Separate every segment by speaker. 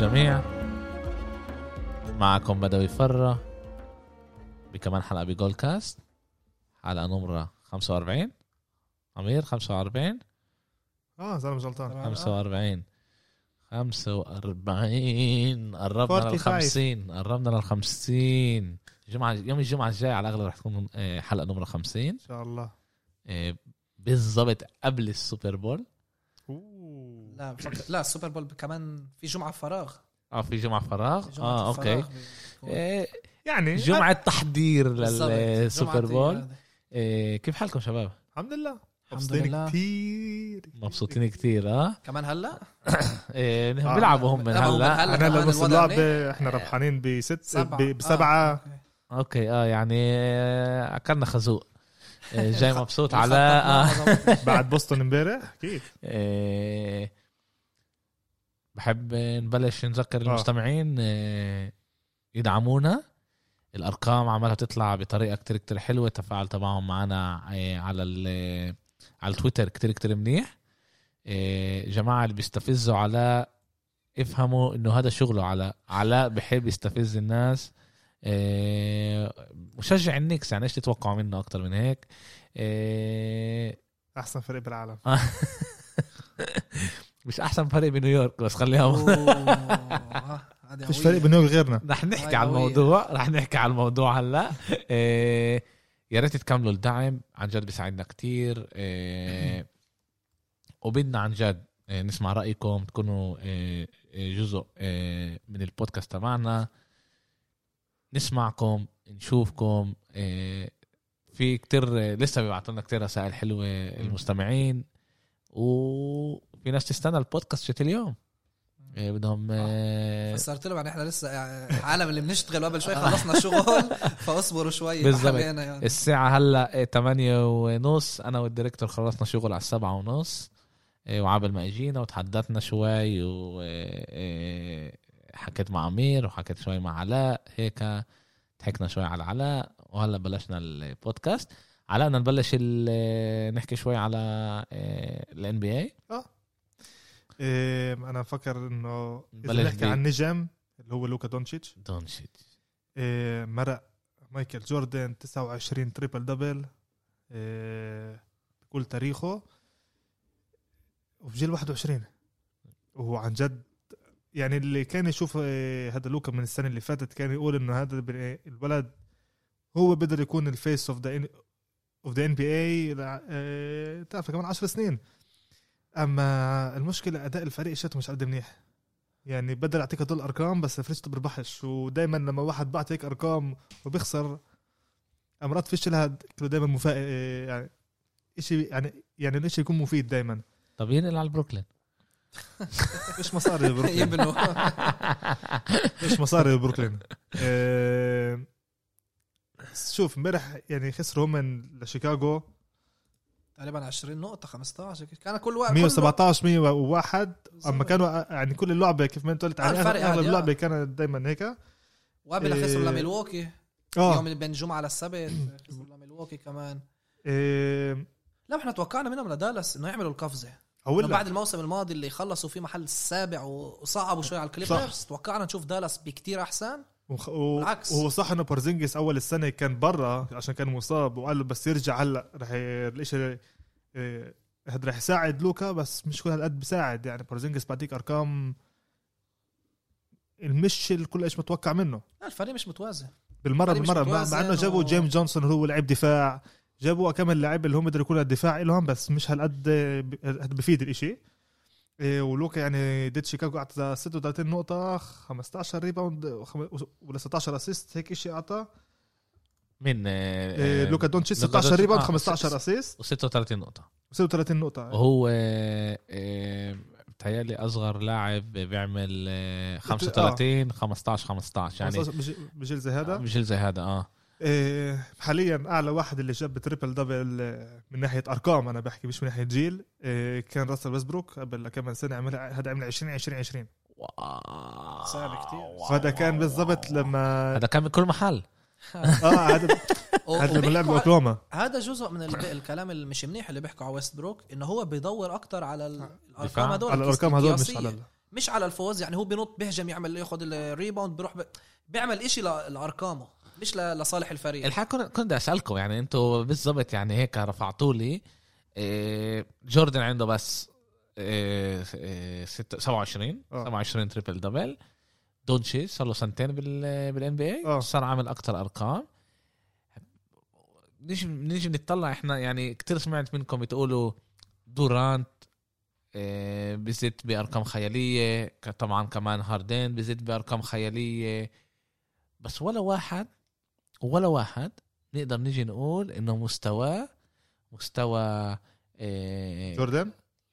Speaker 1: للجميع معكم بدوي فرة بكمان حلقة بجول كاست حلقة نمرة 45 أمير 45
Speaker 2: آه زلمه غلطان
Speaker 1: 45 45 قربنا لل
Speaker 2: 45.
Speaker 1: 50 قربنا لل 50 الجمعة يوم الجمعة الجاي على الأغلب رح تكون آه، حلقة نمرة 50
Speaker 2: إن شاء الله.
Speaker 1: آه، بالضبط قبل السوبر بول.
Speaker 3: لا بفكر لا السوبر بول كمان في جمعة فراغ
Speaker 1: آه في جمعة فراغ
Speaker 3: في جمعة آه أوكي.
Speaker 1: آه،
Speaker 2: يعني
Speaker 1: جمعة تحضير. للسوبر بول. آه، كيف حالكم شباب؟
Speaker 2: الحمد لله
Speaker 3: الحمد
Speaker 2: مبسوطين. كثير
Speaker 1: مبسوطين كتير آه,
Speaker 3: كمان هلا
Speaker 1: إيه
Speaker 2: آه.
Speaker 1: بيلعبوا هم من هلا
Speaker 3: هلا أنا
Speaker 2: لنص
Speaker 3: الوضع
Speaker 2: اللعبة إحنا ربحانين بست بسبعة
Speaker 3: آه، أوكي.
Speaker 1: أوكي آه يعني آه، أكلنا خازوق آه، جاي مبسوط على.
Speaker 2: بعد بوسطن امبارح أكيد
Speaker 1: آه، بحب نبلش نذكر المستمعين آه، يدعمونا. الأرقام عمالها تطلع بطريقة كتير كتير حلوة. التفاعل تبعهم معنا آه، على ال- على التويتر كتير كتير منيح. آه، جماعة اللي بيستفزوا على افهموا إنه هذا شغله على علاء بحب يستفز الناس. آه، مشجع النكس يعني إيش تتوقعوا منه أكتر من هيك؟ آه،
Speaker 2: أحسن فريق بالعالم.
Speaker 1: مش أحسن فريق بنيويورك بس خليها
Speaker 3: قوية.
Speaker 2: فريق بنيويورك غيرنا.
Speaker 1: رح نحكي على. الموضوع رح نحكي على الموضوع هلأ. إيه يا ريت تكملوا الدعم عن جد بيساعدنا كتير. إيه وبدنا عن جد إيه نسمع رأيكم تكونوا إيه إيه جزء إيه من البودكاست تبعنا. نسمعكم نشوفكم إيه في كتير لسه بيبعتوا لنا كتير رسائل حلوة المستمعين وفي ناس تستنى البودكاست شت اليوم إيه بدهم إيه
Speaker 3: فسرت لهم يعني إحنا لسه يعني العالم اللي بنشتغل قبل شوي خلصنا شغل فاصبروا شوي. حبينا يعني.
Speaker 1: الساعة هلا 8 ونص. أنا والديريكتور خلصنا شغل على السبعة ونص. وعبل ما إجينا وتحدثنا شوي وحكيت مع أمير وحكيت شوي مع علاء هيك ضحكنا شوي على علاء. وهلا بلشنا البودكاست. علاء بدنا نبلش نحكي شوي على ال NBA
Speaker 2: إيه أنا بفكر إنه
Speaker 1: إذا
Speaker 2: نحكي عن نجم اللي هو لوكا دونتشيتش
Speaker 1: دونتشيتش.
Speaker 2: إيه مرق مايكل جوردن 29 triple double إيه بكل تاريخه. وفي جيل 21 وهو عن جد يعني اللي كان يشوف إيه، هذا لوكا من السنة اللي فاتت كان يقول إنه هذا ب- الولد هو بقدر يكون الفيس اوف ذا اوف ذا ان بي اي تعرف كمان 10 سنين. أما المشكلة أداء الفريق شته مش قد منيح. يعني بدل يعطيك هدول الأرقام بس فريشته بربحش ودائما لما واحد بعطي هيك أرقام وبيخسر امرات فيش لها دائما مفا يعني شيء يعني يعني الاشي يكون مفيد دائما
Speaker 1: طب ينقل على بروكلين
Speaker 2: مش مصاري بروكلين
Speaker 3: يبنوا.
Speaker 2: مش مصاري بروكلين آه، شوف امبارح يعني خسروا هم من لشيكاغو.
Speaker 3: تقريبا 20 نقطة 15 كان كل وقت
Speaker 2: 117 101 أما كانوا يعني كل اللعبة كيف ما انت قلت يعني
Speaker 3: الفرق أغلب آه.
Speaker 2: اللعبة كانت دائما هيك.
Speaker 3: وقبل
Speaker 2: إيه.
Speaker 3: خسروا لميلواكي
Speaker 2: آه.
Speaker 3: يوم بين الجمعة للسبت خسروا لميلواكي كمان.
Speaker 2: إيه،
Speaker 3: لا إحنا توقعنا منهم لدالاس إنه يعملوا القفزة.
Speaker 2: لا.
Speaker 3: بعد الموسم الماضي اللي خلصوا فيه محل السابع وصعبوا شوي على الكليبرز توقعنا نشوف دالاس بكتير أحسن.
Speaker 2: وخ... و...
Speaker 3: بالعكس.
Speaker 2: وهو صح إنه بورزينجيس أول السنة كان برا عشان كان مصاب وقال له بس يرجع هلأ رح ي... الإشي إيه، هاد رح يساعد لوكا بس مش كل هالقد بيساعد. يعني بورزينجيس بعطيك أرقام المش الكل إيش متوقع منه.
Speaker 3: لا الفريق مش متوازن بالمرة مش
Speaker 2: بالمرة مع, إنه جابوا
Speaker 3: و-
Speaker 2: جيمس جونسون هو لعب دفاع جابوا كم اللاعب اللي هم بيقدروا يكونوا الدفاع لهم بس مش هالقد بفيد الإشي. ولوكا يعني ضد شيكاغو أعطى 36 نقطة 15 rebound ولا 16 assist هيك شيء أعطى.
Speaker 1: من
Speaker 2: إيه، لوكا دونتشيتش
Speaker 1: لوكا
Speaker 2: 16 rebound
Speaker 1: آه،
Speaker 2: 15
Speaker 1: س-
Speaker 2: assist
Speaker 1: و36 نقطة.
Speaker 2: و36 نقطة
Speaker 1: وهو آه، آه، بتهيألي أصغر لاعب بيعمل آه، 35 15 15 يعني
Speaker 2: 15 بج- بجيل زي هذا؟
Speaker 1: مش زي هذا آه.
Speaker 2: إيه، حاليا أعلى واحد اللي جاب triple double آه، من ناحية أرقام أنا بحكي مش من ناحية جيل إيه، كان راسل ويستبروك قبل كم سنة عملها هذا عمل 20 20 20
Speaker 1: واو
Speaker 3: صعب كتير.
Speaker 2: وهذا كان بالضبط لما
Speaker 1: هذا كان من كل محل
Speaker 2: آه هذا هذا لما لعب أوكلاهوما
Speaker 3: هذا جزء من الكلام اللي مش منيح اللي بيحكوا على ويست بروك إنه هو بيدور أكتر على
Speaker 1: دفاع.
Speaker 3: الأرقام هدول
Speaker 2: على الأرقام هذول مش. على
Speaker 3: مش على الفوز يعني هو بينط بيهجم يعمل ياخذ ال rebound بيروح. بيعمل إشي ل- لأرقامه مش ل... لصالح الفريق
Speaker 1: الحقيقة كنت أسألكم يعني أنتوا بالضبط يعني هيك رفعتوا لي إيه، جوردن عنده بس إيه، إيه، ستة- 27
Speaker 2: آه.
Speaker 1: 27 triple double دونتشي صار له سنتين بال بال NBA
Speaker 2: آه.
Speaker 1: صار عامل أكتر أرقام نيجي نيجي نطلع إحنا يعني كتير سمعت منكم بتقولوا دورانت إيه، بزيد بأرقام خيالية طبعا كمان هاردين بزيد بأرقام خيالية بس ولا واحد ولا واحد نقدر نيجي نقول إنه مستواه مستوى إيه،
Speaker 2: جوردن؟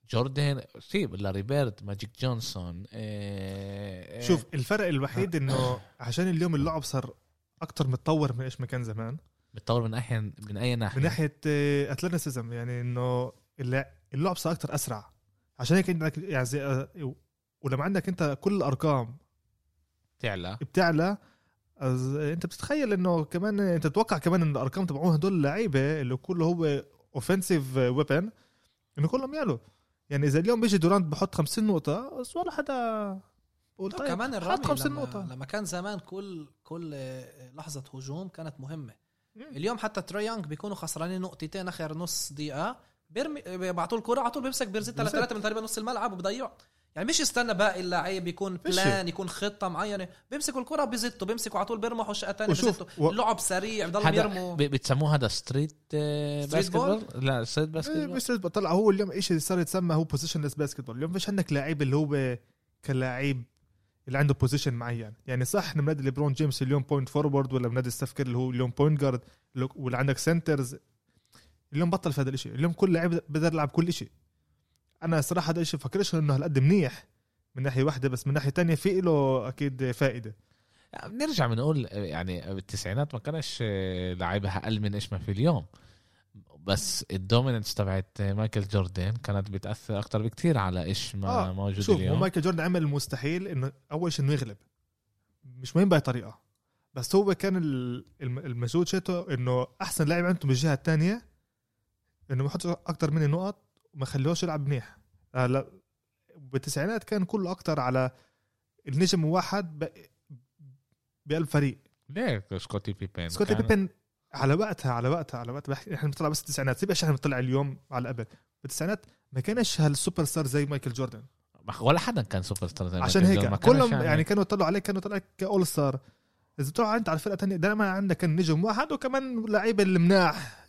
Speaker 1: جوردن سيب لاري بيرد ماجيك جونسون إيه،
Speaker 2: شوف الفرق الوحيد إنه عشان اليوم اللعب صار أكتر متطور من إيش ما كان زمان.
Speaker 1: بتطور من ناحيه من أي ناحية؟
Speaker 2: من ناحية athleticism يعني إنه الل- اللعب صار أكتر أسرع. عشان هيك عندك يعني آه، ولما عندك أنت كل الأرقام
Speaker 1: تعلى
Speaker 2: بتعلى أز... أنت بتتخيل إنه كمان أنت تتوقع كمان إن الأرقام تبعون هدول اللعيبه اللي كله هو offensive weapon إنه كلهم يعلوا يعني إذا اليوم بيجي دورانت بحط 50 نقطة بس ولا حدا بقول طيب
Speaker 3: كمان
Speaker 2: حط
Speaker 3: الرمي
Speaker 2: 50
Speaker 3: لما,
Speaker 2: نقطة
Speaker 3: لما كان زمان كل كل لحظة هجوم كانت مهمة
Speaker 2: مم.
Speaker 3: اليوم حتى تري يونغ بيكونوا خسرانين نقطتين آخر نص دقيقة بيرمي بيبعتوا الكرة على طول بيمسك
Speaker 2: بالظبط.
Speaker 3: لثلاثه من تقريبا نص الملعب وبضيع يعني مش يستنى باقي اللعيب يكون. plan يكون خطة معينة. بيمسكوا الكرة بيزتوا بيمسكوا على طول بيرمحوا شقة ثانية
Speaker 2: وشوف،
Speaker 3: بيزتوا
Speaker 2: و-
Speaker 3: اللعب سريع بضلوا يرموا
Speaker 1: بتسموه هذا street آه،
Speaker 3: street
Speaker 1: basketball لا
Speaker 2: street
Speaker 1: basketball
Speaker 2: مش لازم طلع هو اليوم شيء صار يتسمى هو positionless basketball اليوم فيش عندك لعيب اللي هو كلاعب اللي عنده position معين. يعني صح إحنا بنادي ليبرون جيمس اليوم point forward ولا بنادي ستيف كيري اللي هو اليوم point guard ولا عندك centers اليوم بطل في هذا الشيء اليوم كل لاعب بقدر يلعب كل شيء أنا صراحة هذا الشيء فكرش إنه هالقد منيح من ناحية واحدة بس من ناحية تانية في له أكيد فائدة.
Speaker 1: بنرجع بنقول يعني بالتسعينات ما كانش آه، لعيبة أقل من إيش ما في اليوم. بس ال dominance تبعت مايكل جوردن كانت بتأثر أكتر بكتير على إيش ما
Speaker 2: آه،
Speaker 1: موجود
Speaker 2: شوف
Speaker 1: اليوم.
Speaker 2: مايكل جوردن عمل المستحيل إنه أول شيء إنه يغلب. مش مهم بأي طريقة. بس هو كان ال- الم- المجهود شيته إنه أحسن لاعب عنده من الجهة الثانية إنه ما يحطش أكتر من النقط وما خليهوش يلعب منيح. هلا بالتسعينات كان كله أكتر على النجم واحد بقلب فريق.
Speaker 1: ليه سكوتي بيبين
Speaker 2: سكوتي
Speaker 1: كان-
Speaker 2: بيبن على وقتها على وقتها على وقتها. بحكي إحنا بنطلع بس التسعينات. سيب إحنا بنطلع اليوم على قبل بالتسعينات ما كانش هالسوبر ستار زي مايكل جوردن.
Speaker 1: ولا حدا كان سوبر ستار زي
Speaker 2: عشان هيك.
Speaker 1: ما
Speaker 2: كلهم يعني. كانوا يطلعوا عليك كانوا يطلعوا ك all-star. إذا بتروح أنت على فرقة تانية دائما عندك كان نجم واحد وكمان لعيبه المناح.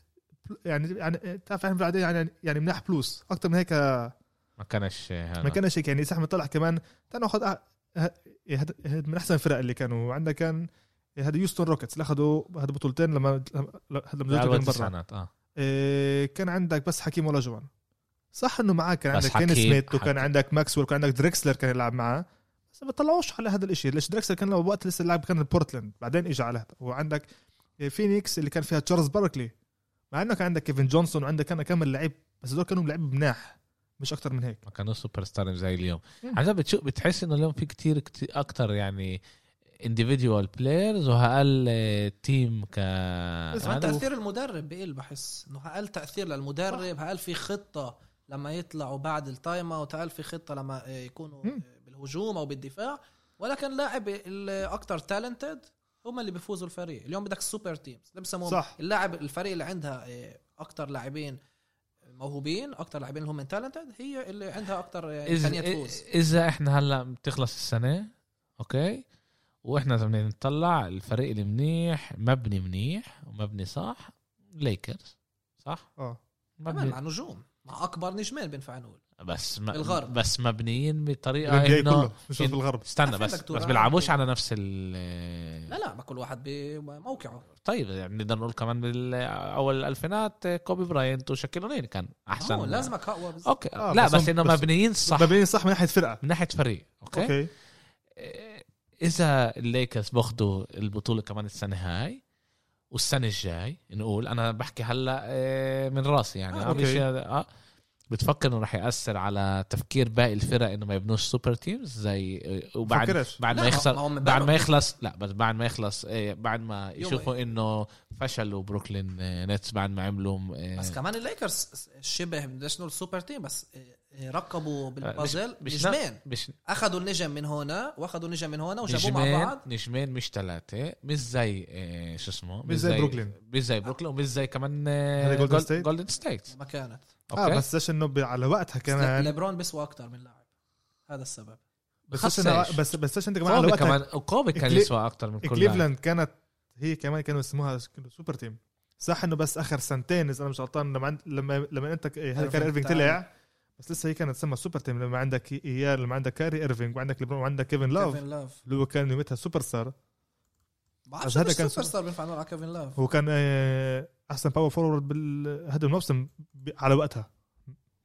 Speaker 2: يعني يعني بتعرف إحنا بعدين يعني يعني مناح plus. أكثر من هيك
Speaker 1: ما كانش هذا.
Speaker 2: ما كانش هيك. يعني إحنا طلع كمان تعال نأخذ أ- ه- هاد- هاد من أحسن الفرق اللي كانوا. عندك كان هذا هيوستون روكيتس اللي أخذوا هذا بطولتين لما لما من برا.
Speaker 1: آه.
Speaker 2: إيه، كان عندك بس حكيم أولاجوان. صح إنه معك كان عندك
Speaker 1: كيني
Speaker 2: سميث وكان. عندك ماكسويل وكان عندك دريكسلر كان يلعب معاه. بس ما طلعوش على هذا الإشي. ليش دريكسلر كان وقت لسه اللاعب كان بورتلاند بعدين اجى على هذا. وعندك فينيكس اللي كان فيها تشارلز باركلي مع انه كان عندك كيفن جونسون وعندك كان كم لعيب بس هذول كانوا لعيب مناح مش أكتر من هيك
Speaker 1: ما كانوا سوبر ستار زي اليوم
Speaker 2: مم.
Speaker 1: عن جد بتشوف بتحس إنه اليوم في كتير, كتير أكتر يعني individual players وأقل team ك
Speaker 2: بس
Speaker 1: هذا.
Speaker 3: تأثير المدرب بقل بحس إنه أقل تأثير للمدرب أقل في خطة لما يطلعوا بعد ال timeout أقل في خطة لما آه، يكونوا. آه، بالهجوم أو بالدفاع ولكن لاعب الاكثر talented هم اللي بيفوزوا الفريق. اليوم بدك ال super teams اللي بسموهم
Speaker 2: صح.
Speaker 3: اللاعب الفريق اللي عندها أكثر لاعبين موهوبين أكثر لاعبين اللي هم talented هي اللي عندها أكثر إمكانية تفوز.
Speaker 1: إذا إحنا هلأ بتخلص السنة okay؟ وإحنا إذا بدنا نطلع الفريق اللي منيح مبني منيح ومبني صح ليكرز صح؟
Speaker 2: آه.
Speaker 3: كمان
Speaker 1: مبني.
Speaker 3: مع نجوم. مع أكبر نجمين بينفع نقول.
Speaker 1: بس ما
Speaker 3: بالغرب.
Speaker 1: بس مبنيين
Speaker 2: بطريقة
Speaker 1: إنه
Speaker 2: كله مش
Speaker 1: إن-
Speaker 2: في الغرب.
Speaker 1: استنى بس بس بيلعبوش على نفس ال
Speaker 3: لا لا ما كل واحد بموقعه.
Speaker 1: طيب يعني نقدر نقول كمان بالاول الألفينات كوبي براينت وشاكيل اونيل كان
Speaker 3: أحسن. لازمك أقوى بس
Speaker 1: okay.
Speaker 2: آه،
Speaker 1: لا
Speaker 2: بس
Speaker 1: بس, إنه
Speaker 2: بس-
Speaker 1: مبنيين صح.
Speaker 2: مبنيين صح من ناحية فرقة.
Speaker 1: من ناحية فريق okay, okay.
Speaker 2: okay
Speaker 1: إذا الليكرز بأخذوا البطولة كمان السنة هاي والسنة الجاي نقول أنا بحكي هلأ آه، من رأسي يعني
Speaker 2: آه،
Speaker 1: آه okay. آه بتفكر إنه رح يأثر على تفكير باقي الفرق إنه ما يبنوش super teams زي آه، وبعد. بعد ما يخسر بعد ما. يخلص لا بس بعد ما يخلص آه، بعد ما يشوفوا إنه فشلوا بروكلين آه، نتس بعد ما عملوا آه،
Speaker 3: بس كمان الليكرز شبه بدناش نقول super team بس آه، ركبوا بالبازل
Speaker 1: مش-
Speaker 3: نجمين.
Speaker 1: مش
Speaker 3: أخذوا النجم من هنا وأخذوا النجم من هنا وجابوه مع بعض.
Speaker 1: نجمين مش ثلاثة مش زي شو اسمه؟
Speaker 2: مش زي بروكلين.
Speaker 1: مش زي بروكلين ومش زي كمان
Speaker 2: هذا جولدن ستيت؟
Speaker 1: جولدن ستيت
Speaker 3: ما كانت.
Speaker 1: آه
Speaker 2: بس إيش إنه على وقتها
Speaker 3: كمان. ليبرون بيسوى أكثر من لاعب. هذا السبب.
Speaker 2: بس؟ بس بس إنت كمان على وقتها؟
Speaker 1: كمان وكوبي كان يسوى أكثر من كل.
Speaker 2: كليفلاند كانت هي كمان كانوا يسموها super team صح إنه بس آخر سنتين إذا أنا مش غلطان لما عند لما لما أنت هذا كان
Speaker 3: إيرفينج إيرفينج.
Speaker 2: طلع بس لسه هي كانت تسمى super team لما عندك اياه لما عندك كاري إيرفينج وعندك ليبرون وعندك كيفن لاف
Speaker 3: كيفن لاف
Speaker 2: اللي هو كان يومتها سوبر ستار
Speaker 3: بعرفش
Speaker 2: هذا كان super
Speaker 3: star بينفع نقول على كيفن لاف
Speaker 2: هو كان آه، أحسن power forward بهذا الموسم على وقتها.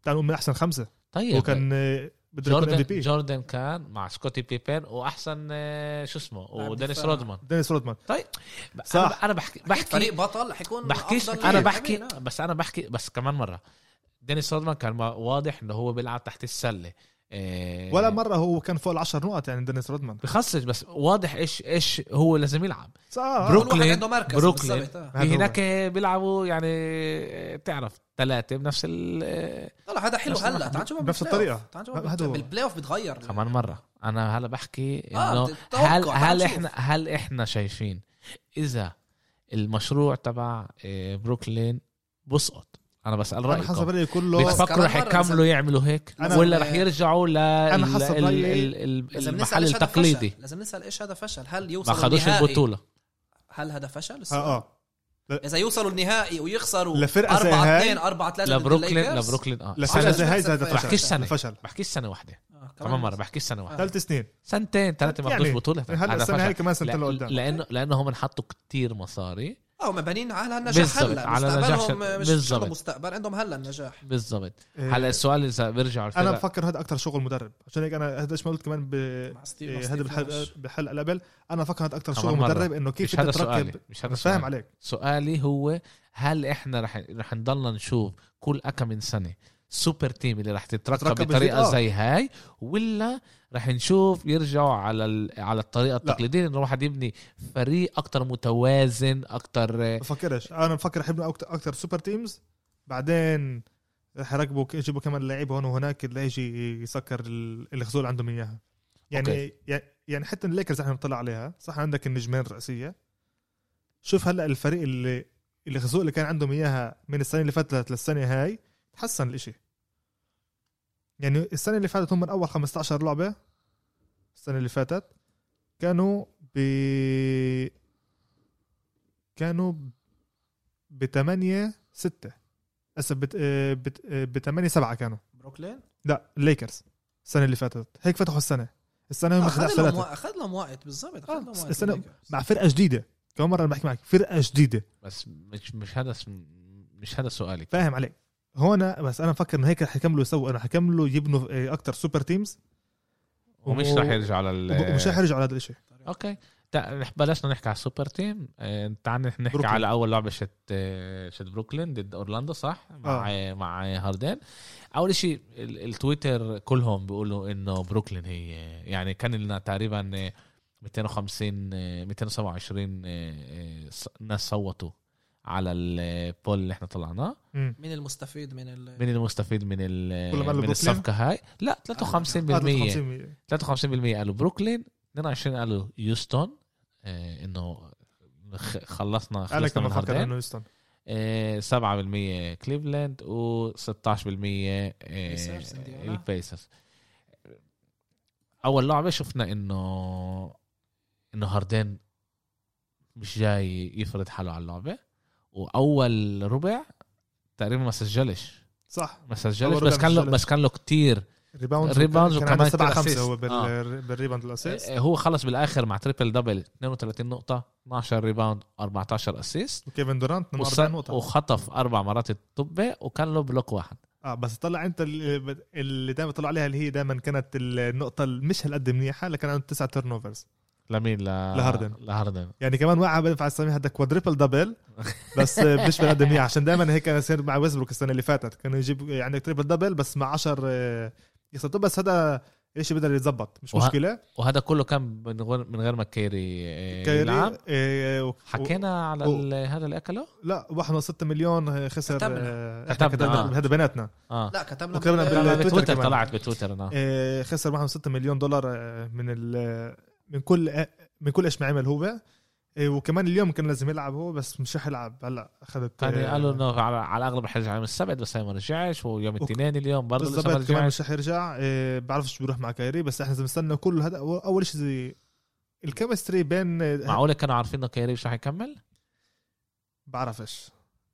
Speaker 2: تعال نقول من أحسن خمسة.
Speaker 1: طيب.
Speaker 2: هو كان آه، بده يكون ام
Speaker 1: جوردن
Speaker 2: بي
Speaker 1: جوردن كان مع سكوتي بيبن وأحسن آه، شو اسمه ودينيس. رودمان
Speaker 2: دينيس رودمان
Speaker 1: صح
Speaker 2: صح.
Speaker 1: أنا بحكي
Speaker 3: بحكي
Speaker 1: بحكي
Speaker 3: فريق بطل حيكون
Speaker 1: بحكيش
Speaker 3: أنا.
Speaker 1: بحكي. بس أنا بحكي بس كمان مرة دينيس رودمان كان واضح إنه هو بيلعب تحت السلة إيه
Speaker 2: ولا مرة هو كان فوق العشر نقط يعني دينيس رودمان.
Speaker 1: بخصش بس واضح إيش إيش هو لازم يلعب.
Speaker 2: صح
Speaker 3: واحد
Speaker 1: بروكلين-
Speaker 3: عنده مركز
Speaker 1: بروكلين.
Speaker 3: آه.
Speaker 1: هناك بيلعبوا يعني تعرف ثلاثة بنفس ال
Speaker 3: طلع هذا حلو
Speaker 1: نفس هلأ.
Speaker 3: تعال نشوفه
Speaker 2: بنفس هذا
Speaker 3: بالبلاي- اوف بتغير
Speaker 1: كمان مرة. أنا هلا بحكي
Speaker 3: آه، إنه
Speaker 1: هل هل
Speaker 3: نشوف.
Speaker 1: إحنا هل إحنا شايفين إذا المشروع تبع بروكلين بسقط؟ أنا بسأل
Speaker 2: أنا حسب
Speaker 1: رايكم
Speaker 2: رايي كله
Speaker 1: بتفكروا
Speaker 3: مرة
Speaker 1: يكملوا يعملوا هيك؟ ولا رح يرجعوا ل
Speaker 2: أنا حسب
Speaker 3: نسال
Speaker 1: المحل
Speaker 3: إيش هذا
Speaker 1: التقليدي.
Speaker 3: فشل لازم نسال إيش هذا فشل هل
Speaker 1: ما
Speaker 3: يوصلوا
Speaker 1: خدوش البطولة.
Speaker 3: هل هذا فشل؟
Speaker 2: آه آه.
Speaker 3: إذا يوصلوا النهائي ويخسروا
Speaker 2: لفرقة زي
Speaker 3: 4
Speaker 2: هاي-
Speaker 3: 2 4 3
Speaker 1: لبروكلين لبروكلين
Speaker 2: آه.
Speaker 3: لفرقة
Speaker 2: زي هاي زي هذا
Speaker 3: بحكيش
Speaker 2: فشل
Speaker 1: سنة.
Speaker 2: فشل.
Speaker 1: بحكيش سنة واحدة.
Speaker 3: آه،
Speaker 1: كمان مرة بحكيش سنة واحدة.
Speaker 2: ثلاث سنين.
Speaker 1: سنتين ثلاثة ما
Speaker 2: يعني
Speaker 1: خدوش بطولة.
Speaker 2: هلا السنة هاي. كمان سنتين لقدام؟
Speaker 1: لأنه لأنه هم حطوا كتير مصاري.
Speaker 3: آه مبنين على النجاح
Speaker 1: بالضبط،
Speaker 3: هلا
Speaker 1: على
Speaker 3: مستقبلهم
Speaker 1: نجاح-
Speaker 3: مش مستقبل عندهم هلا النجاح.
Speaker 1: بالضبط.
Speaker 2: إيه،
Speaker 1: هلا السؤال إذا بيرجعوا أنا
Speaker 2: بفكر هذا أكثر شغل مدرب. عشان هيك أنا هذا إيش ما قلت كمان ب إيه، هذا بالحلقة
Speaker 3: ناش.
Speaker 2: بالحلقة اللي قبل. أنا بفكر هذا
Speaker 1: أكثر
Speaker 2: شغل
Speaker 1: مرة.
Speaker 2: مدرب إنه كيف
Speaker 1: مش هذا
Speaker 2: انت
Speaker 1: سؤالي
Speaker 2: تركب
Speaker 1: مش هذا
Speaker 2: فاهم عليك.
Speaker 1: سؤالي هو هل إحنا رح رح نضلنا نشوف كل كم من سنة سوبر تيم اللي رح تتركب
Speaker 2: بطريقة؟ آه.
Speaker 1: زي هاي ولا رح نشوف يرجعوا على ال... على
Speaker 2: الطريقة.
Speaker 1: التقليدية إنه الواحد يبني فريق أكتر متوازن أكتر
Speaker 2: بفكرش أنا بفكر أحب أكثر أكثر super teams بعدين رح يركبوا يجيبوا كمان لعيبه هون وهناك اللي يجي يسكر ال- الخزوق عندهم إياها. يعني يعني- يعني حتى الليكرز إحنا بنطلع عليها. صح عندك النجمين الرئيسية. شوف هلأ الفريق اللي الخزوق اللي كان عندهم إياها من السنة اللي فاتت للسنة هاي تحسن الإشي. يعني السنة اللي فاتت هم من أول 15 لعبة. السنة اللي فاتت كانوا ب كانوا ب 8 6 هسه ب 8 7 كانوا.
Speaker 3: بروكلين؟
Speaker 2: لا الليكرز السنة اللي فاتت. هيك فتحوا السنة. السنة هم
Speaker 3: اخذ
Speaker 2: 11
Speaker 3: لهم
Speaker 2: 3
Speaker 3: وقت اخذ لهم وقت بالضبط اخذ
Speaker 2: آه،
Speaker 3: لهم وقت
Speaker 2: السنة-
Speaker 3: الليكرز.
Speaker 2: مع فرقة جديدة. كمان مرة بحكي معك فرقة جديدة.
Speaker 1: بس مش مش هذا مش هذا سؤالي
Speaker 2: فاهم عليك. هون بس أنا مفكر إنه هيك رح يكملوا يسووا أنا حيكملوا يبنوا أكثر super teams
Speaker 1: ومش
Speaker 2: و-
Speaker 1: رح يرجعوا على ال-
Speaker 2: ومش رح يرجعوا على هذا الشيء
Speaker 1: okay. بلشنا نحكي على ال super team آه، تعال نحكي
Speaker 2: بروكلين.
Speaker 1: على أول لعبة شت آه، شت بروكلين ضد أورلاندو صح؟ مع آه. مع هاردن أول شيء ال- التويتر كلهم بيقولوا إنه بروكلين هي يعني كان لنا تقريبا آه، 250 آه، 227 آه، آه، ص- ناس صوتوا. على ال poll اللي إحنا طلعناه.
Speaker 3: مين المستفيد من ال
Speaker 1: مين المستفيد من ال- من
Speaker 2: بروكلين؟
Speaker 1: الصفقة هاي؟ لا 53%
Speaker 2: 53
Speaker 1: 53% قالوا بروكلين 22 قالوا هيوستون. آه إنه خ- خلصنا
Speaker 2: أنا
Speaker 1: خلصنا
Speaker 2: كمان
Speaker 1: من هاردن
Speaker 2: إنه
Speaker 1: آه 7% كليفلاند و 16% آه. البيسرز أول لعبة شفنا إنه إنه هاردن مش جاي يفرض حاله على اللعبة. وأول ربع تقريبا ما سجلش.
Speaker 2: صح.
Speaker 1: ما سجلش بس كان له. بس كان له كتير.
Speaker 2: rebounds
Speaker 1: rebounds
Speaker 2: كان
Speaker 1: وكمان
Speaker 2: عنده 7
Speaker 1: كتير
Speaker 2: 5
Speaker 1: assist.
Speaker 2: هو بال...
Speaker 1: آه.
Speaker 2: بال rebound وال assist
Speaker 1: آه، هو خلص بالآخر مع triple double 32 نقطة 12 rebound 14 assist
Speaker 2: وكيفن دورانت
Speaker 1: وص-
Speaker 2: 42 نقطة.
Speaker 1: وخطف أربع مرات الطبة وكان له block واحد.
Speaker 2: آه بس طلع أنت اللي, دائما طلع عليها اللي هي دائما كانت النقطة اللي مش هالقد منيحة لكن عنده تسعة turnovers
Speaker 1: لمين؟ ل...
Speaker 2: لهاردن.
Speaker 1: لهاردن.
Speaker 2: يعني كمان واحد بينفع تسميها هذا quadruple double بس مش بالقد منيح عشان دائما هيك كان يصير مع ويزبروك السنة اللي فاتت. كانوا يجيب عندك triple double بس مع 10 يخسر بس هذا إيش بقدر يتظبط مش
Speaker 1: وه-
Speaker 2: مشكلة.
Speaker 1: وهذا كله كان من غير من غير ما كيري آه، يلعب؟
Speaker 2: إيه و-
Speaker 1: حكينا على
Speaker 2: و-
Speaker 1: ال- هذا اللي أكله؟
Speaker 2: لا 1.6 مليون خسر
Speaker 3: كتبنا.
Speaker 2: آه،
Speaker 1: كتبنا،
Speaker 2: كتبنا
Speaker 1: آه.
Speaker 2: هذا بيناتنا.
Speaker 1: آه.
Speaker 3: لا كتبنا
Speaker 2: وكتبنا
Speaker 3: بال-
Speaker 2: بال-
Speaker 1: طلع
Speaker 2: تويتر
Speaker 1: بتويتر
Speaker 2: كمان.
Speaker 1: طلعت بتويتر أنا.
Speaker 2: آه، خسر 1.6 مليون دولار آه، من ال من كل من كل إيش ما عمل هو. آه، وكمان اليوم كان لازم يلعب هو بس مش رح يلعب. هلأ أخذت
Speaker 1: كان
Speaker 2: آه،
Speaker 1: قالوا إنه على, على الأغلب رح يرجع يوم السبت بس هي ما رجعش. ويوم الاثنين اليوم برضه لسه ما
Speaker 2: بالضبط كمان
Speaker 1: رجعش.
Speaker 2: مش رح يرجع. آه، بعرفش بيروح مع كايري بس إحنا بنستنى كل هذا أول شيء زي ال chemistry بين آه،
Speaker 1: معقوله كانوا عارفين إنه كيري مش رح يكمل؟
Speaker 2: بعرفش.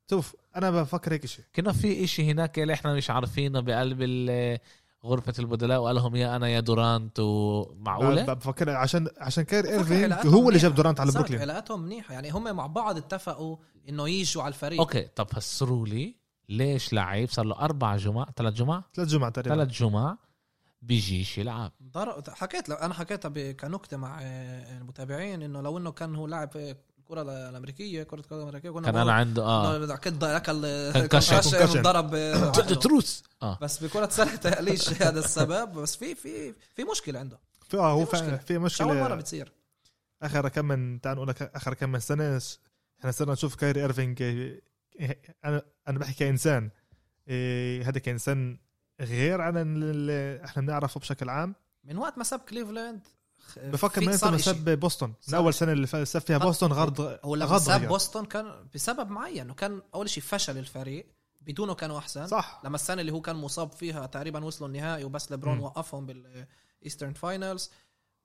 Speaker 2: شوف أنا بفكر هيك شيء
Speaker 1: كنا في إشي هناك اللي إحنا مش عارفينه بقلب غرفة البدلاء وقال لهم يا أنا يا دورانت ومعقولة؟
Speaker 2: بفكر عشان عشان كاير ايرفينج هو اللي جاب
Speaker 3: منيحة.
Speaker 2: دورانت على بروكلين.
Speaker 3: علاقاتهم منيحه يعني هم مع بعض اتفقوا إنه يجوا على الفريق.
Speaker 1: okay طب فسروا لي ليش لعيب صار له أربع جمع ثلاث جمع
Speaker 2: ثلاث جمعة تقريبا.
Speaker 1: ثلاث جمع بيجيش يلعب.
Speaker 3: ضر... حكيت أنا حكيتها كنكته مع المتابعين إنه لو إنه كان هو لاعب الكرة الأمريكية كرة القدم الأمريكية كنا
Speaker 1: كان أنا عنده
Speaker 3: آه. اكل
Speaker 1: Concussion.
Speaker 2: Concussion.
Speaker 3: ضربة
Speaker 1: راس آه.
Speaker 3: بس بكرة سله ليش هذا السبب؟ بس في في في مشكلة عنده.
Speaker 2: في آه هو
Speaker 3: في
Speaker 2: فعلا
Speaker 3: مشكلة.
Speaker 2: في
Speaker 3: مش اول
Speaker 2: مرة
Speaker 3: بتصير.
Speaker 2: آخر كم من تعال نقول لك آخر كم من سنة إحنا صرنا نشوف كايري إيرفينج إيه، أنا أنا بحكي كإنسان إيه، هذا كإنسان غير عن اللي إحنا بنعرفه بشكل عام.
Speaker 3: من وقت ما ساب كليفلاند
Speaker 2: بفكر من
Speaker 3: صار
Speaker 2: ما
Speaker 3: إشي.
Speaker 2: ساب بوسطن من
Speaker 3: أول.
Speaker 2: سنة اللي ساب فيها بوسطن غرض
Speaker 3: هو لما ساب
Speaker 2: غير.
Speaker 3: بوسطن كان بسبب معين انه كان أول شيء فشل الفريق بدونه كانوا أحسن
Speaker 2: صح
Speaker 3: لما السنة اللي هو كان مصاب فيها تقريبا وصلوا النهائي وبس لبرون
Speaker 2: مم.
Speaker 3: وقفهم بال Eastern Finals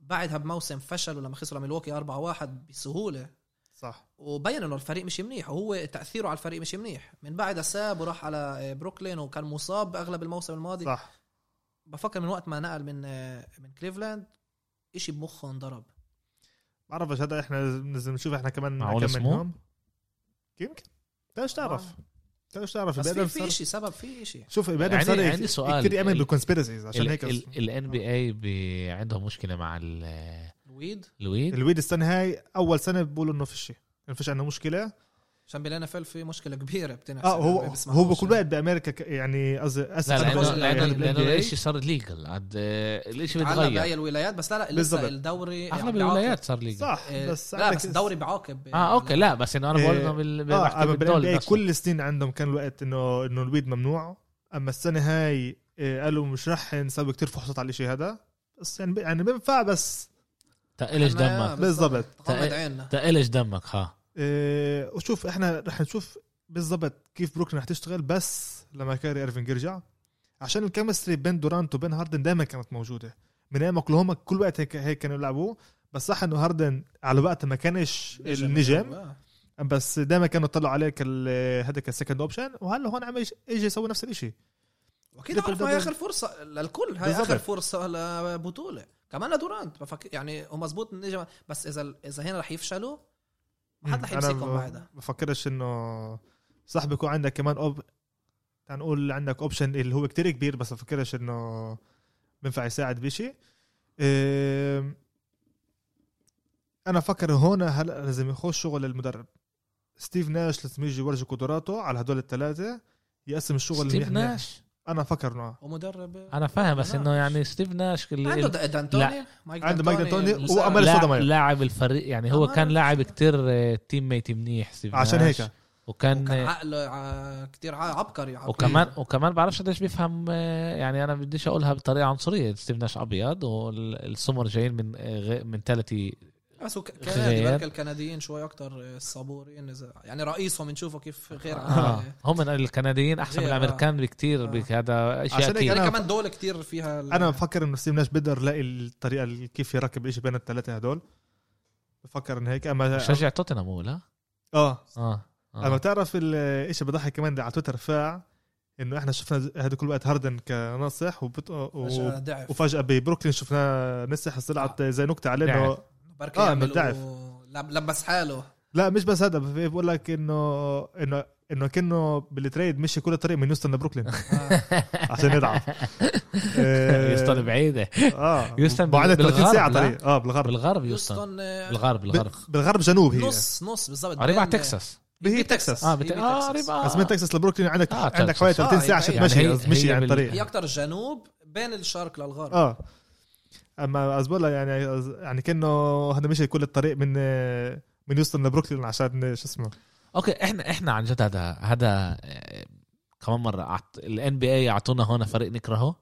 Speaker 3: بعدها بموسم فشلوا لما خسروا ميلواكي 4-1 بسهولة
Speaker 2: صح
Speaker 3: وبين إنه الفريق مش منيح وهو تأثيره على الفريق مش منيح من بعدها ساب وراح على بروكلين وكان مصاب بأغلب الموسم الماضي
Speaker 2: صح
Speaker 3: بفكر من وقت ما نقل من من كليفلاند إشي بمخه انضرب.
Speaker 2: بعرفش هذا إحنا لازم نشوف إحنا كمان
Speaker 1: معقول
Speaker 2: كم
Speaker 1: اسمه؟
Speaker 2: يوم يمكن. تعرف تعرف. تعرف تعرف.
Speaker 3: بس في, في
Speaker 2: صار-
Speaker 3: شيء سبب في إشي.
Speaker 2: شوف آدم
Speaker 1: عندي-
Speaker 2: صار
Speaker 1: عندي سؤال.
Speaker 2: كثير يامن
Speaker 1: ال-
Speaker 2: بال conspiracies عشان هيك
Speaker 1: ال N BA عندهم مشكلة مع ال-
Speaker 3: ال
Speaker 1: weed؟
Speaker 2: ال weed؟ ال weed السنة هاي أول سنة بقولوا إنه فيش ما فيش عنده مشكلة.
Speaker 3: عشان بال NFL في مشكلة كبيرة بتنحسب
Speaker 2: آه هو. هو بكل وقت بأمريكا يعني قصدي
Speaker 1: لا
Speaker 3: لأنه
Speaker 1: لأنه
Speaker 3: لل
Speaker 2: لأنه.
Speaker 1: الإشي صار legal عاد آه،
Speaker 3: باقي
Speaker 1: بيتغير
Speaker 3: الولايات بس لا لا. لسه الدوري
Speaker 1: أغلب
Speaker 3: بيعاقب.
Speaker 1: الولايات صار legal
Speaker 2: صح
Speaker 3: إيه،
Speaker 2: بس
Speaker 3: لا بس الدوري بيعاقب
Speaker 1: آه أوكي لا بس إنه أنا بقول إنه بال- بحكي
Speaker 2: أما
Speaker 1: بالدول
Speaker 2: بالان
Speaker 1: نفسه.
Speaker 2: كل السنين عندهم كان الوقت انه إنه ال weed ممنوع أما السنة هاي قالوا مش رح نسوي كتير فحوصات على الشيء هذا بس يعني يعني بينفع بس
Speaker 1: تقلش دمك
Speaker 2: بالضبط.
Speaker 1: تقلش دمك ها
Speaker 2: وشوف إحنا رح نشوف بالضبط كيف بروكلين رح تشتغل بس لما كايري ايرفينج يرجع عشان ال chemistry بين دورانت وبين هاردن دائما كانت موجودة من أيام أوكلاهوما كل وقت هيك هيك كانوا يلعبوا بس صح إنه هاردن على وقت ما كانش النجم
Speaker 3: آه.
Speaker 2: بس دائما كانوا يطلعوا عليه هذا ك second option وهلا هون عم يج- يجي يسوي نفس الشيء وأكيد
Speaker 3: عارف هاي
Speaker 2: دبل.
Speaker 3: آخر فرصة للكل هاي
Speaker 2: بالضبط.
Speaker 3: آخر فرصة لبطولة كمان لدورانت بفكر يعني هو مزبوط النجم بس إذا إذا هنا رح يفشلوا ما حد رح يمسكهم بعدها
Speaker 2: بفكرش إنه صح بيكون عندك كمان op... تعال نقول عندك option اللي هو كتير كبير بس بفكرش إنه بينفع يساعد بشيء إيه... أنا فكر هون هلأ لازم يخش شغل المدرب. ستيف ناش لازم يجي يورجي قدراته على هدول الثلاثه يقسم الشغل
Speaker 1: ستيف
Speaker 2: اللي
Speaker 1: ناش؟
Speaker 2: أنا فكر انه
Speaker 3: ومدرب
Speaker 1: أنا فاهم بس إنه يعني ستيف ناش اللي
Speaker 3: عنده دانتوني مايك
Speaker 2: عنده مايك دانتوني
Speaker 1: لا-
Speaker 2: صدمة.
Speaker 1: لاعب الفريق يعني هو كان لاعب. كتير teammate منيح ستيف
Speaker 2: عشان
Speaker 1: ناش.
Speaker 2: هيك
Speaker 1: وكان
Speaker 3: وكان عقله كتير ع- عبقري عبقري.
Speaker 1: وكمان وكمان بعرفش قديش بيفهم آه، يعني أنا بديش أقولها بطريقة عنصرية ستيف ناش أبيض والسمر جايين من آه، غ- من تالتي
Speaker 3: بس هو ك-
Speaker 1: غير.
Speaker 3: كندي بركة الكنديين شوي أكتر صبورين إذا- يعني رئيسهم نشوفه كيف غير عن
Speaker 1: آه. هم من الكنديين أحسن من
Speaker 3: آه.
Speaker 1: الأمريكان بكتير
Speaker 3: آه.
Speaker 1: بك هذا شيء
Speaker 2: عشان
Speaker 3: يعني كمان دول كتير فيها ال-
Speaker 2: أنا بفكر إنه ستيف ناش بيقدر يلاقي الطريقة كيف يركب الشيء بين الثلاثه هدول بفكر انه هيك اما
Speaker 1: شجع توتنهام هو لا
Speaker 2: آه
Speaker 1: آه
Speaker 2: أما
Speaker 1: آه
Speaker 2: بتعرف الشيء بضحك كمان على تويتر فاع إنه إحنا شفنا هذا كل وقت هاردن كناصح وبت... و... وفجأة ببروكلين شفناه نسح طلعت زي نكتة عليه. إنه
Speaker 3: بركي
Speaker 2: آه، ضعف.
Speaker 3: لب- لبس حاله.
Speaker 2: لا مش بس هذا في بقول لك إنه إنه إنه كأنه بالتريد مشي كل الطريق من يوستن لبروكلين.
Speaker 3: آه.
Speaker 2: عشان يضعف. آه،
Speaker 1: يوستن بعيدة.
Speaker 2: آه.
Speaker 1: يوستن
Speaker 2: وعندك 30
Speaker 1: بالغرب،
Speaker 2: ساعة
Speaker 1: لا؟
Speaker 2: طريق. آه بالغرب.
Speaker 1: بالغرب يوستن.
Speaker 3: آه،
Speaker 1: بالغرب بالغرب.
Speaker 2: بالغرب جنوب هي.
Speaker 3: نص نص بالضبط
Speaker 1: قريب على
Speaker 3: بين-
Speaker 1: تكساس.
Speaker 2: هي تكساس.
Speaker 3: آه
Speaker 1: بت...
Speaker 3: بتكساس.
Speaker 1: آه قريب آه.
Speaker 2: بس من تكساس لبروكلين. عندك
Speaker 1: آه،
Speaker 2: عندك حوالي
Speaker 1: تكساس.
Speaker 2: 30
Speaker 3: آه،
Speaker 2: ساعه عشان
Speaker 1: يعني
Speaker 2: تمشي مشي يعني
Speaker 1: بال-
Speaker 2: الطريق
Speaker 3: هي أكتر جنوب بين الشرق للغرب.
Speaker 2: آه. أما ازبولا يعني يعني كأنه هذا مشي كل الطريق من من يوصل لبروكلين عشان شو اسمه
Speaker 1: أوكي إحنا إحنا عن جد هذا هذا كمان مرة ال NBA اعطونا هون فريق نكرهه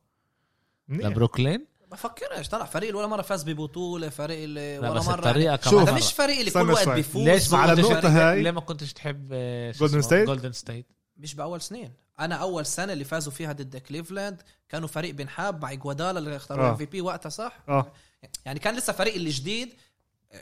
Speaker 2: منيح.
Speaker 1: لبروكلين
Speaker 3: بفكرش طلع فريق ولا مرة فاز ببطولة فريق ولا
Speaker 1: بس
Speaker 3: مرة
Speaker 1: الطريقة
Speaker 2: شوف.
Speaker 1: كمان
Speaker 3: هذا
Speaker 1: مرة.
Speaker 3: مش فريق اللي كل وقت. بيفوز
Speaker 1: ليش ما
Speaker 2: على النقطة
Speaker 1: تحب-
Speaker 2: هاي-
Speaker 1: ليه ما كنتش تحب
Speaker 2: Golden State؟
Speaker 1: جولدن ستيت
Speaker 3: مش بأول سنين أنا أول سنة اللي فازوا فيها ضد كليفلاند كانوا فريق بنحب مع جوادالا اللي اختاروا
Speaker 2: آه.
Speaker 3: MVP وقتها صح
Speaker 2: آه
Speaker 3: يعني كان لسه فريق اللي جديد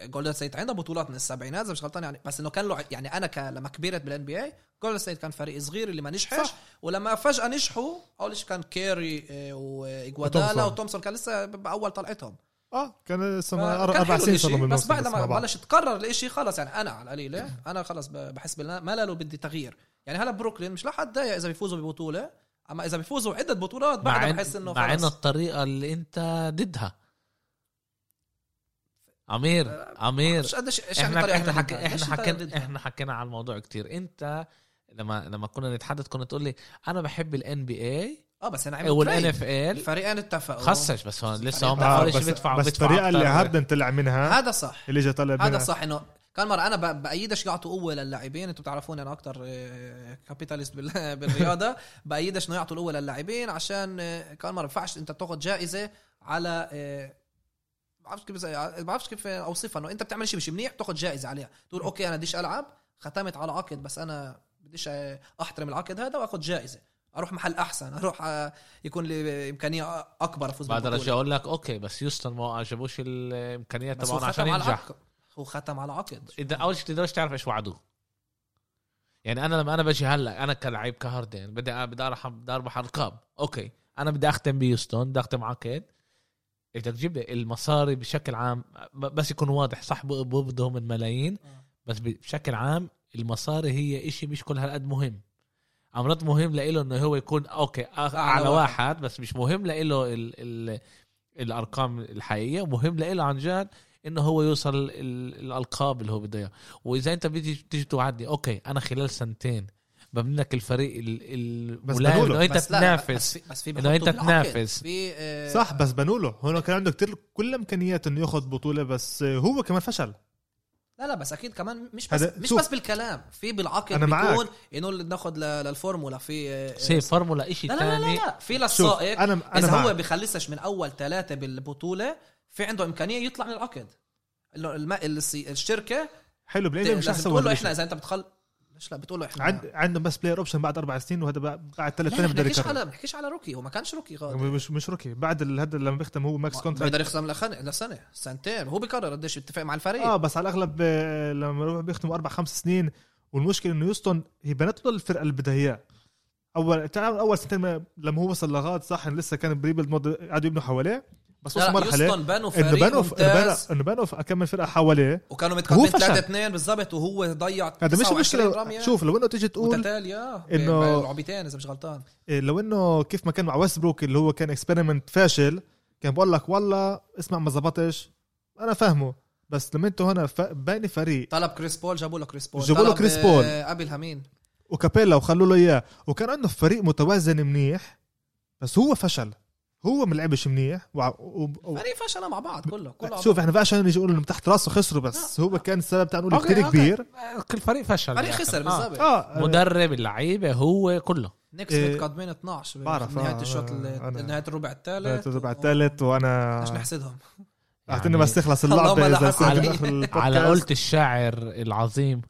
Speaker 3: جولدن ستيت عنده بطولات من السبعينات إذا مش غلطان يعني بس إنه كان له يعني أنا ك... لما كبرت بال NBA جولدن ستيت كان فريق صغير اللي ما نجحش
Speaker 2: صح.
Speaker 3: ولما فجأة نجحوا أول شيء كان كاري آه، واجوادالا
Speaker 2: وتومسون.
Speaker 3: كان لسه بأول طلعتهم
Speaker 2: آه كان
Speaker 3: فكان أربع
Speaker 2: سنين
Speaker 3: بس بعد ما. بلش تقرر الإشي خلص يعني أنا على القليله أنا خلص بحس بالملل وبدي تغيير يعني هلا بروكلين مش لحد ضايق إذا بيفوزوا ببطولة أما إذا بيفوزوا عده بطولات بعدها
Speaker 1: إن-
Speaker 3: بحس إنه
Speaker 1: مع ان
Speaker 3: خلص.
Speaker 1: الطريقة اللي أنت ضدها. عمير عمير
Speaker 3: مش قديش
Speaker 1: إيش
Speaker 3: إحنا
Speaker 1: إحنا حك...
Speaker 3: إحنا
Speaker 1: حكينا؟ إحنا حكينا على الموضوع كتير. أنت لما لما كنا نتحدث كنت تقول لي أنا بحب ال NBA
Speaker 3: آه بس أنا عملوا وال
Speaker 1: N. FL
Speaker 3: الفريقين اتفقوا.
Speaker 1: خصش بس هون لسه هم
Speaker 3: آه،
Speaker 2: بس,
Speaker 1: بيدفعوا
Speaker 2: بس الطريقة اللي. هاردن طلع منها
Speaker 3: هذا صح.
Speaker 2: اللي اجى طلع
Speaker 3: هذا
Speaker 2: منها.
Speaker 3: صح إنه كان مرة أنا بايدش يعطوا قوه للاعبين أنتم بتعرفوني أنا أكثر capitalist بالرياضة. بايدش انه يعطوا القوه للاعبين عشان آه، كان مرة بينفعش أنت تاخذ جائزة على آه، بعرفش كيف ما بعرفش كيف أوصفها. إنه أنت بتعمل شيء مش منيح بتاخذ جائزة عليها. تقول أوكي أنا بديش ألعب ختمت على عقد بس أنا بديش آه، أحترم العقد هذا واخذ جائزة. أروح محل أحسن أروح آه، يكون لي إمكانية أكبر أفوز
Speaker 1: بعد. رجع أقول لك أوكي بس يوستن ما عجبوش الامكانيات تبعهم عشان ينجح.
Speaker 3: هو ختم على عقد.
Speaker 1: إذا أول شيء تقدرش تعرف إيش وعدوه. يعني أنا لما أنا بجي هلأ أنا كلاعب كهاردن بدي بدي بدي أربح أرقام. أوكي. أنا بدي أختم بيوستون بدي أختم عقد. بدك تجيب لي المصاري بشكل عام بس يكون واضح صح ب- بقبضوا من ملايين.
Speaker 3: آه.
Speaker 1: بس بشكل عام المصاري هي إشي مش كل هالقد مهم. امرات مهم لإله إنه هو يكون أوكي على
Speaker 3: واحد.
Speaker 1: واحد بس مش مهم لإله ال ال الأرقام الحقيقية. ومهم لإله عن جد إنه هو يوصل ال- الألقاب اللي هو بده اياها وإذا أنت بتيجي تيجي توعدني أوكي أنا خلال سنتين ببني لك الفريق ال- الملائم
Speaker 2: بنقوله.
Speaker 1: إنه أنت
Speaker 3: بس لا، لا، بس
Speaker 1: تنافس
Speaker 3: بحطوا بالعقد.
Speaker 1: تنافس.
Speaker 3: في آه،
Speaker 2: صح بس بنوا له هون كان عنده كتير كل إمكانيات إنه ياخذ بطولة بس هو كمان فشل
Speaker 3: لا لا بس أكيد كمان مش بس مش. بس بالكلام في بالعقد
Speaker 2: أنا معك.
Speaker 3: بيكون إنه ناخذ ل- للفورمولا في آه،
Speaker 1: سي فورمولا إشي
Speaker 3: لا لا لا, لا,
Speaker 1: ثاني
Speaker 3: لا. في للسائق
Speaker 2: أنا أنا
Speaker 3: إذا هو
Speaker 2: معك.
Speaker 3: بخلصش من أول ثلاثة بالبطولة في عنده إمكانية يطلع من العقد. إنه الم... السي- الشركة
Speaker 2: حلو بالإيه مش أحسن
Speaker 3: تقول له
Speaker 2: إحنا.
Speaker 3: إذا أنت بتخل ليش لا؟ بتقول له إحنا
Speaker 2: عند عندهم بس بلاير اوبشن بعد أربع سنين وهذا بعد ثلاث
Speaker 3: لا
Speaker 2: سنين بده يكرر.
Speaker 3: على ما بنحكيش على روكي هو ما كانش روكي غادر
Speaker 2: مش مش روكي بعد هذا لما بيختم هو ماكس كونتراكت
Speaker 3: بيقدر يخصم لخن- لسنة سنتين. هو بيقرر قديش يتفق مع الفريق.
Speaker 2: آه بس على الأغلب آه، لما بيختموا أربع خمس سنين. والمشكلة إنه يوستون هي بنت له الفرقة اللي بدها اياه اول تعال أول سنتين ما- لما هو وصل لغاد صح لسه كان بريبلد مود قعدوا يبنوا حواليه. بس وصل
Speaker 3: مرحلة بنوا
Speaker 2: إنه
Speaker 3: فريق
Speaker 2: إنه بنوا
Speaker 3: ممتاز.
Speaker 2: إنه بنوا كم فرقة حواليه.
Speaker 3: وكانوا متقدمين
Speaker 2: فشل.
Speaker 3: 3 2 بالضبط وهو ضيع
Speaker 2: هذا مش
Speaker 3: 29 مشكلة.
Speaker 2: شوف لو إنه تيجي تقول إنه-
Speaker 3: لعبتين إذا مش غلطان.
Speaker 2: إيه، لو إنه كيف ما كان مع ويست بروك اللي هو كان experiment فاشل كان بقول لك والله اسمع ما زبطش أنا فاهمه. بس لما أنتوا هنا ف... باني فريق
Speaker 3: طلب كريس بول جابوا له كريس بول.
Speaker 2: جابوا له كريس بول.
Speaker 3: آه، قبلها مين
Speaker 2: وكابيلا وخلوا له إياه. وكان عنده فريق متوازن منيح بس هو فشل. هو ما لعبش منيح و... و... و...
Speaker 3: فريق فشل مع بعض كله كله
Speaker 2: شوف
Speaker 3: بعض.
Speaker 2: إحنا عشان نيجي نقول إنه تحت راسه خسروا بس هو كان السبب تاع نقول
Speaker 1: okay،
Speaker 2: كثير. كبير
Speaker 1: كل فريق فشل
Speaker 3: فريق
Speaker 1: بالآخر.
Speaker 3: خسر
Speaker 1: آه.
Speaker 3: بالضبط
Speaker 2: آه
Speaker 1: مدرب اللعيبة هو كله
Speaker 3: نيكس
Speaker 2: إيه،
Speaker 3: متقدمين 12
Speaker 2: بعرف،
Speaker 3: نهاية
Speaker 2: آه،
Speaker 3: الشوط
Speaker 2: آه،
Speaker 3: نهاية الربع الثالث
Speaker 2: الربع الثالث وأنا
Speaker 3: عشان نحسدهم
Speaker 1: يعني
Speaker 2: بس تخلص
Speaker 3: اللهم
Speaker 2: اللعبه
Speaker 3: لا
Speaker 2: إذا.
Speaker 1: على قولة الشاعر العظيم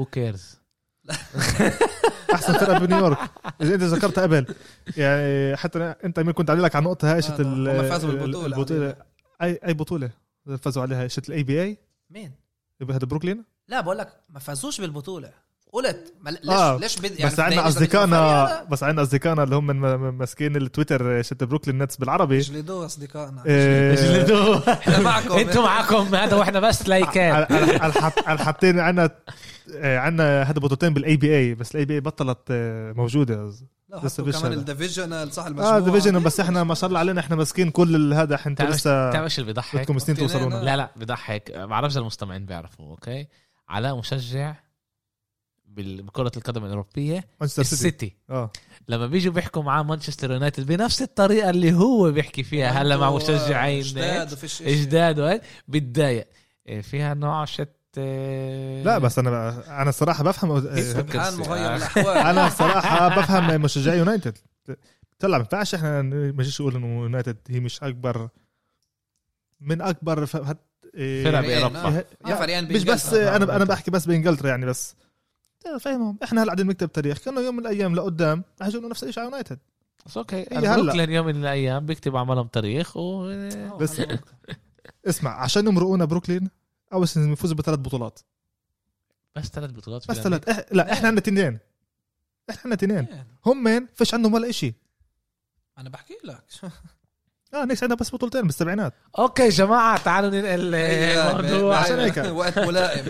Speaker 1: هو كيرز
Speaker 2: احسن فرقة بنيويورك. إذا أنت ذكرتها قبل. يعني حتى أنت مين كنت علي لك على النقطه هاي شت
Speaker 3: هم فازوا.
Speaker 2: البطولة. اي أي بطولة فازوا عليها؟ شت الاي بي اي
Speaker 3: مين؟
Speaker 2: هذا بروكلين؟
Speaker 3: لا بقول لك ما فازوش بالبطولة. قلت ما ليش
Speaker 2: آه،
Speaker 3: ليش بد
Speaker 2: بس عندنا اصدقائنا بس عندنا أصدقائنا اللي هم من ماسكين التويتر شت بروكلين نتس بالعربي.
Speaker 3: يجلدوه أصدقائنا؟
Speaker 2: إيه،
Speaker 3: إحنا معكم.
Speaker 1: إنتوا معكم هذا وإحنا بس لايكات.
Speaker 2: حاطين عندنا عندنا هذا بطولتين بالاي بي اي بس الاي بي اي بطلت آه، موجودة.
Speaker 3: لا
Speaker 2: لسه فيش
Speaker 3: كمان. الديفيجنال صح المجموعة.
Speaker 2: آه ديفيجن بس إحنا ما شاء الله علينا إحنا ماسكين كل هذا أنتوا
Speaker 1: تعرف
Speaker 2: لسه
Speaker 1: تعرف إيش اللي بيضحك؟
Speaker 2: بدكم سنين توصلونا.
Speaker 1: لا لا بضحك ما بعرفش المستمعين بيعرفوا okay؟ علاء مشجع بكرة القدم الأوروبية
Speaker 2: مانشستر سيتي
Speaker 1: السيتي
Speaker 2: آه
Speaker 1: لما بيجوا بيحكوا معاه مانشستر يونايتد بنفس الطريقة اللي هو بيحكي فيها هلا مع مشجعين
Speaker 3: جداد وفيش إشي.
Speaker 1: اجداد وهيك بتضايق إيه، فيها نوع شت إيه،
Speaker 2: لا بس أنا أنا الصراحة بفهم
Speaker 3: سبحان. مغير. الاحوال
Speaker 2: أنا الصراحة بفهم مشجعي يونايتد طلع ما ينفعش إحنا ما نجيش نقول إنه يونايتد هي مش أكبر من أكبر. إيه،
Speaker 1: فرق بأوروبا.
Speaker 3: آه.
Speaker 2: مش بس. أنا أنا بحكي بس بإنجلترا يعني بس فاهمهم إحنا هلا قاعدين نكتب تاريخ. كانوا يوم من الأيام لقدام رح يجوا نفس الشيء على يونايتد
Speaker 1: بس okay
Speaker 2: هي هلا.
Speaker 1: بروكلين يوم من الأيام بيكتب عملهم تاريخ و
Speaker 2: بس-. اسمع عشان يمرقونا بروكلين أول سنه نفوز بثلاث بطولات.
Speaker 1: بس ثلاث بطولات
Speaker 2: بس ثلاث. إح... لا إحنا عندنا تنين إحنا عندنا تنين
Speaker 3: إيه،
Speaker 2: هم مين؟ فيش عندهم ولا شيء
Speaker 3: أنا بحكي لك.
Speaker 2: آه نيكس عندنا بس بطولتين بالسبعينات
Speaker 1: أوكي جماعة تعالوا ننقل
Speaker 3: إيه،
Speaker 1: الموضوع.
Speaker 2: عشان هيك.
Speaker 3: وقت ملائم.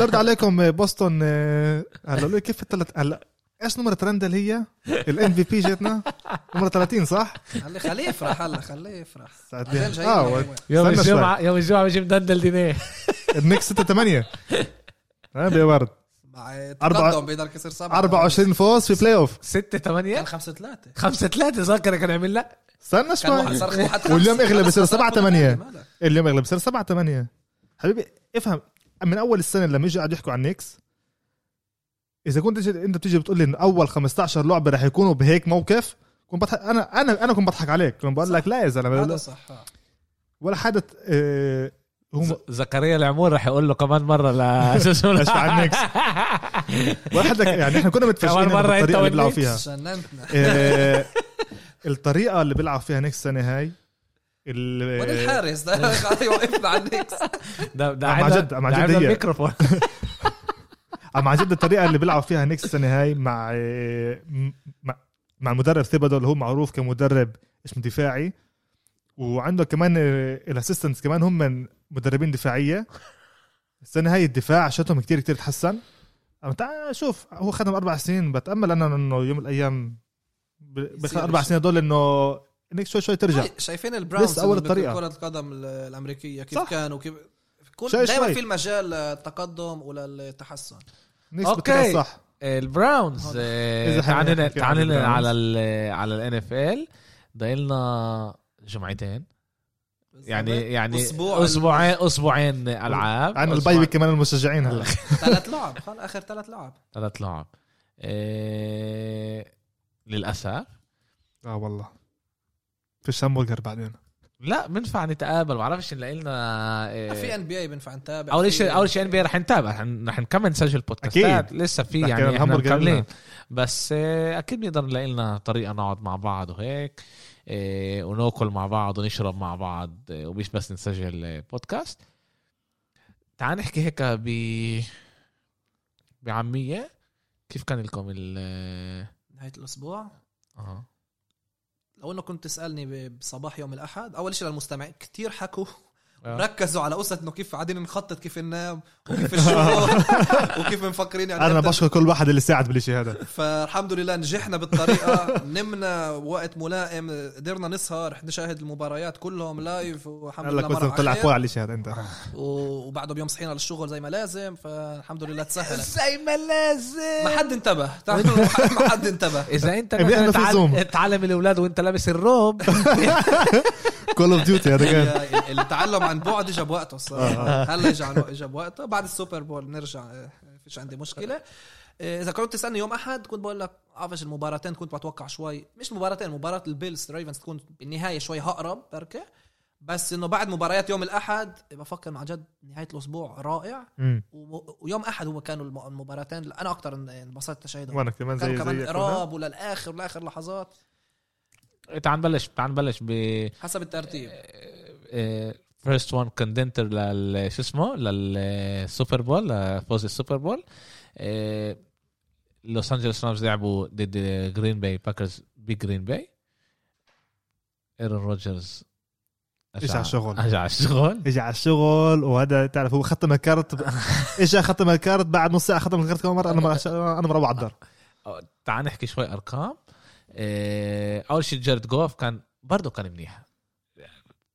Speaker 2: يرضى عليكم بوسطن آه، هلا لي كيف الثلاث هلا إيش نمرة رندل هي؟ الام في بي جاتنا؟ نمرة 30 صح؟
Speaker 3: خليه خليه يفرح هلا خليه يفرح.
Speaker 2: آه
Speaker 1: يوم. الجمعه يوم الجمعة بيجي مدندل دينيه
Speaker 2: النكس 6 8 ها بورد
Speaker 3: مع
Speaker 2: أربعة-
Speaker 3: تقدم بيقدر كسر سبعة.
Speaker 2: 24 فوز في بلاي اوف
Speaker 1: 6 8
Speaker 3: كان خمسة ثلاثة
Speaker 1: 5 3 ذاكر كان عمل لا
Speaker 2: استنى شوي واليوم. اغلب بصير
Speaker 3: صار
Speaker 2: سبعة
Speaker 3: واحد
Speaker 2: تمانية.
Speaker 3: مالك.
Speaker 2: اليوم اغلب بصير 7 8 حبيبي افهم من أول السنة لما يجي قاعد يحكوا عن نيكس إذا كنت تجي أنت بتيجي بتقول لي إنه أول 15 لعبة رح يكونوا بهيك موقف كنت بضحك أنا أنا أنا كنت بضحك عليك كنت بقول لك لا يا زلمة
Speaker 3: هذا
Speaker 2: لا-
Speaker 3: صح.
Speaker 2: ولا حدا آه، هم
Speaker 1: زكريا العمور رح يقول له كمان مرة ل شو اسمه
Speaker 2: أشفع عنك. ولا حدا يعني إحنا كنا متفاجئين
Speaker 1: كمان أنت
Speaker 2: اللي بيلعبوا. فيها الطريقة اللي بيلعب فيها نيكس السنة هاي ال-
Speaker 3: وين الحارس. ده قاعد يوقفنا على النكس
Speaker 1: ده ده
Speaker 2: مع
Speaker 1: عنا-
Speaker 2: جد- مع
Speaker 1: ده
Speaker 2: جد
Speaker 1: عنا
Speaker 2: هي.
Speaker 1: الميكروفون
Speaker 2: جد الطريقة اللي بيلعب فيها نيكس السنة هاي مع مع, مع المدرب ثيبادو اللي هو معروف كمدرب اسمه دفاعي. وعنده كمان ال assistants كمان هم من مدربين دفاعية. السنة هاي الدفاع شتهم كتير كتير تحسن. أما تعال شوف هو خدم أربع سنين. بتأمل أنا إنه يوم من الأيام بخلال
Speaker 3: أربع
Speaker 2: سنين هدول إنه نيكس شوي شوي ترجع
Speaker 3: شايفين البراونز اللي
Speaker 2: الطريقة.
Speaker 3: بكرة القدم ال- الأمريكية كيف
Speaker 2: صح.
Speaker 3: كانوا كيف كل
Speaker 2: شوي
Speaker 3: دائما
Speaker 2: شوي.
Speaker 3: في المجال للتقدم وللتحسن.
Speaker 2: بالطريقة صح
Speaker 1: البراونز. آه،
Speaker 2: إذا
Speaker 1: تعال
Speaker 2: حنحكي
Speaker 1: نن-
Speaker 2: عن
Speaker 1: تعال نن-
Speaker 2: البراونز.
Speaker 1: على ال على الان اف ال ضايلنا جمعتين يعني يعني
Speaker 3: أسبوع
Speaker 1: أسبوعين أسبوعين ألعاب
Speaker 2: عن البايبي كمان المشجعين هلا
Speaker 3: ثلاث لعب آخر ثلاث لعب
Speaker 1: ثلاث لعب إيه للأسف.
Speaker 2: آه والله. فيش همبرجر بعدين.
Speaker 1: لا بنفع نتقابل. ما بعرفش نلاقي لنا إيه
Speaker 3: في ان بي اي بنفع نتابع. أول
Speaker 1: شيء أول شيء ان بي رح نتابع. رح نكمل نسجل بودكاستات.
Speaker 2: أكيد.
Speaker 1: لسه في يعني
Speaker 2: إحنا
Speaker 1: مكملين. بس آه، أكيد نقدر نلاقي لنا طريقة نقعد مع بعض وهيك آه، وناكل مع بعض ونشرب مع بعض آه، ومش بس نسجل آه، بودكاست. تعال نحكي هيك ب بعامية. كيف كان لكم ال
Speaker 3: نهاية الأسبوع.
Speaker 1: آه
Speaker 3: لو إنه كنت تسألني بصباح يوم الأحد أول شيء للمستمعين كتير حكوا.
Speaker 1: آه.
Speaker 3: ركزوا على قصة إنه كيف قاعدين نخطط كيف ننام وكيف الشغل وكيف مفكرين يعني أنا
Speaker 2: بشكر كل واحد اللي ساعد بالشيء هذا.
Speaker 3: فالحمد لله نجحنا بالطريقة نمنا وقت ملائم قدرنا نسهر نشاهد المباريات كلهم live والحمد لله مرة
Speaker 2: طلع. كوع على الشيء هذا
Speaker 3: أنت. وبعده بيوم صحينا للشغل زي ما لازم فالحمد لله تسهلت.
Speaker 1: زي ما لازم.
Speaker 3: ما حد انتبه. تعرف ما حد انتبه.
Speaker 1: إذا
Speaker 2: أنت
Speaker 1: مثلا
Speaker 2: Zoom.
Speaker 1: تعلم الأولاد وأنت لابس الروب.
Speaker 2: Call of Duty هذا كان.
Speaker 3: التعلم عن بعد اجى بوقته الصراحة. هلا اجى عن- اجى بوقته. بعد ال Super Bowl نرجع آه، فيش عندي مشكلة. آه، إذا كنت تسألني يوم أحد كنت بقول لك عارفش المباراتين كنت بتوقع شوي. مش مباراتين مباراة ال Bills Ravens تكون بالنهاية شوي اقرب بركة. بس إنه بعد مباريات يوم الأحد بفكر مع جد نهاية الأسبوع رائع. ويوم أحد هو كانوا الم- المباراتين. أنا أكثر إنبسطت تشاهدهم
Speaker 2: وأنا كمان زي
Speaker 3: كمان
Speaker 2: زي
Speaker 3: قراب وللآخر لآخر لحظات.
Speaker 1: تعال نبلش تعال نبلش ب
Speaker 3: حسب الترتيب.
Speaker 1: first one contender لل شو اسمه؟ لل Super Bowl لفوز ال Super Bowl. لوس انجلوس Rams لعبوا ضد Green Bay Packers ب Green Bay Aaron Rodgers
Speaker 2: اجى على الشغل.
Speaker 1: اجى على الشغل.
Speaker 2: اجى على الشغل وهذا تعرف هو ختم الكارت اجى ختم الكارت بعد نص ساعة ختم الكارت كمان مرة أنا أنا مروح على الدار.
Speaker 1: تعال نحكي شوي أرقام. أول شيء Jared Goff كان برضه كان منيح.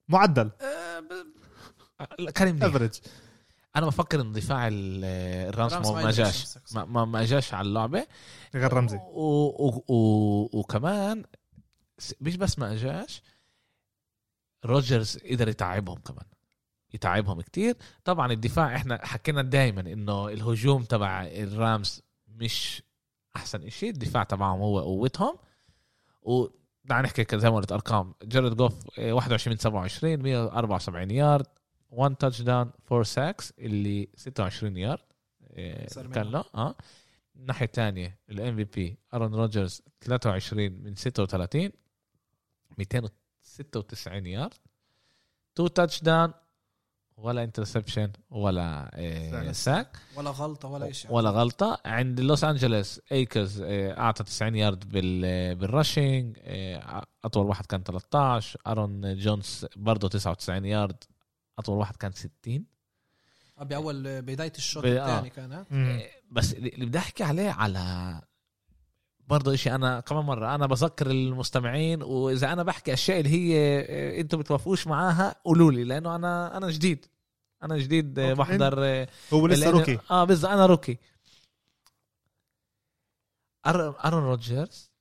Speaker 2: معدل.
Speaker 3: آه،
Speaker 1: كان منيح.
Speaker 2: average
Speaker 1: أنا بفكر إن دفاع ال- ال
Speaker 3: Rams
Speaker 1: ما جاش. ما, ما, ما جاش على اللعبة.
Speaker 2: غير Ramsey.
Speaker 1: و و و وكمان مش بس ما اجاش Rodgers قدر يتعبهم كمان. يتعبهم كتير. طبعا الدفاع إحنا حكينا دائما إنه الهجوم تبع ال Rams مش أحسن إشي. الدفاع تبعهم هو قوتهم. و نحكي زي ما قلت أرقام. Jared Goff آه، 21 27 174 يارد 1 touchdown 4 sacks اللي 26 يارد. كان. له آه الناحيه الثانية ال MVP Aaron Rodgers 23 من 36 296 يارد. 2 touchdown ولا interception ولا آه، sack.
Speaker 3: ولا غلطة ولا شيء
Speaker 1: ولا غلطة عند لوس انجلوس Akers آه، أعطى 90 يارد بال بال rushing آه، أطول واحد كان 13 Aaron Jones برضه 99 يارد أطول واحد كان 60
Speaker 3: بأول بداية الشوط
Speaker 1: آه.
Speaker 3: الثاني كان.
Speaker 1: بس اللي بدي أحكي عليه على برضه إشي أنا كمان مرة أنا بذكر المستمعين وإذا أنا بحكي أشياء اللي هي آه، أنتم بتوافقوش معاها قولوا لي لأنه أنا أنا جديد أنا جديد آه،. بحضر آه،
Speaker 2: هو لسه
Speaker 1: لأنه-
Speaker 2: rookie.
Speaker 1: آه بالظبط أنا rookie. أر- Aaron Rodgers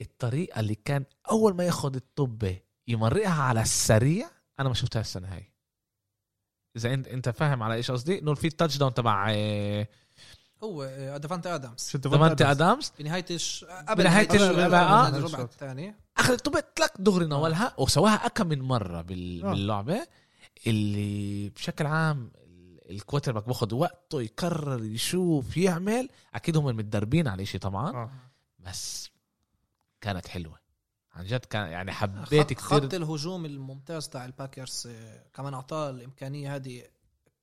Speaker 1: الطريقة اللي كان أول ما ياخد الطبة يمرقها على السريع أنا ما شفتها السنة هاي. إذا انت أنت فاهم على إيش قصدي؟ إنه في ال touchdown تبع آه،
Speaker 3: هو آه، Davante Adams
Speaker 2: شو
Speaker 1: Davante Adams
Speaker 3: بنهاية الش... قبل
Speaker 1: آه.
Speaker 3: الربع الثاني.
Speaker 1: اخذ الطبه تلك دغري نولها وسواها أكم من مرة بال...
Speaker 2: آه.
Speaker 1: باللعبة اللي بشكل عام ال quarterback باخذ وقته يكرر يشوف يعمل. أكيد هم متدربين على شيء طبعا.
Speaker 2: آه.
Speaker 1: بس كانت حلوة. عن جد كان يعني حبيت
Speaker 3: خط, خط
Speaker 1: كثير
Speaker 3: الهجوم الممتاز تاع ال Packers كمان أعطاه الإمكانية هذه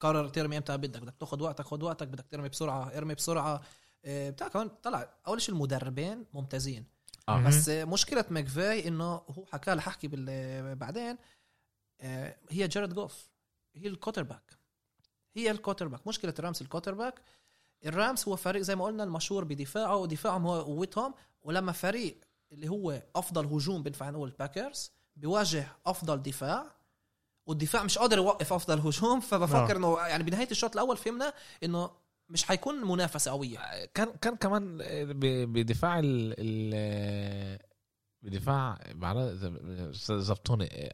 Speaker 3: قرر ترمي إمتى بدك بدك تاخذ وقتك خذ وقتك بدك ترمي بسرعة ارمي بسرعة. آه، بتاع كمان طلع أول شيء المدربين ممتازين.
Speaker 1: آه.
Speaker 3: بس آه، مشكلة McVay إنه هو حكى لي ححكي بال- بعدين آه، هي Jared Goff. هي ال quarterback هي ال quarterback مشكلة ال Rams ال quarterback ال Rams هو فريق زي ما قلنا المشهور بدفاعه ودفاعهم هو قوتهم. ولما فريق اللي هو أفضل هجوم بينفع نقول ال Packers بيواجه أفضل دفاع والدفاع مش قادر يوقف أفضل هجوم فبفكر
Speaker 2: آه.
Speaker 3: إنه يعني بنهاية الشوط الأول فهمنا إنه مش حيكون منافسة قوية.
Speaker 1: كان كان كمان ب- بدفاع ال ال بدفاع زبطوني.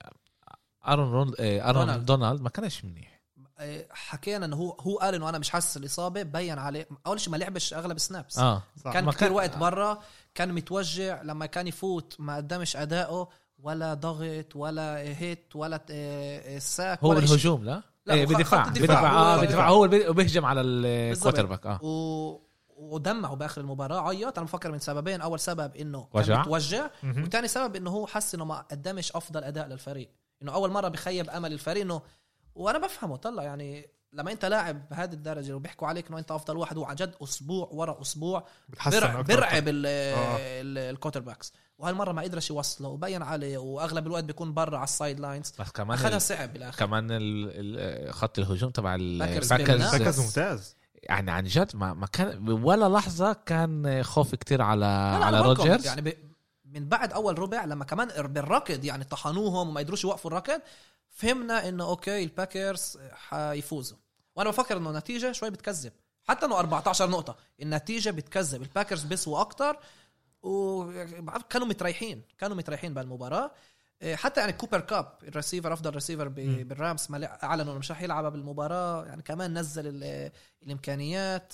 Speaker 1: Aaron رون
Speaker 3: Aaron
Speaker 1: Donald. ما كانش منيح.
Speaker 3: آه، حكينا إنه هو هو قال إنه أنا مش حاسس الاصابه بين عليه. أول شيء ما لعبش أغلب ال
Speaker 1: snaps آه.
Speaker 2: صح.
Speaker 3: كان كثير
Speaker 1: كان-
Speaker 3: وقت برا كان متوجع لما كان يفوت ما قدمش أداؤه. ولا ضغط ولا hit ولا آه، آه، sack
Speaker 1: هو
Speaker 3: ولا.
Speaker 1: بالهجوم لا,
Speaker 3: لا،
Speaker 1: إيه بدفاع. بدفاع.
Speaker 3: آه
Speaker 1: بدفاع. هو اللي بيهجم على ال quarterback آه.
Speaker 3: و... ودمعوا بآخر المباراة عيط. أنا بفكر من سببين. أول سبب إنه
Speaker 1: وجع.
Speaker 3: متوجع. وثاني سبب إنه هو حس إنه ما قدمش أفضل أداء للفريق. إنه أول مرة بخيب أمل الفريق إنه وأنا بفهمه طلع يعني لما أنت لاعب بهذه الدرجة وبيحكوا عليك إنه أنت أفضل واحد وعن جد أسبوع ورا أسبوع
Speaker 2: بتحسن.
Speaker 3: برعب ال-. ال- ال quarterbacks وهالمرة ما قدرش يوصله وبين عليه وأغلب الوقت بيكون برا على ال sidelines
Speaker 1: بس كمان أخذها.
Speaker 3: صعب بالآخر
Speaker 1: كمان ال... ال... خط الهجوم تبع
Speaker 3: Packers
Speaker 1: ال
Speaker 3: Packers.
Speaker 2: Packers ممتاز
Speaker 1: يعني عن جد ما, ما كان ولا لحظة كان خوف كتير على
Speaker 3: لا لا
Speaker 1: على. Rodgers
Speaker 3: يعني. من بعد أول ربع لما كمان بالركض يعني طحنوهم وما يقدروش يوقفوا الركض فهمنا إنه okay ال Packers حيفوزوا. وأنا بفكر إنه النتيجة شوي بتكذب. حتى إنه 14 نقطة. النتيجة بتكذب. ال Packers بيسوا أكتر. وكانوا متريحين. كانوا متريحين بالمباراه إيه، حتى يعني Cooper Kupp ال receiver أفضل
Speaker 2: مم.
Speaker 3: بال Rams ما أعلنوا إنه مش رح يلعب بالمباراة. يعني كمان نزل ال- الإمكانيات.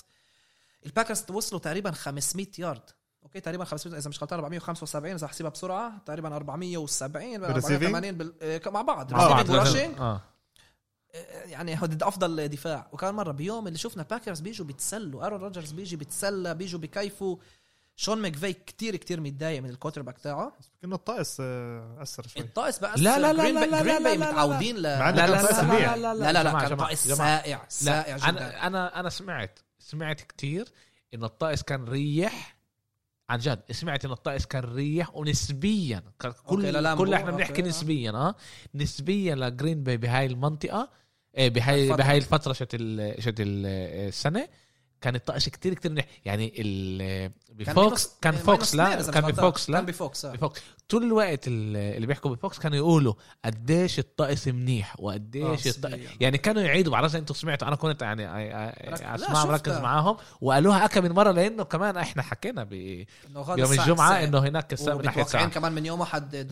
Speaker 3: الباكرز وصلوا تقريبا 500 يارد. أوكي تقريبا 500 إذا مش غلطان 475 إذا احسبها بسرعة تقريبا 470
Speaker 2: بال receiving؟
Speaker 3: 480 بال... إيه، مع بعض
Speaker 2: مع بعض.
Speaker 3: و rushing
Speaker 1: آه
Speaker 3: يعني هو ضد أفضل دفاع وكان مرة بيوم اللي شفنا باكرز بيجوا بيتسلوا آرون روجرز بيجي بيتسلى بيجوا بكيفوا شون ماكفي كتير كتير متضايق من ال quarterback تاعه
Speaker 2: الطقس آه، أثر شوي
Speaker 3: الطقس بقى
Speaker 1: لا، لا، لا، لا، لا، لا، لا، لا، لا.
Speaker 3: متعودين لا لا لا
Speaker 2: منيح.
Speaker 3: لا لا لا
Speaker 1: جماعة،
Speaker 3: كان
Speaker 1: جماعة.
Speaker 3: سائع
Speaker 1: لا
Speaker 3: سائع جدا
Speaker 1: أنا أنا أنا سمعت سمعت كتير انه الطقس كان ريح عن جد سمعت انه الطقس كان ريح ونسبيا كل
Speaker 3: أوكي، للامبو،
Speaker 1: كل إحنا بنحكي
Speaker 3: آه.
Speaker 1: نسبيا آه نسبيا لجرين باي بهاي المنطقة إيه بهاي. بهاي الفترة شت شت ال- السنة كان الطقس كتير كتير منيح يعني ال بفوكس كان فوكس
Speaker 3: اثنين
Speaker 1: لا كان. بفوكس لا
Speaker 3: كان بفوكس آه.
Speaker 1: بفوكس طول الوقت ال- اللي بيحكوا بفوكس كانوا يقولوا قديش الطقس منيح
Speaker 2: آه،
Speaker 1: وقديش الطقس
Speaker 3: صدقيا.
Speaker 1: يعني كانوا يعيدوا بعرفش أنتم سمعتوا أنا كنت يعني أسمع مركز. معاهم وقالوها اكم من مرة لأنه كمان إحنا حكينا ب-
Speaker 3: الساعة- الجمعة.
Speaker 1: إنه هناك
Speaker 3: ناحية
Speaker 1: ساعة
Speaker 3: كمان من يوم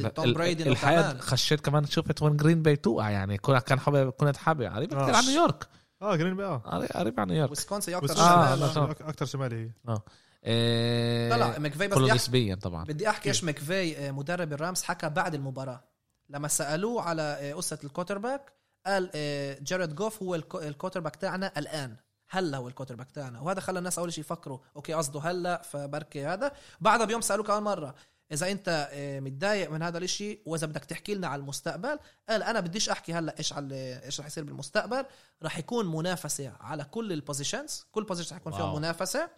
Speaker 1: لا،
Speaker 3: توم بريدي كمان.
Speaker 1: خشيت كمان شفت وين جرين باي توقع يعني كنا- كان حابب كنت حابب قريب
Speaker 2: آه.
Speaker 1: كثير عن نيويورك
Speaker 2: آه جرين باي آه
Speaker 1: قريب- عن نيويورك.
Speaker 3: ويسكونسن أكثر
Speaker 2: بس
Speaker 1: آه،
Speaker 3: شمال.
Speaker 1: لا، طبعا.
Speaker 2: أكثر شمالي هي.
Speaker 1: إيه
Speaker 3: لا لا مكفي بس
Speaker 1: كله نسبيا طبعا.
Speaker 3: بدي أحكي إيش مكفي آه، مدرب الرامز حكى بعد المباراة. لما سألوه على آه، قصة ال quarterback قال آه، جاريد جوف هو الكو- ال quarterback تاعنا الآن. هلا هو ال quarterback تاعنا. وهذا خلى الناس أول شيء يفكروا أوكي قصده هلا فبركي هذا. بعدها بيوم سألوه كمان مرة إذا أنت آه، متضايق من هذا الإشي وإذا بدك تحكي لنا على المستقبل قال أنا بديش أحكي هلأ إيش على إيش رح يصير بالمستقبل رح يكون منافسة على كل ال positions كل position رح يكون فيهم
Speaker 1: wow.
Speaker 3: منافسة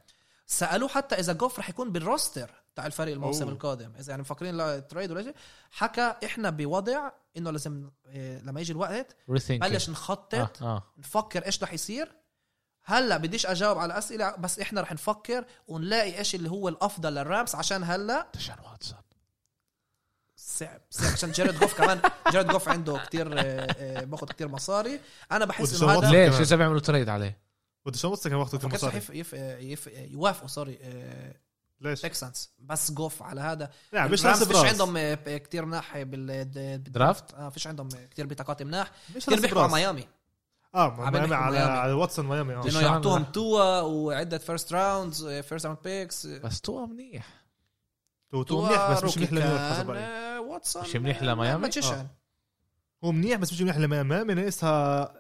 Speaker 3: سألوه حتى إذا جوف رح يكون بالروستر تاع الفريق الموسم
Speaker 2: أوه.
Speaker 3: القادم إذا يعني مفكرين لا تريد ولا شيء حكى إحنا بوضع إنه لازم إيه، لما يجي الوقت. بلش نخطط
Speaker 1: آه. آه.
Speaker 3: نفكر إيش رح يصير هلا بديش أجاوب على أسئلة بس إحنا رح نفكر ونلاقي إيش اللي هو الأفضل للرامس عشان هلا
Speaker 1: ديشان واتسون.
Speaker 3: صعب صعب عشان جاريد جوف كمان جاريد جوف عنده كتير آه، آه، باخذ كتير مصاري. أنا بحس إنه هذا
Speaker 1: ليش؟
Speaker 2: كمان.
Speaker 1: اذا بيعملوا تريد عليه؟
Speaker 2: وديشان واتسون
Speaker 3: ما كانش رح
Speaker 2: مصاري.
Speaker 3: يف... يف... يف... يوافقوا سوري آه،
Speaker 2: ليش؟
Speaker 3: تكسانس بس جوف على هذا.
Speaker 2: لا مش
Speaker 3: فيش
Speaker 2: براس
Speaker 3: عندهم كتير مناح بال
Speaker 1: درافت؟
Speaker 3: آه فيش عندهم كتير بطاقات مناح. كتير
Speaker 2: راس
Speaker 3: بيحكوا على ميامي. آه
Speaker 2: ميامي على. على واتسون ميامي آه.
Speaker 3: انه
Speaker 1: ديشان
Speaker 3: يعطوهم. توا وعدة فيرست راوندز فيرست راوند بيكس
Speaker 1: بس تو منيح.
Speaker 2: تو تو منيح بس مش منيح لنيويورك حسب رأيي.
Speaker 3: واتسون
Speaker 1: مش منيح لميامي؟
Speaker 3: ماجيشن
Speaker 2: هو منيح بس مش منيح لميامي. ميامي ناقصها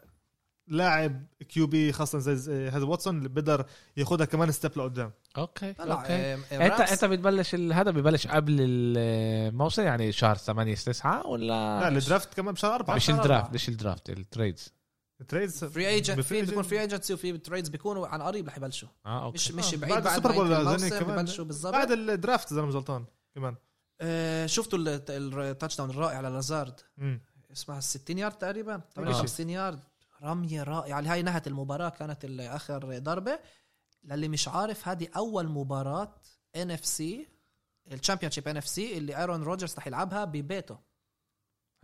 Speaker 2: لاعب QB خاصة زي- هذا واتسون اللي بقدر ياخذها كمان step لقدام.
Speaker 1: أوكي
Speaker 3: لا
Speaker 1: أوكي.
Speaker 3: لا
Speaker 1: انت أنت بتبلش هذا ببلش قبل الموسم يعني شهر 8 9 ولا؟
Speaker 2: لا ال draft كمان بشهر أربعة.
Speaker 1: مش
Speaker 3: شهر
Speaker 1: الدرافت. مش ال
Speaker 2: draft
Speaker 3: ال trades. ال
Speaker 2: trades
Speaker 3: free
Speaker 2: agent
Speaker 3: في بيكون. free agency وفي trades بيكونوا عن قريب رح يبلشوا.
Speaker 1: آه أوكي.
Speaker 3: مش مش
Speaker 2: آه،
Speaker 3: بعيد
Speaker 2: بعد السوبر بول كمان.
Speaker 3: ببلشوا بالضبط.
Speaker 2: بعد ال draft إذا أنا مش غلطان كمان.
Speaker 3: آه، شفتوا الت- ال touchdown الرائع للازارد
Speaker 2: مم.
Speaker 3: اسمها 60 يارد تقريبا
Speaker 2: آه.
Speaker 3: 58 يارد رمية رائعة. اللي هاي نهت المباراة كانت اخر ضربة. للي مش عارف هذه أول مباراة ان اف سي الشامبيون شيب ان اف سي اللي آرون روجرز رح يلعبها ببيته.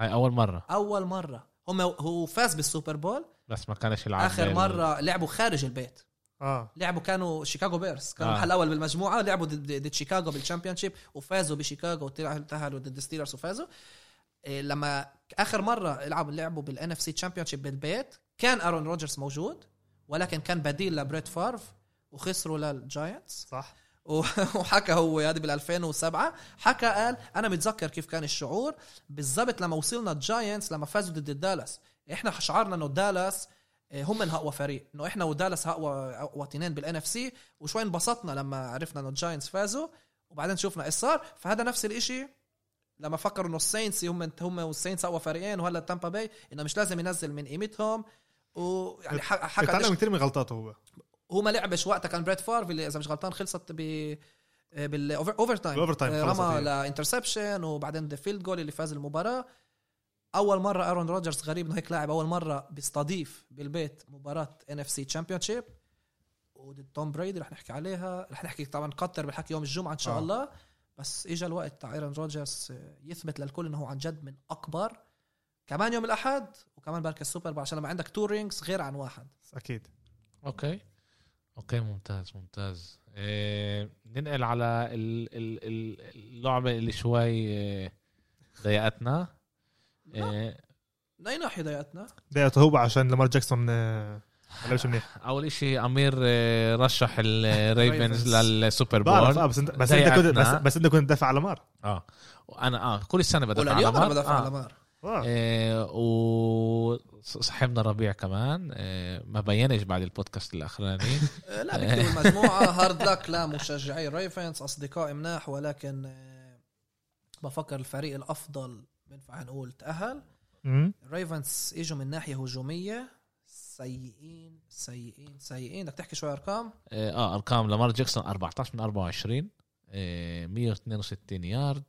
Speaker 1: هاي أول مرة.
Speaker 3: أول مرة. هم هو فاز بالسوبر بول.
Speaker 1: بس ما كانش يلعب آخر
Speaker 3: مرة لعبوا خارج البيت.
Speaker 2: آه.
Speaker 3: لعبوا كانوا شيكاغو بيرز. كانوا
Speaker 1: آه.
Speaker 3: المحل الأول بالمجموعة. لعبوا ضد ضد شيكاغو بال championship وفازوا بشيكاغو وتاهلوا ضد ستيلرز وفازوا. إيه، لما آخر مرة لعبوا لعبوا بال NFC championship بالبيت كان ارون روجرز موجود ولكن كان بديل لبريت فارف وخسروا للجاينتس
Speaker 2: صح.
Speaker 3: وحكى هو هذه بال 2007 حكى قال أنا متذكر كيف كان الشعور. بالضبط لما وصلنا الجاينتس لما فازوا ضد دالاس إحنا شعرنا إنه دالاس آه، هم من اقوى فريق. إنه إحنا ودالاس اقوى اقوى تنين بال NFC وشوي انبسطنا لما عرفنا إنه الجاينتس فازوا. وبعدين شفنا إيش صار. فهذا نفس الإشي لما فكروا إنه الساينتس هم هم والساينتس اقوى فريقين. وهلا تامبا باي إنه مش لازم ينزل من قيمتهم. ويعني حكى
Speaker 2: إتعلم كثير من غلطاته هو.
Speaker 3: هو ما لعبش وقتها كان بريت فارف اللي إذا مش غلطان خلصت ب بال overtime
Speaker 2: بال overtime خلصت
Speaker 3: رمى.
Speaker 2: ل
Speaker 3: interception وبعدين the field goal اللي فاز المباراة. أول مرة ارون روجرز غريب إنه هيك لاعب أول مرة بيستضيف بالبيت مباراة NFC championship وضد توم بريدي رح نحكي عليها. رح نحكي طبعا قطر بالحكي يوم الجمعة إن شاء
Speaker 2: آه.
Speaker 3: الله. بس اجى الوقت تاع آرون روجرز يثبت للكل إنه هو عن جد من أكبر. كمان يوم الأحد وكمان بركة السوبر عشان لما عندك two rings غير عن واحد.
Speaker 2: أكيد.
Speaker 1: أوكي. أوكي ممتاز ممتاز إيه ننقل على ال ال ال اللعبة اللي شوي إيه، ضايقتنا إيه
Speaker 3: من اي ناحيه ضايقتنا
Speaker 2: ضايقته هو عشان لامار جاكسون آه، ما لعبش منيح
Speaker 1: أول إشي أمير إيه، رشح الريفنز. للسوبر
Speaker 2: بعرف
Speaker 1: بول
Speaker 2: آه بس انت بس أنت كنت بس. بس أنت كنت تدافع على مار
Speaker 1: آه وأنا آه كل سنه بدافع على
Speaker 3: ولليوم أنا
Speaker 1: مار.
Speaker 3: بدافع
Speaker 1: آه.
Speaker 3: على مار
Speaker 2: آه.
Speaker 1: إيه وصاحبنا ربيع كمان إيه ما بينش بعد البودكاست الأخراني.
Speaker 3: آه، لا بيكتبوا المجموعه هارد لك لمشجعي ريفنز أصدقائي مناح ولكن آه، بفكر الفريق الأفضل بنفع نقول
Speaker 2: تأهل.
Speaker 3: الريفنز إجوا من ناحية هجومية سيئين سيئين سيئين. بدك تحكي شوي أرقام؟
Speaker 1: آه آه، أرقام لامار جاكسون 14 من 24 آه 162 يارد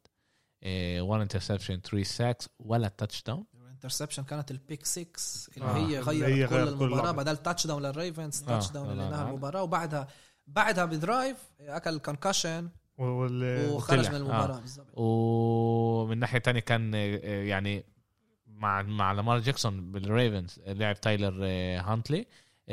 Speaker 1: آه 1 interception 3 sacks ولا touchdown
Speaker 3: interception كانت ال pick 6 اللي
Speaker 1: آه،
Speaker 3: هي
Speaker 2: اللي
Speaker 3: غيرت
Speaker 2: هي
Speaker 3: كل
Speaker 2: كل
Speaker 3: المباراة
Speaker 2: لعبة.
Speaker 3: بدل touchdown للريفنز
Speaker 1: آه،
Speaker 3: touchdown
Speaker 1: لا،
Speaker 3: اللي
Speaker 1: لا.
Speaker 3: المباراة وبعدها بعدها ب drive أكل كونكشن
Speaker 2: وال
Speaker 3: وخرج
Speaker 1: وطلع.
Speaker 3: من المباراة بالضبط
Speaker 1: ومن ناحية تانية كان آه، يعني مع مع لامار جاكسون بالريفنز لعب تايلر آه، هانتلي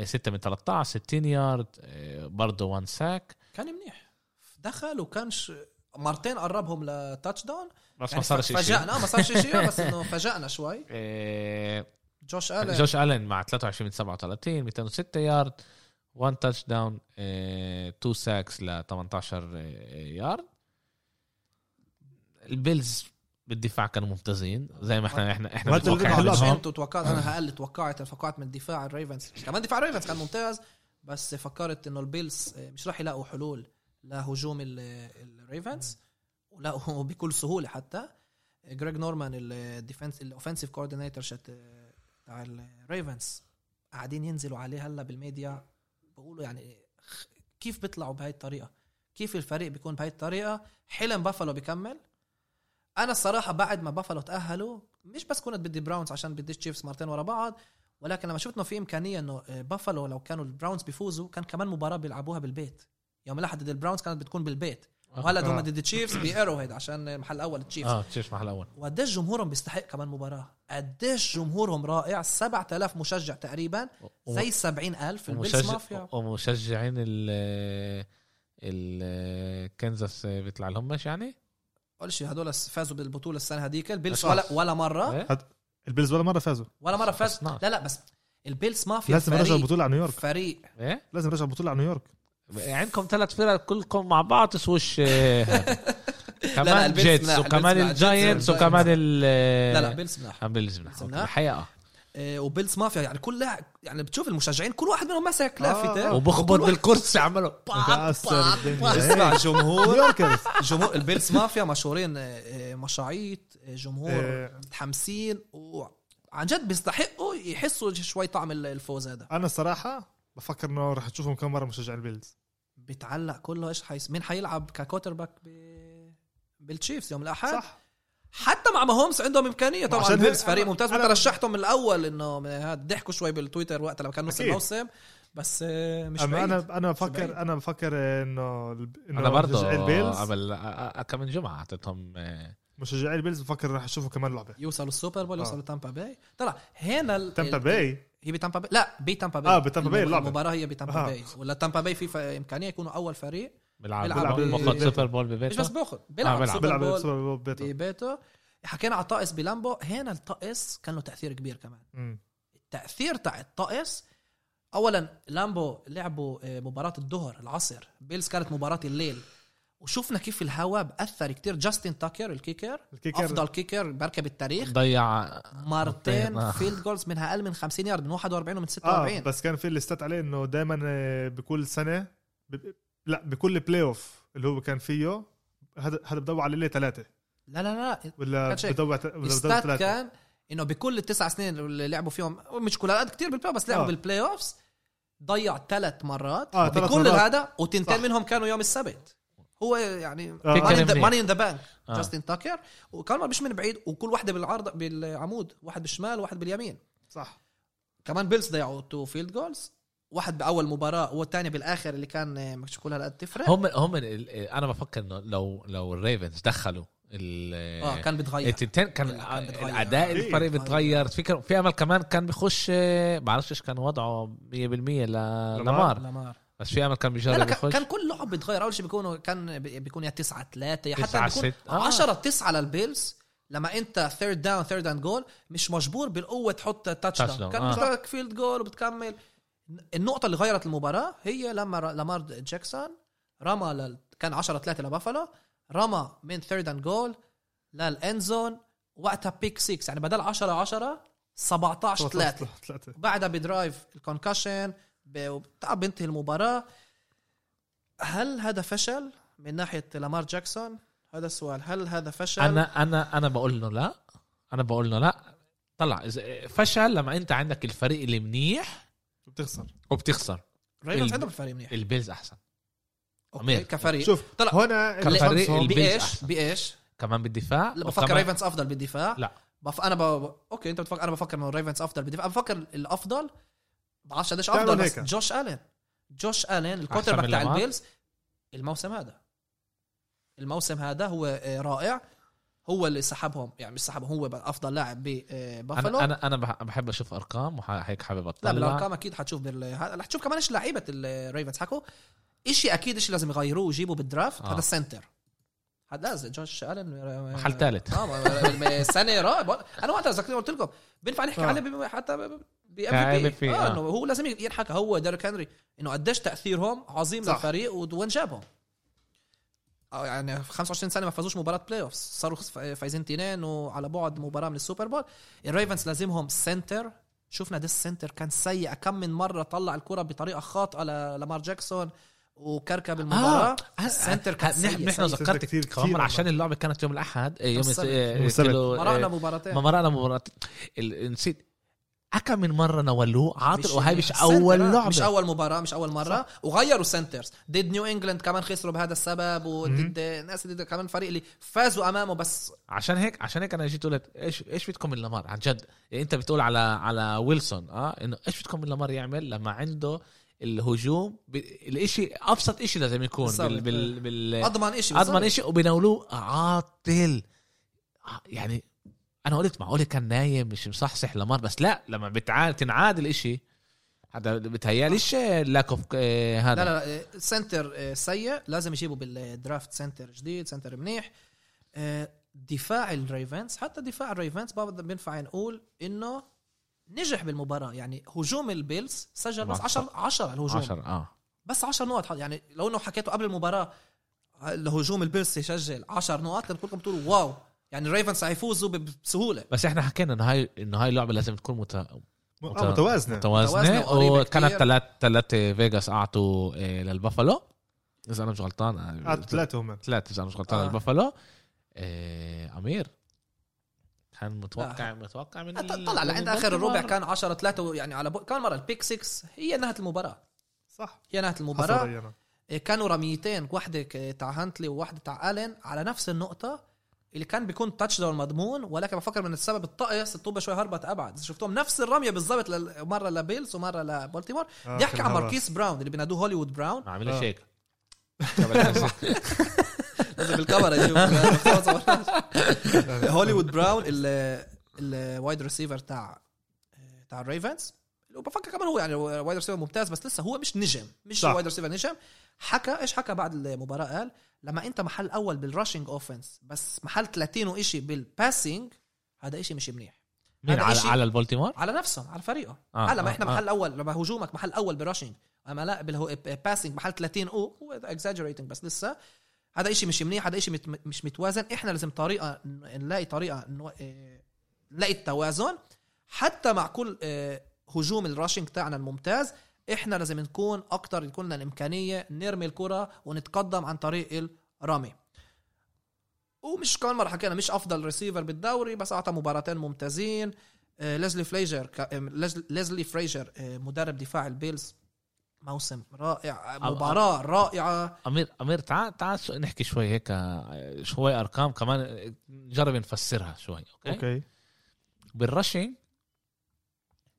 Speaker 1: 6 من 13 60 يارد آه، برضه 1 sack
Speaker 3: كان منيح دخل وكانش مرتين قربهم ل touchdown
Speaker 1: بس
Speaker 3: يعني
Speaker 1: ما صار شيء
Speaker 3: فاجأنا آه، ما صار شيء بس إنه فاجأنا شوي.
Speaker 1: آه،
Speaker 3: جوش الن
Speaker 1: جوش ألين مع 23 من 37 206 يارد 1 touchdown 2 sacks ل 18 يارد. البيلز بالدفاع كانوا ممتازين زي ما إحنا
Speaker 2: إحنا إحنا
Speaker 1: متوقعين.
Speaker 3: إنتوا توقعت أنا هقل توقعت توقعت من دفاع الريفنز كمان دفاع الريفنز كان ممتاز بس فكرت إنه البيلز مش راح يلاقوا حلول لهجوم ال- الريفنز ولقوا بكل سهولة حتى. جريج نورمان الديفنس الاوفنسيف كوردينيتور شت تاع الريفنز قاعدين ينزلوا عليه هلا بالميديا. بقولوا يعني كيف بيطلعوا بهاي الطريقة؟ كيف الفريق بيكون بهاي الطريقة؟ حلم بافالو بيكمل أنا الصراحة بعد ما بافالو تأهلوا مش بس كنت بدي براونز عشان بديش تشيفز مرتين ورا بعض ولكن لما شفت إنه في إمكانية إنه آه، بافالو لو كانوا البراونز بيفوزوا كان كمان مباراة بيلعبوها بالبيت. يوم الأحد البراونز كانت بتكون بالبيت. وهلا هم
Speaker 2: آه.
Speaker 3: ضد التشيفز بأرو هيد عشان المحل الأول التشيفز
Speaker 1: آه تشيفز محل أول.
Speaker 3: وقديش جمهورهم بيستحق كمان مباراة؟ قديش جمهورهم رائع؟ 7000 مشجع تقريبا زي 70000 البيلز
Speaker 1: ومشجع
Speaker 3: مافيا.
Speaker 1: ومشجعين ال ال كنزاس بيطلع لهم مش يعني؟
Speaker 3: أول شيء هدول فازوا بالبطولة السنة هذيك. البيلز ولا ولا مرة.
Speaker 1: إيه؟
Speaker 2: البيلز ولا مرة فازوا.
Speaker 3: ولا مرة فاز
Speaker 1: 12.
Speaker 3: لا لا بس البيلز مافيا
Speaker 2: لازم يرجعوا
Speaker 3: فريق
Speaker 2: البطولة على نيويورك.
Speaker 3: فريق
Speaker 1: إيه؟
Speaker 2: لازم يرجعوا البطولة على نيويورك.
Speaker 1: عندكم ثلاث فرق كلكم مع بعض تسوش آه، كمان جيتس وكمان الجاينتس وكمان. ال
Speaker 3: لا لا بيلز مناح
Speaker 1: بيلز مناح. الحقيقة
Speaker 3: إيه، وبيلز مافيا يعني كل لاعب يعني بتشوف المشجعين كل واحد منهم ماسك لافته
Speaker 2: آه.
Speaker 1: وبخبط بالكرسي عمله.
Speaker 3: اسمع جمهور
Speaker 2: نيويوركرز
Speaker 3: جمهور البيلز مافيا مشهورين آه، آه، مشاعيط آه، جمهور
Speaker 2: آه.
Speaker 3: متحمسين وعن جد بيستحقوا يحسوا شوي طعم الفوز هذا
Speaker 2: أنا الصراحه بفكر إنه رح تشوفهم كم مرة مشجع البيلز
Speaker 3: بيتعلق كله إيش حيس مين حيلعب ك quarterback ب... بالتشيفز يوم الأحد؟
Speaker 2: صح.
Speaker 3: حتى مع ماهومس عندهم إمكانية طبعا.
Speaker 2: عشان هيك
Speaker 3: فريق ممتاز. وانت رشحتهم من الأول إنه ضحكوا شوي بالتويتر وقت لما كان نص. الموسم. بس آه، مش بعيد.
Speaker 2: أنا
Speaker 3: أنا.
Speaker 2: بفكر أنا بفكر إنه إنه
Speaker 1: أنا برضه قبل آه، آه، كم من جمعة أعطيتهم
Speaker 2: مشجعي البيلز بفكر رح يشوفوا كمان لعبة.
Speaker 3: يوصلوا ال Super Bowl
Speaker 2: آه.
Speaker 3: يوصلوا تامبا باي. طلع هنا ال-
Speaker 2: تامبا باي؟
Speaker 3: هي بتامبا باي؟ لا بتامبا باي.
Speaker 2: آه، بتامبا باي اللعبة.
Speaker 3: المباراة هي بتامبا
Speaker 2: آه.
Speaker 3: باي. ولا تامبا باي في ف- إمكانية يكونوا أول فريق
Speaker 1: بيلعب
Speaker 3: بيلعب.
Speaker 2: ببيته.
Speaker 1: Super Bowl
Speaker 3: مش
Speaker 1: ببيته
Speaker 3: بس باخذ بيلعب.
Speaker 1: بيلعب.
Speaker 3: Super
Speaker 2: Bowl
Speaker 3: بال
Speaker 2: Super Bowl بيته
Speaker 3: ببيته حكينا على الطقس بلامبو. هنا الطقس كان له تأثير كبير كمان.
Speaker 2: مم.
Speaker 3: التأثير تاع الطقس اولا لامبو لعبوا آه، مباراة الظهر العصر. بيلز كانت مباراة الليل. وشفنا كيف الهواء بأثر كتير. جاستن تاكر ال
Speaker 2: kicker.
Speaker 3: ال kicker. أفضل kicker بركب التاريخ.
Speaker 1: ضيع
Speaker 3: مرتين
Speaker 1: آه.
Speaker 3: field goals منها أقل من 50 يارد من 41 ومن
Speaker 2: آه
Speaker 3: 46
Speaker 2: بس كان في اللي stat عليه إنه دائما بكل سنة ب... لا بكل playoff اللي هو كان فيه هذا هذا بدور على ثلاثة؟
Speaker 3: لا لا لا.
Speaker 2: ولا. بدور ولا بدور
Speaker 3: ال
Speaker 2: stat ثلاثة؟
Speaker 3: كان إنه بكل التسع سنين اللي لعبوا فيهم مش كل هالقد كثير بال play بس لعبوا
Speaker 2: آه.
Speaker 3: بال playoffs ضيع ثلاث مرات.
Speaker 2: آه، ثلاث
Speaker 3: بكل
Speaker 2: مرات.
Speaker 3: هذا وتنتين
Speaker 2: صح.
Speaker 3: منهم كانوا يوم السبت. هو يعني
Speaker 2: آه.
Speaker 3: money in the bank
Speaker 1: آه.
Speaker 3: جاستن تاكر وكان مش من بعيد وكل واحدة بالعرض بالعمود واحد بالشمال وواحد باليمين.
Speaker 2: صح.
Speaker 3: كمان بيلز ضيعوا two field goals واحد بأول مباراة والثاني بالآخر اللي كان مش كل هالقد تفرق
Speaker 1: هم هم ال- أنا بفكر إنه لو لو الريفنز دخلوا ال
Speaker 3: آه كان بتغير
Speaker 1: التنتين كان
Speaker 3: كان بتغير.
Speaker 1: الأداء
Speaker 2: إيه،
Speaker 1: الفريق.
Speaker 3: بتغير
Speaker 1: في في أمل كمان كان بيخش آه، بعرفش إيش كان وضعه 100% للامار
Speaker 3: لامار.
Speaker 1: بس في أمل كان بيجرب
Speaker 3: لا كان-
Speaker 1: يخش
Speaker 3: كان كل لعب بيتغير أول شيء بيكونوا كان بي- بيكون يا 9 3 يا حتى
Speaker 1: تسعة،
Speaker 3: بيكون
Speaker 1: ست. آه.
Speaker 3: 10 9 للبيلز لما أنت third down third and goal مش مجبور بالقوة تحط
Speaker 1: touch.
Speaker 3: down كان
Speaker 1: آه.
Speaker 3: field goal وبتكمل النقطة اللي غيرت المباراة هي لما لامار جاكسون رمى لل... كان 10 3 لبافالو رمى من third and goal لل end zone وقتها pick 6 يعني بدل 10 10 17 3
Speaker 2: ثلاثة
Speaker 3: بعدها ب drive الكونكشن بتاع بينتهي المباراة. هل هذا فشل من ناحية لامار جاكسون؟ هذا السؤال. هل هذا فشل؟
Speaker 1: أنا أنا أنا بقول له لا. أنا بقول له لا. طلع. إذا فشل لما أنت عندك الفريق اللي منيح
Speaker 2: بتخسر
Speaker 1: وبتخسر.
Speaker 3: ريفنز
Speaker 1: ال-
Speaker 3: عندهم فريق منيح.
Speaker 1: البيلز أحسن.
Speaker 3: okay
Speaker 1: أمير.
Speaker 3: كفريق.
Speaker 2: شوف
Speaker 3: طلع.
Speaker 2: هنا
Speaker 1: كفريق بإيش؟
Speaker 3: بإيش؟
Speaker 1: كمان بالدفاع
Speaker 3: لا، بفكر
Speaker 1: وكمان-
Speaker 3: ريفنز أفضل بالدفاع.
Speaker 1: لا.
Speaker 3: بف... أنا ب... okay أنت بتفكر أنا بفكر إنه الريفنز أفضل أنا بفكر الأفضل بعرفش قديش أفضل بس
Speaker 2: هيك.
Speaker 3: جوش ألين. جوش
Speaker 1: ألين
Speaker 3: ال
Speaker 1: quarter
Speaker 3: بتاع
Speaker 1: لامار؟
Speaker 3: البيلز الموسم هذا. الموسم هذا هو آه، رائع. هو اللي سحبهم يعني مش سحبهم هو أفضل لاعب ببافالو
Speaker 1: أنا أنا أنا بح- بحب أشوف أرقام وهيك حابب
Speaker 3: لا
Speaker 1: أطلع.
Speaker 3: بالأرقام أكيد حتشوف بال رح تشوف كمان إيش لعيبة الريفنز حكوا شيء أكيد شيء لازم يغيروه ويجيبوا بال draft
Speaker 1: آه.
Speaker 3: هذا ال center لازم جوش ألن
Speaker 1: محل ثالث
Speaker 3: آه السنة رائع أنا وقتها ذكرت قلت لكم بينفع نحكي
Speaker 2: آه.
Speaker 3: عليه بم- حتى ب
Speaker 1: ك
Speaker 3: MVP
Speaker 1: آه
Speaker 3: آه. إنه هو لازم ينحكى هو ديريك هنري إنه قديش تأثيرهم عظيم
Speaker 2: صح.
Speaker 3: للفريق وين جابهم. آه، يعني في 25 سنة ما فازوش مباراة playoff صاروا فايزين تنين وعلى بعد مباراة من ال Super Bowl. ال Ravens لازمهم center شفنا ده ال center كان سيء كم من مرة طلع الكرة بطريقة خاطئة للامار جاكسون. وكركب المباراة. ال center كان سيء
Speaker 1: نحن
Speaker 3: سيء.
Speaker 1: ذكرت كمان
Speaker 2: كتير
Speaker 1: عشان اللعبة كانت يوم الأحد إيه، يوم
Speaker 3: السبت.
Speaker 1: إيه،
Speaker 2: يوم السبت.
Speaker 1: كيلو-
Speaker 3: مرقنا
Speaker 1: إيه،
Speaker 3: مباراتين
Speaker 1: ما مرقنا مباراة ال- نسيت. أكم من مرة نولوه عاطل وهي مش
Speaker 3: center،
Speaker 1: أول
Speaker 3: آه،
Speaker 1: لعبة.
Speaker 3: مش أول مباراة مش أول مرة. وغيروا centers ضد New England كمان خسروا بهذا السبب وضد ناس ضد كمان فريق اللي فازوا أمامه بس
Speaker 1: عشان هيك عشان هيك أنا جيت قلت إيش إيش بدكم من لامار عن جد. يعني أنت بتقول على على ويلسون آه إنه إيش بدكم من لامار يعمل لما عنده الهجوم ب... الاشي أبسط إشي لازم يكون. بال بال, بال...
Speaker 3: أضمن شيء
Speaker 1: أضمن إشي وبيناولوه عاطل. آه، يعني أنا قلت معقول كان نايم مش مصحصح لامار بس لا لما بتعاد تنعاد الاشي هذا بتهيأليش lack of هذا.
Speaker 3: لا لا لا آه، center آه، سيء. لازم يجيبوا بال draft center جديد center منيح. آه، دفاع ال Ravens حتى دفاع ال Ravens بقدر بينفع نقول إنه نجح بالمباراة. يعني هجوم ال Bills سجل بس
Speaker 1: طبعاً.
Speaker 3: 10 10 الهجوم.
Speaker 1: 10 آه.
Speaker 3: بس 10 نقط. يعني لو إنه حكيته قبل المباراة الهجوم ال Bills يسجل 10 نقط كان كلكم تقولوا wow. يعني ال Ravens حيفوزوا بسهولة.
Speaker 1: بس إحنا حكينا إنه هاي إنه هاي اللعبة لازم تكون مت...
Speaker 2: م- آه،
Speaker 3: متوازنة. متوازنة.
Speaker 1: وكانت. ثلاث ثلاث فيجاس أعطوا آه، للبافالو إذا أنا مش غلطان آه،
Speaker 2: ثلاثة هم
Speaker 1: ثلاث إذا أنا مش غلطان
Speaker 3: آه.
Speaker 1: للبافالو آه، أمير. كان متوقع متوقع من
Speaker 3: طلع لعند آخر الربع. كان 10 3 يعني على بو... كان مره ال pick 6 هي نهاية المباراة.
Speaker 2: صح.
Speaker 3: هي نهاية المباراة.
Speaker 2: حصريا.
Speaker 3: كانوا رميتين واحدة ك- تاع هانتلي وواحدة تاع آلين. على نفس النقطة اللي كان بيكون touchdown مضمون ولكن بفكر من السبب الطقس الطوبة شوي هربت أبعد. شفتهم نفس الرمية بالضبط مرة ل Bills ومرة لبولتيمور.
Speaker 2: آه،
Speaker 3: بيحكي عن. ماركيس براون اللي بينادوه هوليوود براون.
Speaker 1: ما عملش
Speaker 2: آه.
Speaker 1: هيك.
Speaker 3: لازم بالكاميرا يشوف. هوليوود براون ال wide receiver تاع تاع ال Ravens. وبفكر كمان هو يعني wide receiver ممتاز بس لسه هو مش نجم. مش. wide receiver نجم. حكى إيش حكى بعد المباراة؟ قال لما أنت محل أول بال rushing offense بس محل 30 وإشي بال passing هذا إشي مش منيح.
Speaker 1: مين؟ على
Speaker 3: إشي-
Speaker 1: على البولتيمور؟
Speaker 3: على نفسهم على فريقه.
Speaker 1: آه،
Speaker 3: آه لما
Speaker 1: آه،
Speaker 3: إحنا
Speaker 1: آه.
Speaker 3: محل أول لما هجومك محل أول بال rushing أما لا بال passing محل 30 أو هو exaggerating بس لسه هذا إشي مش منيح هذا إشي مت مش متوازن. إحنا لازم طريقة نلاقي طريقة إيه، نلاقي التوازن. حتى مع كل إيه، هجوم ال rushing تاعنا الممتاز إحنا لازم نكون أكتر يكون لنا الإمكانية نرمي الكرة ونتقدم عن طريق الرمي. ومش كمان مرة حكينا مش أفضل ريسيفر بالدوري بس أعطى مباراتين ممتازين. آه، ليزلي فريجر آه، ليز- ليزلي فريجر آه، مدرب دفاع ال Bills. موسم رائع آه، مباراة رائعة
Speaker 1: أمير أمير تعال تعال نحكي شوي هيك آه، شوي أرقام كمان نجرب نفسرها شوي okay, okay.
Speaker 2: okay
Speaker 1: بال rushing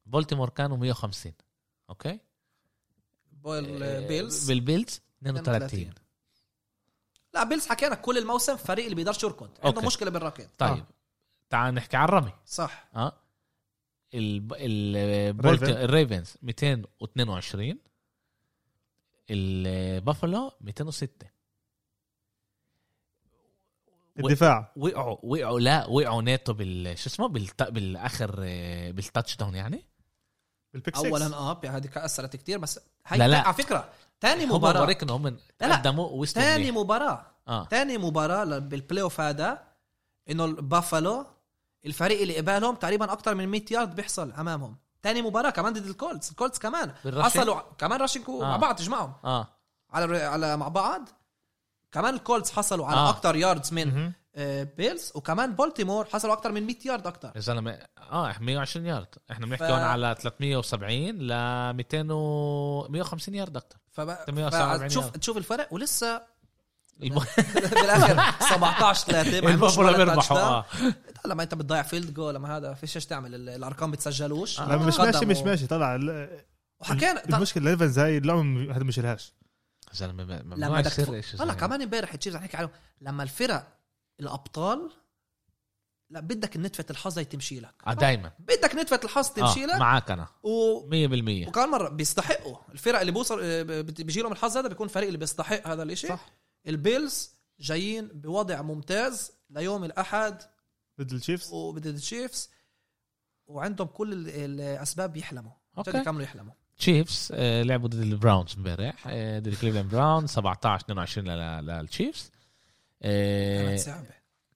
Speaker 1: بولتيمور كانوا 150 okay
Speaker 3: بول
Speaker 1: آه،
Speaker 3: Bills
Speaker 1: بال Bills 32
Speaker 3: 32. لا Bills حكينا كل الموسم فريق اللي بيقدرش يركض عنده
Speaker 1: okay.
Speaker 3: مشكلة بالركض
Speaker 1: طيب
Speaker 2: آه.
Speaker 1: تعال نحكي عن الرمي
Speaker 3: صح
Speaker 1: آه ال. ال Ravens 222 البافلو 206
Speaker 2: الدفاع.
Speaker 1: وقعوا وقعوا لا وقعوا ناتو بال شو اسمه بالت... بالآخر بالتاتش داون يعني.
Speaker 2: بالبيك 6
Speaker 3: اولا آه هذه أثرت كتير بس هي
Speaker 1: لا، لا.
Speaker 3: على فكرة تاني
Speaker 1: هم
Speaker 3: مباراة.
Speaker 1: بوريك انه هم
Speaker 3: لا.
Speaker 1: قدموا منيح.
Speaker 3: مباراة.
Speaker 1: آه.
Speaker 3: تاني مباراة ل- بالبلاي اوف هذا إنه البافالو الفريق اللي قبالهم تقريبا أكتر من 100 يارد بيحصل أمامهم. تاني مباراة كمان ضد الكولتس الكولتس كمان؟ حصلوا كمان راشنكو
Speaker 1: آه.
Speaker 3: مع بعض تجمعهم
Speaker 1: آه
Speaker 3: على على مع بعض كمان الكولتس حصلوا على
Speaker 1: آه.
Speaker 3: آه. أكتر ياردز من. آه بيلز وكمان بولتيمور حصلوا أكتر من 100 يارد أكتر
Speaker 1: يا زلمة آه إحنا 120 يارد إحنا بنحكي
Speaker 3: ف-
Speaker 1: هون على 370 ل 200 و 150 يارد أكثر
Speaker 3: فب...
Speaker 1: 147
Speaker 3: تشوف
Speaker 1: يارد.
Speaker 3: تشوف الفرق ولسه. بالآخر 17 3
Speaker 1: البافلو بيربحوا آه
Speaker 3: لما انت بتضيع فيلد جول لما هذا فيش إيش تعمل؟ ال- الأرقام بتسجلوش؟
Speaker 1: آه.
Speaker 2: مش. ماشي مش ماشي طلع ال-
Speaker 3: وحكينا المشكلة
Speaker 2: ال Ravens هاي اللعبه هذا مش لهاش
Speaker 3: زلمة
Speaker 1: ممنوع
Speaker 3: بدك
Speaker 1: يصير
Speaker 3: هلا كمان امبارح Chiefs نحكي عليهم لما الفرق الأبطال لا بدك نتفه الحظ هي تمشي لك.
Speaker 1: آه دايما.
Speaker 3: بدك نتفة الحظ تمشي
Speaker 1: آه
Speaker 3: لك.
Speaker 1: معك أنا.
Speaker 3: و...
Speaker 1: 100%
Speaker 3: وكمان مرة بيستحقوا. الفرق اللي بوصل آه، ب- بيجي لهم الحظ هذا بيكون فريق اللي بيستحق هذا الإشي.
Speaker 2: صح.
Speaker 3: ال Bills جايين بوضع ممتاز ليوم الأحد.
Speaker 2: ضد ال Chiefs
Speaker 3: وضد ال Chiefs وعندهم كل ال- الأسباب يحلموا
Speaker 1: okay.
Speaker 3: يكملوا يحلموا.
Speaker 1: Chiefs آه لعبوا ضد ال Browns امبارح. آه ضد Cleveland Browns 17 22 لل- لل Chiefs
Speaker 3: كانت صعبه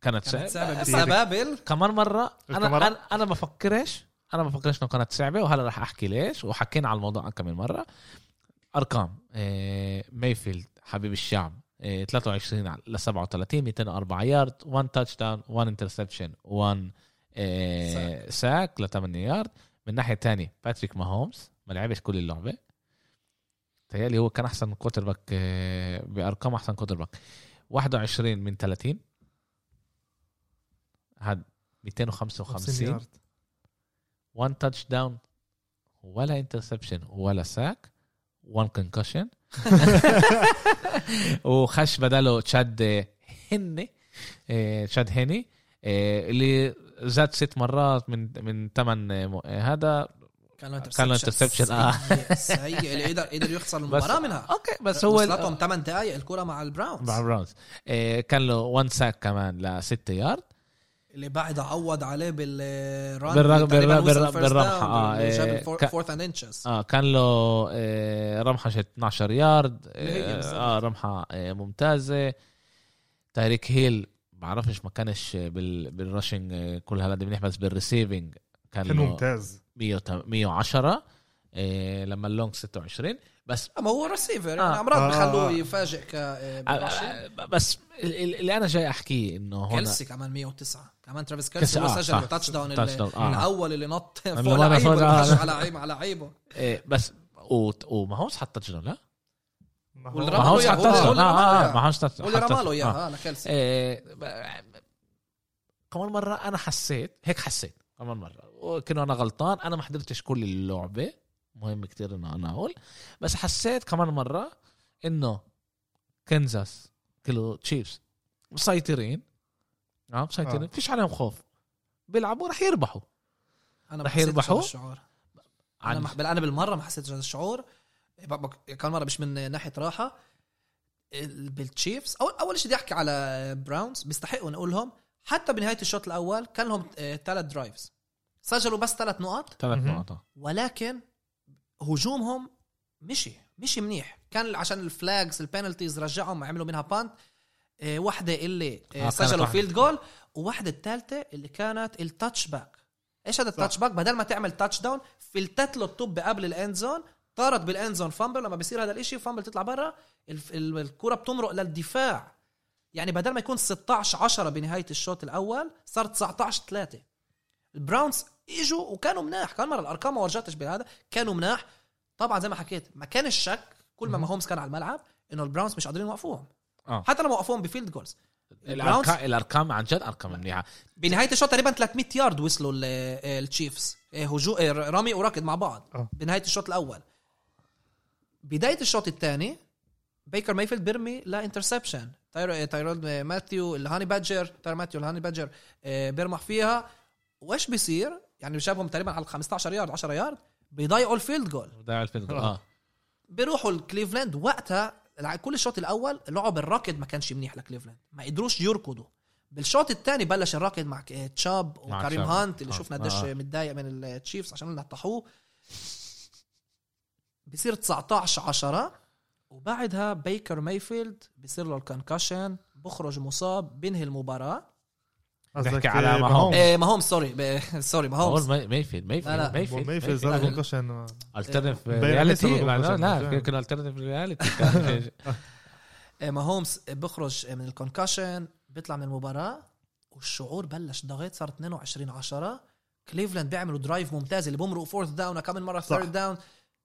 Speaker 1: كانت
Speaker 3: كانت صعبه
Speaker 1: صعبة.
Speaker 3: بس بابل.
Speaker 1: كمان مرة. أنا
Speaker 2: كمان؟
Speaker 1: أنا أنا بفكرش أنا بفكرش إنه كانت صعبة وهلا رح أحكي ليش. وحكينا على الموضوع كم من مرة. أرقام. آه مايفيلد حبيب الشعب 23 ل 37 204 يارد 1 touchdown 1 interception 1 آه sack ل 8 يارد. من ناحية تانية باتريك ماهومز ما لعبش كل اللعبة. تهيألي هو كان أحسن quarterback آه بأرقام أحسن quarterback 21 من 30 هاد 255
Speaker 2: يارد.
Speaker 1: 1 touchdown ولا interception ولا sack 1 concussion وخش بداله تشاد هني آه، تشاد هني آه، اللي زاد ست مرات من من ثمان هذا
Speaker 3: كان له
Speaker 1: كان له interception، آه.
Speaker 3: سيء- اللي قدر قدر يخسر المباراة منها.
Speaker 1: أوكي بس هو
Speaker 3: وصلتهم 8 دقائق الكرة مع البراونز.
Speaker 1: مع البراونز. آه، كان له 1 ساك كمان لستة يارد
Speaker 3: اللي بعد عوض عليه بالران
Speaker 1: بالر-
Speaker 3: اللي تقريباً
Speaker 1: بالر-
Speaker 3: وصل
Speaker 1: بالر-
Speaker 3: first
Speaker 1: بالرمحة،
Speaker 3: down،
Speaker 1: آه،
Speaker 3: اللي جاب
Speaker 1: إيه،
Speaker 3: الفور-
Speaker 1: ك-
Speaker 3: fourth and inches.
Speaker 1: آه كان له آه، رمحة 12 يارد آه,
Speaker 3: بالظبط.
Speaker 1: آه رمحة آه، ممتازة. تايريك هيل بعرفش ما كانش بال بال rushing آه، كل هذا منيح بس بال receiving
Speaker 2: كان
Speaker 1: كان
Speaker 2: ممتاز.
Speaker 1: 100 110 آه، لما ال long 26 بس
Speaker 3: أما هو ريسيفر يعني
Speaker 1: آه.
Speaker 3: امراض
Speaker 2: آه.
Speaker 3: بخلوه يفاجئ ك آه،
Speaker 1: آه، بس ال- ال- اللي أنا جاي أحكيه إنه هون
Speaker 3: كيلسي كمان 109 كمان ترافيس
Speaker 1: كيلسي،
Speaker 3: هو
Speaker 1: آه،
Speaker 3: سجل.
Speaker 1: ال
Speaker 3: touchdown
Speaker 1: down، آه.
Speaker 3: الأول اللي نط فوق لعيبه على لعيبه على لعيبه
Speaker 1: آه، بس وما هوش حط touchdown لا
Speaker 2: ما
Speaker 3: واللي
Speaker 1: ما هوش حط تاتش داون آه
Speaker 3: آه.
Speaker 1: ما هوش تاتش
Speaker 3: واللي
Speaker 1: حط
Speaker 3: رمى له
Speaker 1: touchdown.
Speaker 3: اياه
Speaker 1: آه.
Speaker 3: آه لكيلسي
Speaker 1: إيه، ب- كمان مرة أنا حسيت هيك حسيت كمان مرة وكأنه أنا غلطان أنا ما حضرتش كل اللعبة مهم كتير إنه أنا أقول. بس حسيت كمان مرة إنه كنزاس كيلو تشيفز مسيطرين آه مسيطرين.
Speaker 2: آه.
Speaker 1: فيش عليهم خوف. بيلعبوا رح يربحوا.
Speaker 3: أنا
Speaker 1: رح يربحوا؟
Speaker 3: الشعور.
Speaker 1: أنا
Speaker 3: مح... أنا بالمرة ما حسيتش هذا الشعور. كان مرة مش من ناحية راحة. ال- بال Chiefs. اول أول شيء بدي أحكي على Browns. بيستحقوا نقول لهم حتى بنهاية الشوط الأول كان لهم ثلاث drives سجلوا بس ثلاث نقط.
Speaker 1: ثلاث. نقط.
Speaker 3: ولكن هجومهم مشي مشي منيح. كان عشان ال flags ال penalties رجعهم عملوا منها punt. إيه واحدة اللي
Speaker 1: آه،
Speaker 3: إيه
Speaker 1: كانت
Speaker 3: سجلوا
Speaker 1: واحدة.
Speaker 3: field goal وواحدة الثالثة اللي كانت ال touchback إيش هذا ال touchback بدل ما تعمل touchdown فلتت له الطبة قبل ال end zone طارت بال end zone fumble لما بيصير هذا الإشي fumble تطلع برا الكرة بتمرق للدفاع. يعني بدل ما يكون 16 10 بنهاية الشوط الأول صار 19 3 ال Browns إجوا وكانوا مناح. كان مرة الأرقام ما ورجتش بهذا. كانوا مناح. طبعا زي ما حكيت ما كان الشك كل ما ماهومز كان على الملعب إنه ال Browns مش قادرين يوقفوهم.
Speaker 1: آه.
Speaker 3: حتى لما وقفوهم ب field goals.
Speaker 1: الأرقام الأرقام عن جد أرقام منيحة.
Speaker 3: بنهاية الشوط تقريبا 300 يارد وصلوا آه، ال Chiefs. آه، هجو آه، رامي وراكد مع بعض.
Speaker 2: آه.
Speaker 3: بنهاية الشوط الأول. بداية الشوط الثاني بيكر مايفيلد بيرمي لا interception تايرو تايرود ماثيو ال Honey Badger تايرو ماثيو ال Honey Badger بيرمح فيها. وإيش بيصير؟ يعني شافهم تقريبا على 15 يارد 10 يارد بيضيعوا ال field goal
Speaker 1: ضيع ال field goal. آه.
Speaker 3: بيروحوا الكليفلاند وقتها كل الشوط الأول لعب الراكد ما كانش منيح لكليفلاند. ما قدروش يركضوا. بالشوط الثاني بلش الراكد مع تشاب
Speaker 1: مع
Speaker 3: وكريم. هانت اللي
Speaker 1: آه.
Speaker 3: شفنا قديش
Speaker 1: آه.
Speaker 3: متضايق من ال Chiefs عشان نطحوه بصير 19 10 وبعدها بيكر مايفيلد بصير له ال concussion بخرج مصاب بينهي
Speaker 2: المباراة.
Speaker 1: نحكي على
Speaker 2: آه،
Speaker 1: ما
Speaker 2: ماهومز.
Speaker 1: هومز.
Speaker 3: إيه ما هوم sorry ب- sorry ما هوم
Speaker 1: ماي- مايفيلد. مايفيلد مايفيلد
Speaker 2: مايفيلد صار
Speaker 1: مايفيلد
Speaker 2: concussion
Speaker 1: الترنف رياليتي لا. كان الترنف رياليتي
Speaker 3: ما هومز بخرج من الكونكشن بيطلع من المباراة والشعور بلش ضغط صار 22 10 كليفلاند بيعملوا درايف ممتاز اللي بمرقوا فورث داون كم مرة
Speaker 2: صح.
Speaker 3: ثيرد داون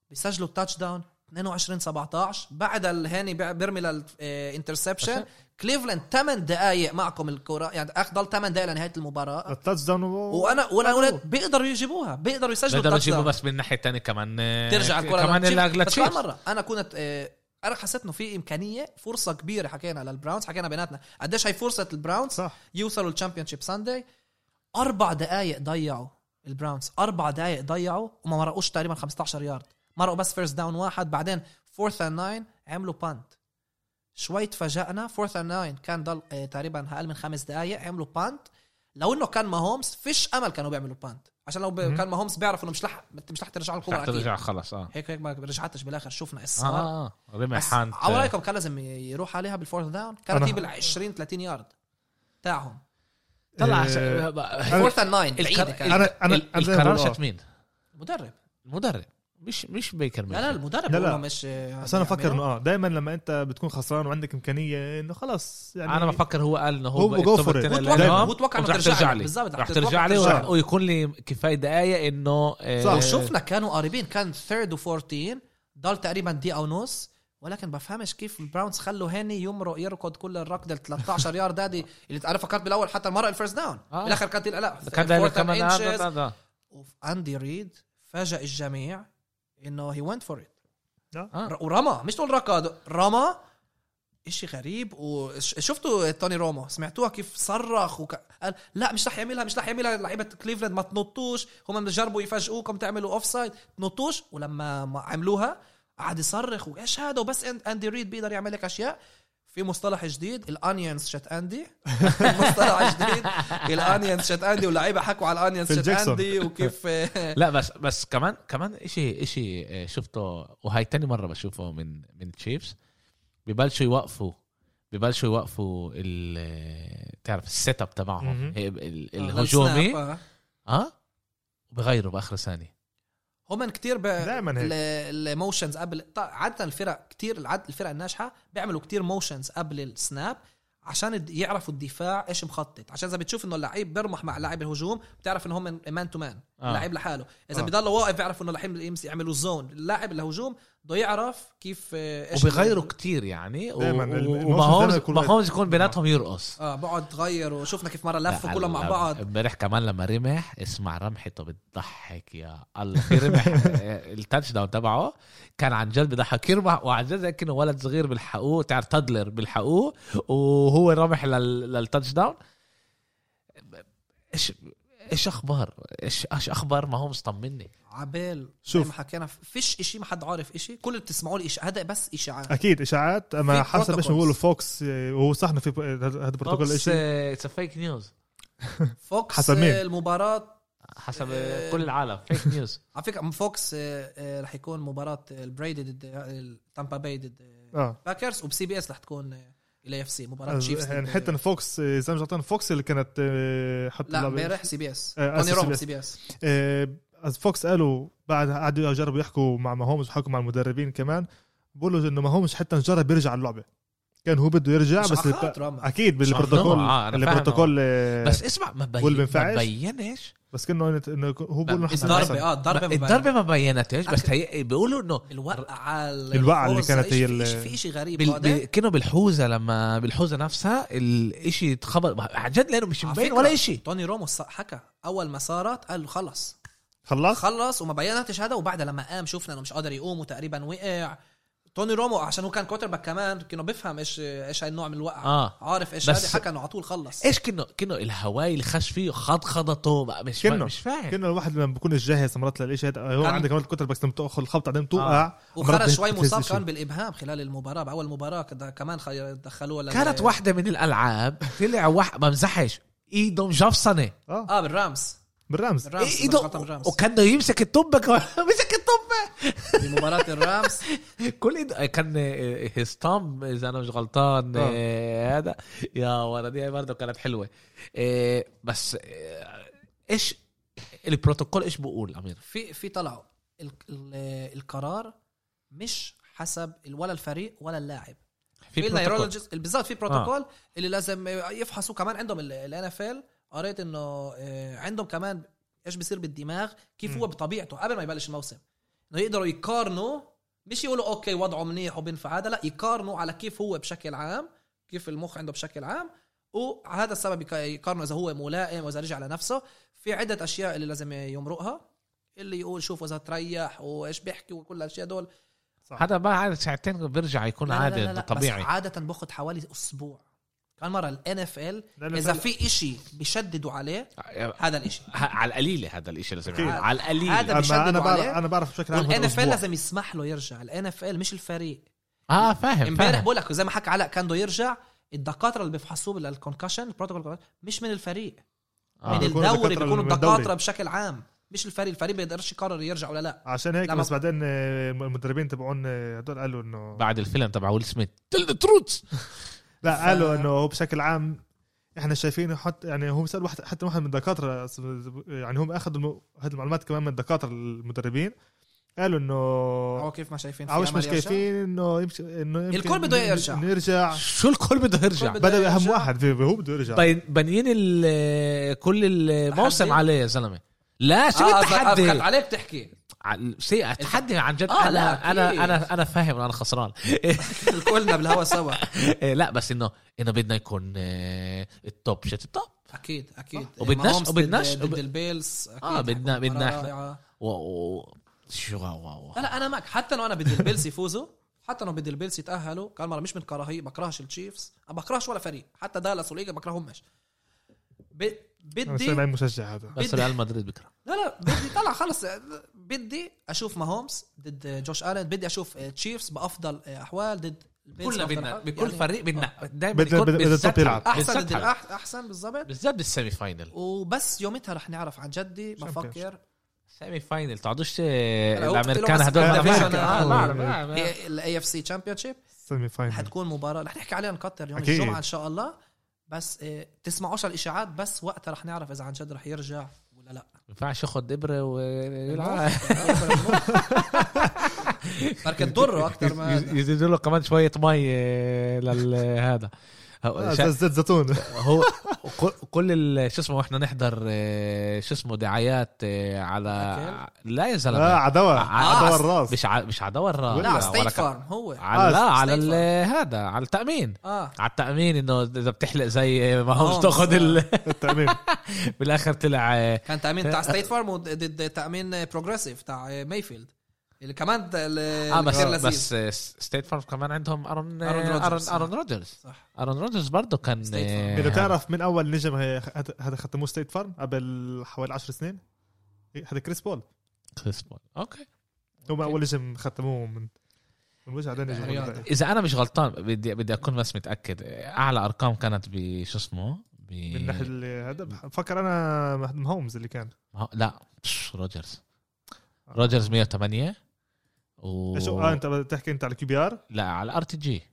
Speaker 3: بيسجلوا التاتش داون 22 17 بعد الهاني بيرمي للانترسبشن كليفلاند 8 دقائق معكم الكرة يعني اخ ضل 8 دقائق لنهاية المباراة.
Speaker 2: التاتش داون و...
Speaker 3: وأنا وأنا قلت بيقدروا يجيبوها بيقدروا يسجلوا
Speaker 1: بيقدروا
Speaker 3: داون.
Speaker 1: بس من الناحيه الثانية كمان آه،
Speaker 3: ترجع الكرة
Speaker 1: كمان Chiefs
Speaker 3: مرة أنا كنت آه، أنا حسيت إنه في إمكانية فرصة كبيرة حكينا لل Browns حكينا بيناتنا. قديش هي فرصة ال Browns؟
Speaker 2: صح.
Speaker 3: يوصلوا ال Championship Sunday أربع دقائق ضيعوا ال Browns أربع دقائق ضيعوا وما مرقوش تقريبا 15 يارد. مرقوا بس first down واحد بعدين fourth and nine عملوا punt شوي تفاجئنا fourth and nine كان ضل آه، تقريبا أقل من خمس دقائق عملوا punt لو إنه كان ماهومز فيش أمل كانوا بيعملوا بانت عشان لو ب-. كان ماهومز بيعرف إنه مش لح مش رح ترجع الكورة
Speaker 1: رح
Speaker 3: أكيد.
Speaker 1: ترجع خلص آه.
Speaker 3: هيك هيك ما رجعتش بالآخر شفنا
Speaker 1: آه
Speaker 3: اصرار
Speaker 1: آه آه. رمي حانت.
Speaker 3: على رأيكم كان لازم يروح عليها بالفورث داون كانت هي بال 20 30 يارد تاعهم.
Speaker 1: طلع
Speaker 2: آه،
Speaker 3: فورث اند ناين بعيده كانت
Speaker 2: زي ما
Speaker 1: القرار
Speaker 2: آه.
Speaker 1: شت مين؟
Speaker 3: المدرب.
Speaker 1: المدرب. مش مش بيكر
Speaker 3: لا لا. المدرب
Speaker 2: لا،
Speaker 3: لا
Speaker 2: لا.
Speaker 3: لا مش
Speaker 2: بس أنا بفكر إنه آه دائما لما أنت بتكون خسران وعندك إمكانية إنه خلاص يعني
Speaker 1: أنا بفكر هو قال إنه هو
Speaker 2: هو
Speaker 1: بقى
Speaker 2: go for
Speaker 1: يكتب
Speaker 2: it.
Speaker 1: التنين
Speaker 3: هو توقع-
Speaker 1: الأيام
Speaker 3: هو توقع إنه
Speaker 1: ورح
Speaker 3: ترجع لي. بالظبط،
Speaker 1: رح ترجع لي. ويكون لي كفاية دقائق إنه آه،
Speaker 2: صح.
Speaker 3: وشفنا كانوا قريبين كان ثيرد و14 ضل تقريبا دقيقة ونص ولكن بفهمش كيف البراونز خلوا هاني يمرق يركض كل الركض ال 13 يارد هذه اللي أنا فكرت بالأول حتى مرق الفيرست داون
Speaker 1: آه.
Speaker 3: بالآخر كانت لا
Speaker 1: كان كمان.
Speaker 3: واندي ريد فاجئ الجميع إنه هي ونت فور ات. ورمى. مش تقول ركض. رمى. إشي غريب. وشفتوا توني رومو؟ سمعتوها كيف صرخ وك... قال لا مش رح يعملها مش رح يعملها. لعيبة كليفلاند ما تنطوش. هم بجربوا يفاجئوكم تعملوا اوف سايد تنطوش. ولما ما عملوها قعد يصرخ. وإيش هذا؟ وبس أندي ريد بيقدر يعمل لك أشياء. في مصطلح جديد الانيونز شت أندي. مصطلح جديد الانيونز شت أندي واللعيبة حكوا على الانيونز
Speaker 2: فيل
Speaker 3: شت. أندي وكيف
Speaker 1: لا بس بس كمان كمان إشي إشي آه، شفته وهاي تاني مرة بشوفه من من تشيفز ببلشوا يوقفوا ببلشوا يوقفوا ال آه، تعرف ال
Speaker 2: set
Speaker 1: up تبعهم
Speaker 3: آه،
Speaker 1: الهجومي.
Speaker 3: آه؟
Speaker 1: وبغيروا بآخر ثانية.
Speaker 3: هم كتير ب...
Speaker 2: دايماً هيك.
Speaker 3: ال motions قبل طيب عادة الفرق كتير. الفرق الناجحة بيعملوا كتير motions قبل ال snap عشان يعرفوا الدفاع إيش مخطط عشان إذا بتشوف إنه اللعيب بيرمح مع لاعب الهجوم بتعرف إنه هم man to man
Speaker 1: آه.
Speaker 3: اللعيب لحاله. إذا
Speaker 2: آه.
Speaker 3: بضل واقف بيعرف إنه يمس- يعملوا zone اللاعب الهجوم بده يعرف كيف آه، إيش
Speaker 1: وبغيروا كتير يعني وماهومز ماهومز يكون بيناتهم يرقص.
Speaker 3: آه بقعد تغير وشفنا كيف مرة لفوا كلهم مع بعض.
Speaker 1: امبارح كمان لما رمح اسمع رمحته بتضحك يا الله. في رمح ال touchdown تبعه كان عن جد بضحك. يرمح وعن جد زي كأنه ولد صغير بيلحقوه تعرف تادلر بيلحقوه وهو رمح لل- لل touchdown إيش إيش أخبار؟ إيش إيش أخبار؟ ما هو طمني.
Speaker 3: عبال
Speaker 2: شوف.
Speaker 3: زي ما حكينا فيش إشي ما حد عارف إشي كل اللي بتسمعوا لي اشي هذا بس
Speaker 2: إشاعات. أكيد إشاعات.
Speaker 3: أما
Speaker 2: حسب
Speaker 3: إيش.
Speaker 2: بيقولوا فوكس وهو صح انه في هذا بروتوكول شيء
Speaker 1: it's fake news
Speaker 3: فوكس
Speaker 2: حسب مين؟
Speaker 3: آه، المباراة
Speaker 1: حسب
Speaker 3: آه،
Speaker 1: كل العالم. fake news
Speaker 3: على فكرة فوكس آه، رح يكون مباراة البريدي ضد التامبا باي ضد
Speaker 2: آه
Speaker 3: باكرز وب CBS رح تكون ال AFC مباراة تشيفز
Speaker 2: يعني حتى فوكس آه، زي ما غلطان فوكس اللي كانت آه، حط
Speaker 3: لا امبارح CBS.
Speaker 2: آه،
Speaker 3: توني
Speaker 2: CBS.
Speaker 3: سي بي إس.
Speaker 2: آه، از فوكس قالوا بعد قعدوا يجربوا يحكوا مع ماهومز وحكوا مع المدربين كمان بقولوا إنه ماهومز حتى نجرب يرجع اللعبة. كان هو بده يرجع بس.
Speaker 1: أكيد
Speaker 2: بالبروتوكول
Speaker 1: آه،
Speaker 2: البروتوكول آه،
Speaker 1: بس اسمع ما, بي... ما؟ بينش.
Speaker 2: بس كأنه إنه هو بيقول حسن
Speaker 3: الضربه
Speaker 2: حسن.
Speaker 3: آه الضربه ما
Speaker 1: الضربة ما بينتش بس هي... بيقولوا إنه
Speaker 3: الوقعة
Speaker 2: الوقعة اللي كانت هي
Speaker 3: في شيء غريب
Speaker 1: بال... كانوا بالحوزة لما بالحوزة نفسها الإشي اتخبط. عن جد لأنه مش مبين ولا إشي.
Speaker 3: توني رومو ص- حكى. أول ما صارت قال له خلص.
Speaker 2: خلص؟
Speaker 3: خلص وما بينتش هذا وبعدها لما قام شفنا إنه مش قادر يقوم وتقريبا وقع. توني رومو عشان هو كان quarterback كمان كانه بيفهم إيش إيش هاي النوع من الوقعة.
Speaker 1: آه.
Speaker 3: عارف
Speaker 1: إيش
Speaker 3: هذا؟ حكى إنه على طول خلص.
Speaker 1: إيش كانه كانه الهواي اللي خش فيه خض خضته بقى مش
Speaker 2: كأنه-
Speaker 1: مش فاهم.
Speaker 2: كانه الواحد لما بكونش جاهز مرات للشيء هذا هو
Speaker 3: كان-
Speaker 2: عندك مرات كتر بس لما تاخذ الخبطة بعدين توقع
Speaker 3: وخرج
Speaker 2: مرات
Speaker 3: شوي مصاب. كمان بالإبهام خلال المباراة بأول مباراة كده كمان دخلوه
Speaker 1: كانت واحدة من الألعاب طلع واحد ما مزحش. ايده مجفصنه
Speaker 2: آه.
Speaker 3: آه بالرامز بالرامز
Speaker 1: ايده وكان يمسك الطبه كمان. مسك الطبه
Speaker 3: بمباراه الرامز.
Speaker 1: كل إيده كان هيستام إذا أنا مش غلطان
Speaker 2: آه.
Speaker 1: آه، هذا. يا ولد دي برضه كانت حلوة. آه، بس آه، إيش البروتوكول إيش بقول أمير؟
Speaker 3: في في طلعوا. ال- ال- القرار مش حسب ولا الفريق ولا اللاعب. في
Speaker 1: بروتوكول.
Speaker 3: ال neurologist بالذات في بروتوكول اللي لازم يفحصوا كمان عندهم ال NFL قريت إنه آه، عندهم كمان إيش بيصير بالدماغ؟ كيف هو بطبيعته قبل ما يبلش الموسم. إنه يقدروا يقارنوا مش يقولوا أوكي وضعه منيح وبينفع هذا لا يقارنوا على كيف هو بشكل عام كيف المخ عنده بشكل عام وهذا السبب يق- يقارنه إذا هو ملائم وإذا رجع لنفسه. في عدة أشياء اللي لازم يمرقها اللي يقول شوف اذا تريح وإيش بيحكي وكل الأشياء دول.
Speaker 1: هذا بعد ساعتين بيرجع يكون
Speaker 3: لا لا
Speaker 1: عادي
Speaker 3: لا لا
Speaker 1: طبيعي.
Speaker 3: بس عادة باخذ حوالي أسبوع. كان مرة ال NFL
Speaker 2: إذا
Speaker 3: في إشي بيشددوا عليه هذا الإشي.
Speaker 1: على القليلة هذا الإشي لازم
Speaker 2: أكيد.
Speaker 1: على القليلة.
Speaker 3: هذا
Speaker 2: أنا
Speaker 3: بيشددوا
Speaker 2: أنا بعرف
Speaker 3: عليه.
Speaker 2: أنا بعرف بشكل عام
Speaker 3: وال NFL
Speaker 2: هذا.
Speaker 3: لازم يسمح له يرجع. ال NFL مش الفريق.
Speaker 1: آه فاهم
Speaker 3: امبارح بقول لك زي ما حكى علاء كان بده يرجع الدكاترة اللي بيفحصوه لل concussion البروتوكول مش من الفريق.
Speaker 1: آه.
Speaker 3: من الدوري بيكونوا. الدكاتره بشكل عام. مش الفريق. الفريق بيقدرش يقرر يرجع ولا لا.
Speaker 2: عشان هيك
Speaker 3: لما-
Speaker 2: بس بعدين آه، المدربين تبعون آه، هدول قالوا إنه
Speaker 1: بعد الفيلم تبع ويل سميث. tell the truth
Speaker 2: لا
Speaker 3: ف-
Speaker 2: قالوا إنه هو بشكل عام إحنا شايفينه حتى يعني هو سأل واحد حتى واحد من الدكاترة يعني هم أخذوا الم- هذه المعلومات كمان من الدكاترة المدربين قالوا إنه
Speaker 3: هو كيف ما شايفين في
Speaker 2: عاوش مش؟ كيفين إنه يمشي إنه
Speaker 3: الكل بده يرجع.
Speaker 2: انه يرجع
Speaker 1: شو الكل بده يرجع
Speaker 2: بدأ
Speaker 3: أهم.
Speaker 2: واحد في- هو بده يرجع
Speaker 1: بين- بنيين ال- كل الموسم؟ عليه يا زلمة لا شو
Speaker 3: آه
Speaker 1: التحدي
Speaker 3: عليك تحكي
Speaker 1: ع- سي التحدي عن جد.
Speaker 3: آه،
Speaker 1: أنا
Speaker 3: لا، أنا.
Speaker 1: أنا أنا فاهم أنا خسران.
Speaker 3: كلنا بالهوا سوا.
Speaker 1: إيه، لا بس انه إنه بدنا يكون آه، التوب شت التوب
Speaker 3: أكيد أكيد.
Speaker 1: وبدناش-
Speaker 3: ماهومز ضد-
Speaker 1: وبدناش-
Speaker 3: ضد البيلز أكيد.
Speaker 1: آه، بدنا- بدنا. و... شو واو واو
Speaker 3: لا أنا معك. حتى لو أنا بدي البيلز يفوزوا حتى لو بدي البيلز يتأهلوا كان مرة مش من كراهية بكرهش التشيفز ما بكرهش ولا فريق. حتى دالاس والايجل بكرههمش.
Speaker 2: أنا
Speaker 3: بدي
Speaker 2: سامع مشجع هذا.
Speaker 1: بس ريال مدريد بكره.
Speaker 3: لا لا بدي طلع خلص. بدي أشوف ماهومز ضد جوش الن بدي أشوف تشيفز بأفضل أحوال ضد
Speaker 1: كلنا بدنا. بكل
Speaker 3: يعني
Speaker 1: فريق بدنا. دائما
Speaker 2: بدنا-
Speaker 1: يكون
Speaker 2: بدنا- بدنا
Speaker 1: بالذات
Speaker 2: ال top
Speaker 3: يلعب.
Speaker 1: أحسن
Speaker 3: ضد أحسن بالضبط.
Speaker 1: بالذات بال semi final
Speaker 3: وبس يومتها رح نعرف عن جدي. بفكر.
Speaker 1: semi final تقعدوش
Speaker 3: هو الأمريكان
Speaker 1: هدول آه،
Speaker 2: آه، آه.
Speaker 3: ال AFC championship
Speaker 2: semi final
Speaker 3: حتكون مباراة. رح نحكي عليها نكتر يوم
Speaker 2: أكيد.
Speaker 3: الجمعة إن شاء الله. بس تسمعوش الاشاعات بس وقتها رح نعرف إذا عن جد رح يرجع ولا لا.
Speaker 1: ينفعش ياخد إبرة ويلعب
Speaker 3: بركة تضره أكثر ما.
Speaker 1: يزيدوا له كمان شوية مي لهذا
Speaker 2: آه، زيت زيت زيتون.
Speaker 1: هو كل- كل ال- شو اسمه وإحنا نحضر آه، شو اسمه دعايات آه، على؟ لا يا
Speaker 2: لا
Speaker 1: زلمه
Speaker 2: عدوى
Speaker 1: آه،
Speaker 2: عدوى
Speaker 3: آه،
Speaker 2: الراس.
Speaker 1: مش ع... مش عدوى الراس
Speaker 3: لا
Speaker 1: State
Speaker 3: Farm هو.
Speaker 1: على
Speaker 2: آه،
Speaker 1: لا على هذا على التأمين.
Speaker 3: آه.
Speaker 1: على التأمين إنه إذا بتحلق زي ما هو
Speaker 3: آه،
Speaker 1: تاخذ
Speaker 3: بس-
Speaker 1: ال...
Speaker 2: التأمين.
Speaker 1: بالآخر طلع آه،
Speaker 3: كان تأمين تاع ستيت فارم وضد تأمين Progressive تاع مايفيلد اللي كمان ال-
Speaker 1: آه بس
Speaker 3: غير لذيذ.
Speaker 1: بس State Farm كمان عندهم ارون ارون
Speaker 3: روجرز.
Speaker 1: ارون, أرون روجرز
Speaker 3: صح.
Speaker 1: ارون روجرز برضه كان
Speaker 2: إذا تعرف من أول نجم هذا ختموه State Farm قبل حوالي 10 سنين؟ هذا كريس بول
Speaker 1: كريس بول okay
Speaker 2: هم أول نجم ختموه من من. الباقي.
Speaker 1: إذا أنا مش غلطان بدي بدي أكون بس متأكد. أعلى أرقام كانت بشو اسمه؟ ب
Speaker 2: من ناحية هذا بفكر ماهومز اللي كان.
Speaker 1: لا روجرز روجرز 108 و
Speaker 2: إيش آه أنت بتحكي أنت على QBR؟
Speaker 1: لا على RTG.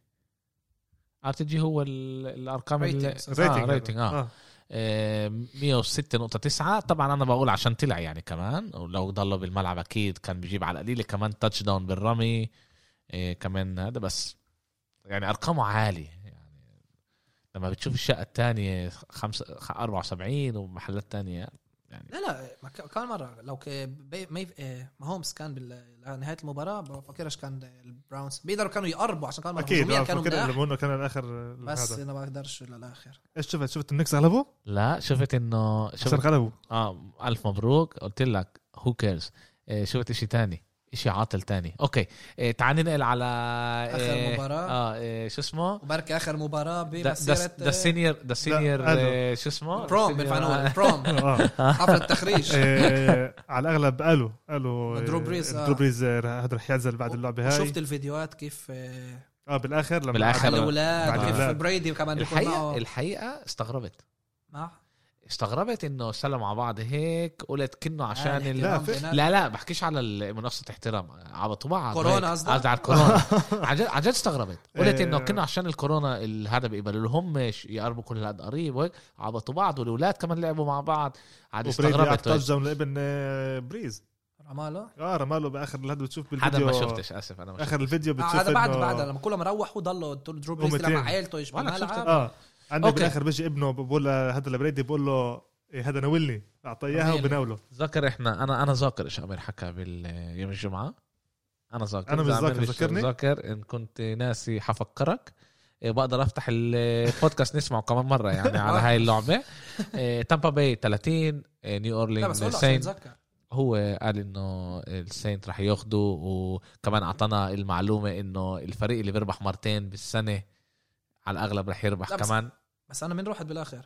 Speaker 1: RTG هو ال- الأرقام
Speaker 3: Ratings.
Speaker 1: آه rating آه, آه. 106.9 طبعا أنا بقول عشان طلع يعني كمان. ولو ضله بالملعب أكيد كان بيجيب على القليله كمان touchdown بالرمي. آه كمان هذا بس يعني أرقامه عالية يعني. لما بتشوف الشقة الثانية خمسة 74 ومحلات تانية يعني.
Speaker 3: لا لا ما كان مرة لو ك... بي... مي... آه، ماهومز كان بنهايه المباراة بفكرش كان البراونز. بيقدروا كانوا يقربوا عشان كانوا أكيد
Speaker 2: آه،
Speaker 3: كانوا
Speaker 2: لما إنه كان الآخر
Speaker 3: بس
Speaker 2: هذا
Speaker 3: أنا ما بقدرش للاخر
Speaker 2: إيش شفت؟ شفت النكس غلبوا
Speaker 1: لا شفت
Speaker 2: إنه
Speaker 1: شفت
Speaker 2: غلبوا.
Speaker 1: آه ألف مبروك. قلت لك who cares شفت إشي تاني. إشي عاطل تاني. okay. إيه تعال ننقل على
Speaker 3: آخر
Speaker 1: إيه
Speaker 3: مباراة.
Speaker 1: آه إيه شو اسمه؟
Speaker 3: وبركي
Speaker 1: آخر
Speaker 3: مباراة
Speaker 1: بمسيرة the senior the
Speaker 2: senior.
Speaker 1: شو اسمه؟ prom
Speaker 3: بالفانول
Speaker 2: prom
Speaker 3: حفله التخريج.
Speaker 2: إيه، على الأغلب قالوا قالوا
Speaker 3: درو بريز،.
Speaker 2: درو بريز هذا رح يعزل بعد اللعبة هاي.
Speaker 3: شفت الفيديوهات كيف آه،
Speaker 2: آه
Speaker 1: بالآخر
Speaker 3: لما
Speaker 1: آخر-
Speaker 3: الأولاد
Speaker 2: بعد
Speaker 3: كيف
Speaker 2: الأولاد.
Speaker 3: بريدي كمان الحقيقة
Speaker 1: الحقيقة استغربت.
Speaker 3: مع
Speaker 1: استغربت إنه سلموا على بعض هيك قلت كنه عشان ال...
Speaker 2: لا،
Speaker 3: لا
Speaker 1: لا لا بحكيش على منصة احترام عبطوا بعض
Speaker 3: كورونا. قصدك؟
Speaker 1: قصدي على الكورونا. عن جد عن جد استغربت. قلت
Speaker 2: إيه.
Speaker 1: انه كنا عشان الكورونا ال- هذا بيقبلوا لهمش يقربوا كل هاد قريب وهيك. عبطوا بعض والأولاد كمان لعبوا مع بعض. عاد استغربت.
Speaker 2: تاج لابن آه، بريز.
Speaker 3: رماله؟
Speaker 2: آه رماله بآخر هذا بتشوف
Speaker 1: هذا
Speaker 2: بالفيديو.
Speaker 1: ما شفتش أسف أنا ما شفتش.
Speaker 2: اخر الفيديو
Speaker 3: آه،
Speaker 2: بتشوف
Speaker 3: هذا بعد
Speaker 2: إنه-
Speaker 3: بعد لما كلهم روحوا ضلوا درو بريز مع. عيلته يشبه
Speaker 2: آه. عندك
Speaker 1: okay.
Speaker 2: بالآخر بيجي ابنه بقول له- هذا لبريدي بقول له إيه هذا ناولني أعطيه
Speaker 3: إياها.
Speaker 2: وبناوله
Speaker 1: ذكر إحنا أنا أنا ذاكر إيش أمير حكى يوم الجمعة أنا ذاكر
Speaker 2: أنا مش ذاكر، ذكرني؟
Speaker 1: ذاكر إن كنت ناسي حفكرك إيه، بقدر أفتح البودكاست نسمعه كمان مرة يعني على هاي اللعبة إيه، تامبا باي 30 إيه، نيو أورلينز
Speaker 3: نتذكر
Speaker 1: هو قال إنه الساينت رح ياخدوا وكمان أعطانا المعلومة إنه الفريق اللي بيربح مرتين بالسنة على الأغلب رح يربح كمان
Speaker 3: بس أنا من رحت بالآخر.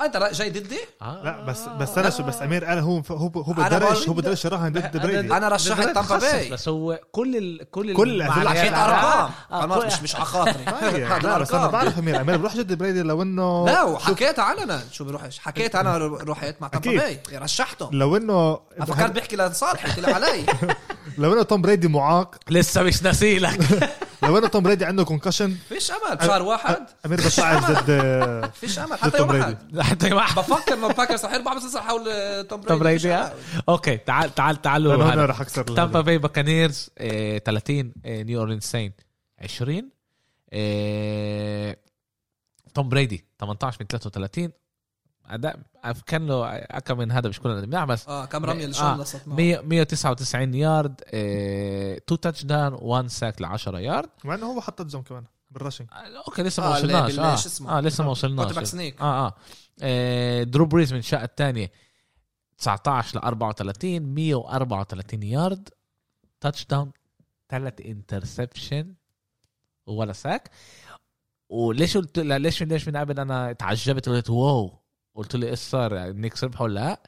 Speaker 3: آه، انت جاي ضدي؟
Speaker 1: آه.
Speaker 2: لا بس بس أنا شو بس أمير أنا هو هو هو بدرش هو بدرش يراهن ضد بريدي.
Speaker 3: أنا رشحت تامبا باي
Speaker 1: بس هو كل ال كل
Speaker 2: كل-
Speaker 1: المعلومات-
Speaker 2: كل-
Speaker 3: حكيت
Speaker 2: يعني-
Speaker 3: أرقام.
Speaker 1: آه،
Speaker 3: خلاص
Speaker 1: كل-
Speaker 3: مش مش على خاطري
Speaker 2: طيب، لا بس
Speaker 3: أنا.
Speaker 2: بعرف أمير. أمير بروح ضد بريدي لو إنه
Speaker 3: لا وحكيت علنا شو بروحش حكيت أنا رحت مع تامبا. باي رشحته.
Speaker 2: لو إنه
Speaker 3: فكرت بيحكي لصالحي قلت له علي.
Speaker 2: لو إنه توم بريدي معاق.
Speaker 1: لسه مش ناسيلك.
Speaker 2: لو انه توم بريدي عنده concussion
Speaker 3: فيش أمل. بشهر واحد.
Speaker 2: أمير بصعد ضد
Speaker 3: فيش
Speaker 2: أمل.
Speaker 3: حتى يوم أحد.
Speaker 1: حتى ما
Speaker 3: بفكر انه باكرز رح يربح بس لسه حول توم بريدي
Speaker 1: توم بريدي،
Speaker 3: فيش
Speaker 1: آه. okay تعال تعال تعالوا.
Speaker 2: هنا رح أكسر
Speaker 1: تامبا باي باكانيرز آه، 30 آه، نيو اورلينز ساينت 20 آه، توم بريدي 18 من 33 اداء كان له اكم من هذا مش كلنا بنعمل بس
Speaker 3: آه كم رميه اللي
Speaker 1: آه،
Speaker 3: معه
Speaker 1: 100 199 يارد 2 touchdown 1 sack ل 10 يارد.
Speaker 2: مع إنه هو حط touch كمان بال rushing
Speaker 1: آه، okay لسه
Speaker 3: آه،
Speaker 1: ما
Speaker 3: اللي
Speaker 1: وصلناش.
Speaker 3: بال-
Speaker 1: آه
Speaker 3: شو اسمه؟
Speaker 1: آه لسه ما وصلناش.
Speaker 3: sneak
Speaker 1: آه آه. آه، درو بريز من الشقة الثانية 19 ل 34 134 يارد touchdown ثلاث interception ولا sack وليش قلت ليش ليش من قبل أنا تعجبت وقلت واو؟ قلت له إيش صار؟ يعني النكس ربحوا ولا لأ؟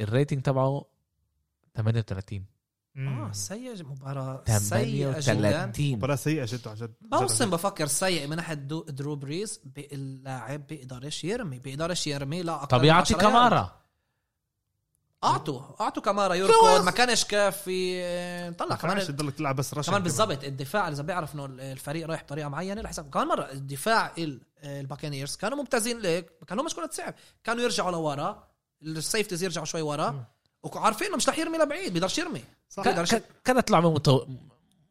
Speaker 1: ال rating تبعه 38
Speaker 3: آه سيء مباراة سيئة جدا.
Speaker 1: 38
Speaker 2: مباراة سيئة جدا عن جد
Speaker 3: موسم بفكر سيء من ناحية دو- درو بريز اللاعب بيقدرش يرمي بيقدرش يرمي لا أكتر
Speaker 1: طب
Speaker 3: من
Speaker 1: يعطي
Speaker 3: 10 يارد.
Speaker 1: كامارا
Speaker 3: أعطوا أعطوا كامارا يركض ما كانش كافي طلع
Speaker 2: كمان
Speaker 3: كمان
Speaker 2: تضلك تلعب بس rushing
Speaker 3: كمان بالضبط الدفاع إذا بيعرف إنه الفريق رايح بطريقة معينة لحساب كمان مرة الدفاع ال- الباكانيرز كانوا ممتازين ليك كان لهم مشكله صعب كانوا يرجعوا لورا ال safeties يرجعوا شوي ورا. وعارفين إنه مش رح يرمي لبعيد بيقدرش يرمي.
Speaker 2: صح.
Speaker 3: كان-
Speaker 1: ك- كانت لعبه متو...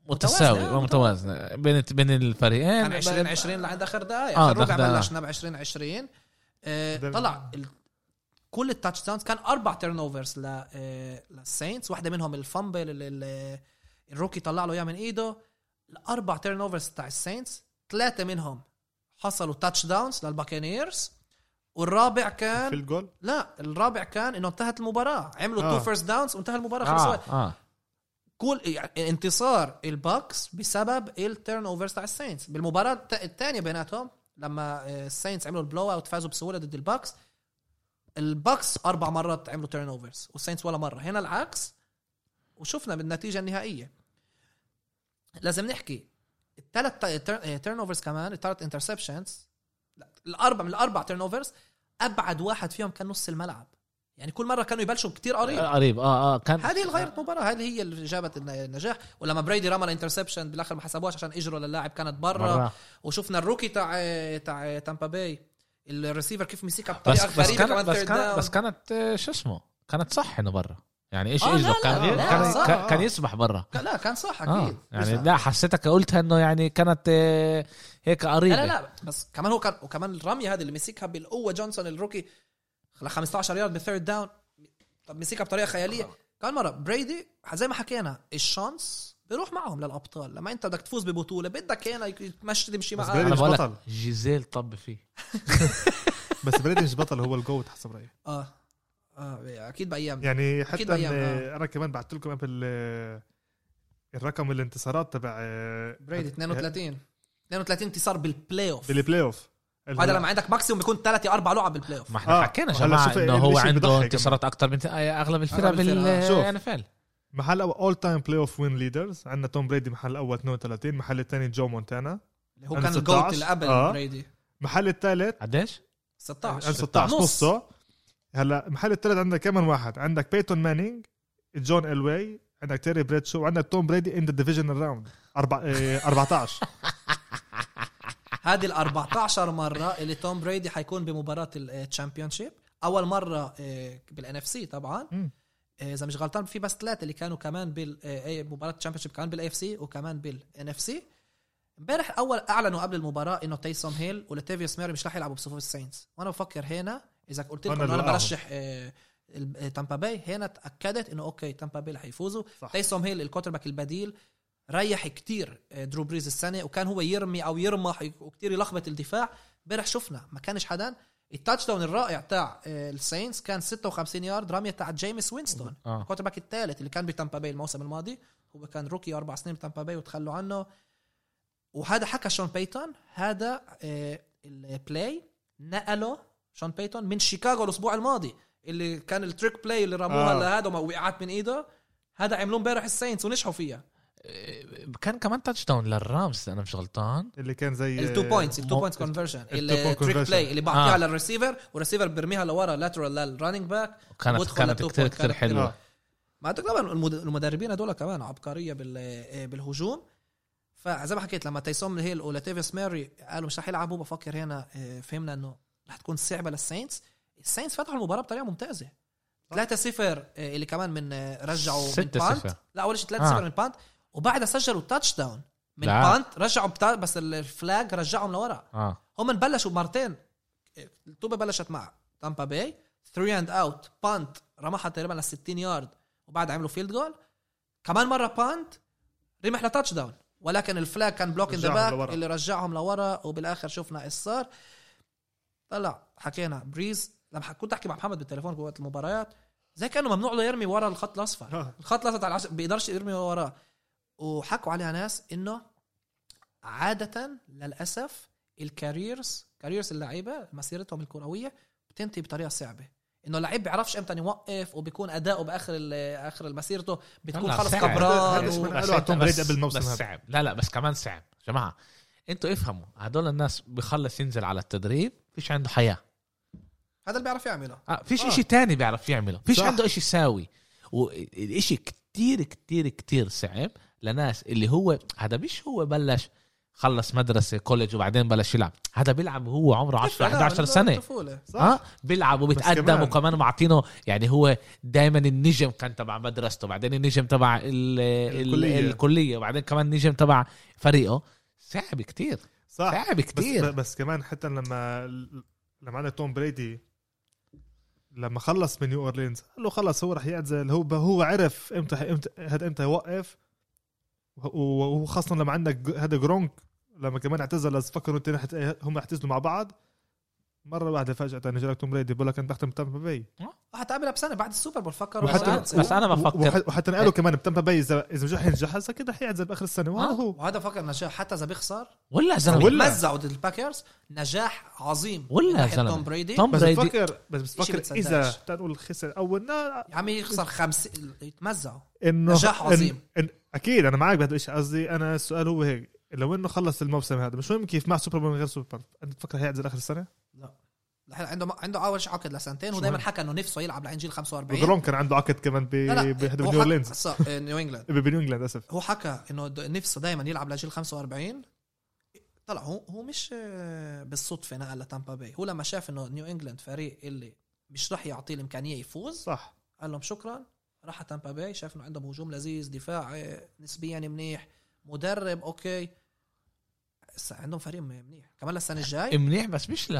Speaker 1: متساوي
Speaker 3: متوازنة، آه،
Speaker 1: متوازنه بين بين الفريقين.
Speaker 3: كان 20 20 لعند آخر دقائق.
Speaker 1: آه،
Speaker 3: آخر ربع بلشنا ب 20 20 آه،
Speaker 2: ده-
Speaker 3: طلع كل ال touchdowns كان أربع turnovers ل آه، للساينتس واحدة منهم ال fumble اللي ال- ال rookie طلع له اياه من إيده. الأربع turnovers تاع الساينتس ثلاثة منهم حصلوا touchdowns للباكانيرز والرابع كان
Speaker 2: في الجول
Speaker 3: لا الرابع كان إنه انتهت المباراة. عملوا
Speaker 2: آه.
Speaker 3: two first downs وانتهى المباراة. خلص
Speaker 1: آه
Speaker 3: وقت.
Speaker 1: آه.
Speaker 3: كل يعني انتصار الباكس بسبب ال turnovers تاع الساينتس بالمباراة الثانية بيناتهم لما آه، الساينتس عملوا ال blowout فازوا بسهولة ضد الباكس الباكس أربع مرات عملوا turnovers والساينتس ولا مرة. هنا العكس وشفنا بالنتيجة النهائية. لازم نحكي الثلاث turnovers كمان الثلاث interceptions الأربع من الأربع turnovers أبعد واحد فيهم كان نص الملعب. يعني كل مرة كانوا يبلشوا كتير قريب.
Speaker 1: قريب. آه آه كان
Speaker 3: هذه اللي غيرت المباراة هذه هي اللي جابت النجاح. ولما بريدي رمى ال interception بالآخر ما حسبوهاش عشان إجروا للاعب كانت برا. وشفنا ال rookie تاع تاع تامبا باي. الريسيفر كيف مسكها
Speaker 1: بس
Speaker 3: بطريقة
Speaker 1: بس
Speaker 3: غريبة
Speaker 1: كانت
Speaker 3: كمان
Speaker 1: بس كانت. بس كانت آه، شو اسمه؟ كانت صح إنه برا. يعني إيش
Speaker 3: آه،
Speaker 1: اجره كان
Speaker 3: لا،
Speaker 1: كان,
Speaker 3: صح.
Speaker 1: كان, كان يسبح برا.
Speaker 3: لا, كان صح
Speaker 1: آه
Speaker 3: أكيد.
Speaker 1: يعني
Speaker 3: بس-
Speaker 1: لا حسيتك قلتها إنه يعني كانت آه، هيك قريبه
Speaker 3: لا لا لا بس كمان هو كان وكمان الرميه هذه اللي مسكها بالقوة جونسون ال rookie ل 15 yard بال third down طب مسكها بطريقة خيالية. كمان مرة بريدي زي ما حكينا ال chance بيروح معهم للأبطال. لما أنت بدك تفوز ببطولة بدك هنا تمشي تمشي
Speaker 2: بس
Speaker 3: معاه
Speaker 2: مش بطل.
Speaker 1: جيزيل طب فيه.
Speaker 2: بس بريدي مش بطل هو ال GOAT حسب رأيي.
Speaker 3: آه. آه أكيد بأيام.
Speaker 2: يعني
Speaker 3: أكيد
Speaker 2: حتى
Speaker 3: بأيام،
Speaker 2: إن أنا كمان بعت لكم قبل آه، الرقم الانتصارات تبع آه،
Speaker 3: بريدي 32 32 انتصار بال playoff
Speaker 2: بال playoff
Speaker 3: هذا لما عندك maximum بيكون ثلاثة أربع لعب بال playoff
Speaker 1: ما إحنا
Speaker 2: آه،
Speaker 1: حكينا
Speaker 2: شوف
Speaker 1: إنه هو
Speaker 2: الإشي
Speaker 1: عنده انتصارات أكثر من أغلب الفرق
Speaker 3: أغلب الفرق، آه.
Speaker 2: شوف.
Speaker 1: NFL
Speaker 2: محل all time playoff win leaders عندنا توم بريدي محل الأول 32 محل الثاني جو مونتانا.
Speaker 3: اللي هو كان
Speaker 2: 16.
Speaker 3: ال GOAT اللي قبل
Speaker 2: آه.
Speaker 3: بريدي.
Speaker 2: محل الثالث.
Speaker 1: قديش؟
Speaker 3: 16
Speaker 2: 16
Speaker 3: نص.
Speaker 2: نصه هلا محل الثالث عندك كمان واحد. عندك بيتون مانينج جون الواي عندك تيري برادشو وعندك توم بريدي in the division round 14
Speaker 3: هذه ال 14 مرة اللي توم بريدي حيكون بمباراة ال championship أول مرة بال NFC طبعا.
Speaker 2: مم.
Speaker 3: آه، إذا مش غلطان في بس ثلاثة اللي كانوا كمان بالمباراة ال championship كمان بال AFC وكمان بال NFC امبارح أول أعلنوا قبل المباراة إنه تايسون هيل ولاتيفيوس ميري مش رح يلعبوا بصفوف الساينز. وأنا بفكر هنا إذا قلت لكم
Speaker 2: أنا
Speaker 3: أنا
Speaker 2: اللي
Speaker 3: برشح آه، ال- آه، تامبا باي هنا تأكدت إنه أوكي تامبا باي رح يفوزوا.
Speaker 2: صح.
Speaker 3: تايسون هيل ال quarterback البديل ريح كتير آه، درو بريز السنة وكان هو يرمي أو يرمح وكتير يلخبط الدفاع. امبارح شفنا ما كانش حدا ال touchdown الرائع تاع آه، الساينز كان 56 يارد رمية تاع جيمس وينستون ال quarterback الثالث اللي كان بتامبا باي الموسم الماضي. هو كان rookie أربع سنين بتامبا باي وتخلوا عنه. وهذا حكى شون بيتون. هذا آه، ال play نقله شون بيتون من شيكاغو الأسبوع الماضي اللي كان ال trick play اللي رموها
Speaker 2: آه.
Speaker 3: لهذا وما وقعت من إيده. هذا عملوه امبارح الساينتس ونجحوا فيها.
Speaker 1: كان كمان touchdown للرامز أنا مش غلطان.
Speaker 2: اللي كان زي
Speaker 3: ال two points
Speaker 1: ال
Speaker 3: two points
Speaker 2: conversion ال
Speaker 3: trick
Speaker 2: conversion.
Speaker 3: play اللي بعطيها
Speaker 1: آه.
Speaker 3: لل receiver وال receiver بيرميها لورا lateral لل
Speaker 1: running
Speaker 3: back
Speaker 1: كانت
Speaker 3: كانت
Speaker 1: كتير
Speaker 3: كانت
Speaker 1: حلوة.
Speaker 2: آه.
Speaker 3: ما طبعا المد- المدربين هدول كمان عبقرية بال- آه، بالهجوم. فزي ما حكيت لما تايسون هيل ولاتيفيس ماري قالوا مش رح يلعبوا بفكر هنا آه، فهمنا إنه رح تكون صعبة للساينتس. الساينتس فتحوا المباراة بطريقة ممتازة. 3 0 اللي كمان من آه، رجعوا من
Speaker 1: 6
Speaker 3: punt
Speaker 1: 0
Speaker 3: لا أول شيء 3 0
Speaker 1: آه.
Speaker 3: من punt وبعدها سجلوا touchdown من
Speaker 1: لا.
Speaker 3: punt رجعوا بتا... بس ال flag رجعهم لورا.
Speaker 1: آه.
Speaker 3: هم بلشوا مرتين. الطوبه بلشت مع تامبا باي 3 and out punt رمحها تقريبا ل 60 يارد وبعد عملوا field goal كمان مرة punt رمح ل touchdown ولكن ال flag كان block
Speaker 2: in
Speaker 3: the
Speaker 2: back.
Speaker 3: اللي رجعهم لورا. وبالآخر شفنا إيش صار طلع. حكينا. بريز لما كنت أحكي مع محمد بالتليفون وقت المباريات. زي كأنه ممنوع له يرمي ورا الخط الأصفر.
Speaker 2: آه.
Speaker 3: الخط الأصفر على. بيقدرش يرمي وراه وحكوا عليها ناس إنه عادة للأسف ال careers careers اللعيبة مسيرتهم الكروية بتنتهي بطريقة صعبة. إنه اللعيب بيعرفش إمتى يوقف وبيكون أداؤه بآخر ال- آخر مسيرته بتكون خلص كبران و...
Speaker 1: بس بس-
Speaker 2: قبل الموسم
Speaker 1: بس. صعب. لا لا بس كمان صعب. جماعة أنتوا افهموا. هدول الناس بخلص ينزل على التدريب فيش عنده حياة.
Speaker 3: هذا اللي بيعرف يعمله.
Speaker 1: آه فيش
Speaker 2: آه.
Speaker 1: إشي تاني بيعرف يعمله. فيش
Speaker 2: صح.
Speaker 1: عنده إشي يساوي. والاشي كتير كتير كتير صعب. لناس اللي هو هذا مش هو بلش خلص مدرسة college وبعدين بلش يلعب. هذا بيلعب وهو عمره 10
Speaker 3: لا،
Speaker 1: 11
Speaker 3: من
Speaker 1: سنة.
Speaker 3: الطفولة.
Speaker 2: صح؟
Speaker 1: آه بيلعب وبيتقدم
Speaker 2: كمان-
Speaker 1: وكمان معطينه يعني هو دائما النجم كان تبع مدرسته بعدين النجم تبع ال ال
Speaker 2: الكلية.
Speaker 1: وبعدين كمان النجم تبع فريقه. صعب كتير.
Speaker 2: صح.
Speaker 1: صعب
Speaker 2: بس,
Speaker 1: كتير.
Speaker 2: بس كمان حتى لما لما عندك توم بريدي لما خلص من نيو أورلينز قال له خلص هو رح يعزل هو هو عرف إمتى إمتى هذا إمتى يوقف؟ وخاصة لما عندك هذا جرونك لما كمان اعتزل فكروا هم اعتزلوا مع بعض مرة واحدة فجأة اجى لك توم بريدي بقول لك أنت بختم بتامبا باي.
Speaker 3: حتى قبلها بسنة بعد ال Super Bowl فكروا
Speaker 2: وحتى-
Speaker 3: بالسادسة.
Speaker 1: بس أنا بفكر
Speaker 2: وح- وحتى قالوا كمان بتامبا باي اذا إذا مش رح ينجح هسه أكيد رح يعزل باخر السنة وهذا. هو.
Speaker 3: وهذا فكر نجاح. حتى إذا بيخسر
Speaker 1: ولا زلمة.
Speaker 2: ولا-
Speaker 3: مزعوا ضد الباكرز. نجاح عظيم.
Speaker 1: ولا زلمة.
Speaker 3: توم بريدي
Speaker 1: توم
Speaker 2: بس
Speaker 1: بريدي
Speaker 2: بفكر بس بفكر. إذا تنقول خسر أول لا
Speaker 3: يا عمي يخسر خمس يتمزعوا
Speaker 2: إنه
Speaker 3: نجاح عظيم.
Speaker 2: إن... إن... أكيد أنا معك بهذا الشيء قصدي أنا السؤال هو هيك. لو إنه خلص الموسم هذا مش مهم كيف مع Super Bowl من غير Super Bowl أنت تفكر هيعزل آخر
Speaker 3: السنة؟ عنده عنده أول شيء عقد لسنتين ودائما؟ حكى إنه نفسه يلعب لعين جيل 45
Speaker 2: وجرون كان عنده عقد كمان ب بنيو
Speaker 3: حكى-
Speaker 2: أورلينز.
Speaker 3: صح، نيو إنجلاند.
Speaker 2: بنيو إنجلاند اسف
Speaker 3: هو حكى إنه نفسه دائما يلعب لجيل 45 طلع هو هو مش آه، بالصدفة نقل لتامبا باي. هو لما شاف إنه نيو إنجلاند فريق اللي مش رح يعطيه الإمكانية يفوز
Speaker 2: صح.
Speaker 3: قال لهم شكرا راح تامبا باي. شاف إنه عندهم هجوم لذيذ دفاع آه، نسبيا منيح مدرب أوكي. عندهم فريق منيح. كمان للسنة الجاي؟
Speaker 1: منيح بس مش ل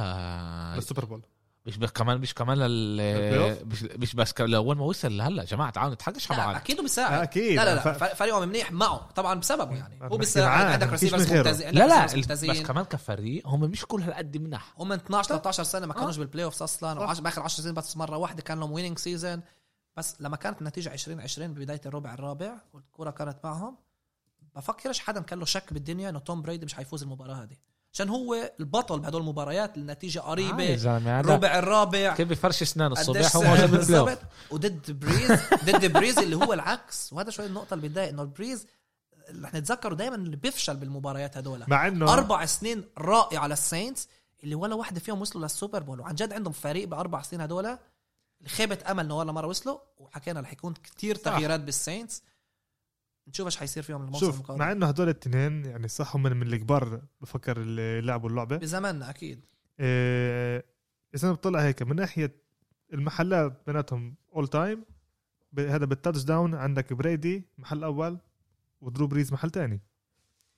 Speaker 2: لل Super Bowl.
Speaker 1: مش بس كمان مش كمان لل مش, مش بس لأول ما وصل لهلأ. جماعة تعالوا نتحقش مع
Speaker 3: لا
Speaker 1: بعض.
Speaker 3: أكيد هو
Speaker 2: آه،
Speaker 3: بيساعد
Speaker 2: أكيد.
Speaker 3: لا لا لا
Speaker 2: ف-
Speaker 3: فريقهم منيح معه طبعا بسببه يعني. هو بيساعد عندك ريسيفرز. ممتازين.
Speaker 1: لا لا بس كمان كفريق هم مش كل هالقد منح.
Speaker 3: هم 12 13 سنة ما كانوش
Speaker 1: آه.
Speaker 3: بال
Speaker 2: playoffs
Speaker 3: أصلا بآخر 10 سنين بس مرة واحدة كان لهم winning season بس لما كانت النتيجة 20 20 ببداية الربع الرابع والكرة كانت معهم بفكرش حدا كان له شك بالدنيا إنه توم بريدي مش حيفوز المباراة هذه. عشان هو البطل بهدول المباريات
Speaker 1: النتيجة قريبة هذا
Speaker 3: الربع الرابع.
Speaker 1: كيف بفرش
Speaker 3: أسنانه؟
Speaker 1: الصبح هو موجود بال
Speaker 3: play وضد بريز ضد بريز اللي هو العكس. وهذا شوي النقطة اللي بتضايق إنه بريز رح نتذكره دائما اللي بيفشل بالمباريات هدول.
Speaker 2: مع إنه
Speaker 3: أربع سنين رائعة لل Saints اللي ولا واحدة فيهم وصلوا لل Super Bowl. وعن جد عندهم فريق بأربع سنين هدول خيبة أمل إنه ولا مرة وصلوا. وحكينا رح يكون كتير
Speaker 2: صح.
Speaker 3: تغييرات بال Saints. نشوف إيش حيصير فيهم الموسم
Speaker 2: شوف
Speaker 3: القادم.
Speaker 2: مع إنه هدول الاثنين يعني صح هم من الكبار بفكر اللي لعبوا اللعبه
Speaker 3: بزماننا أكيد.
Speaker 2: إيه، إذا بطلع هيك من ناحية المحلات بيناتهم all time هذا بال touchdown عندك بريدي محل أول ودرو بريز محل تاني.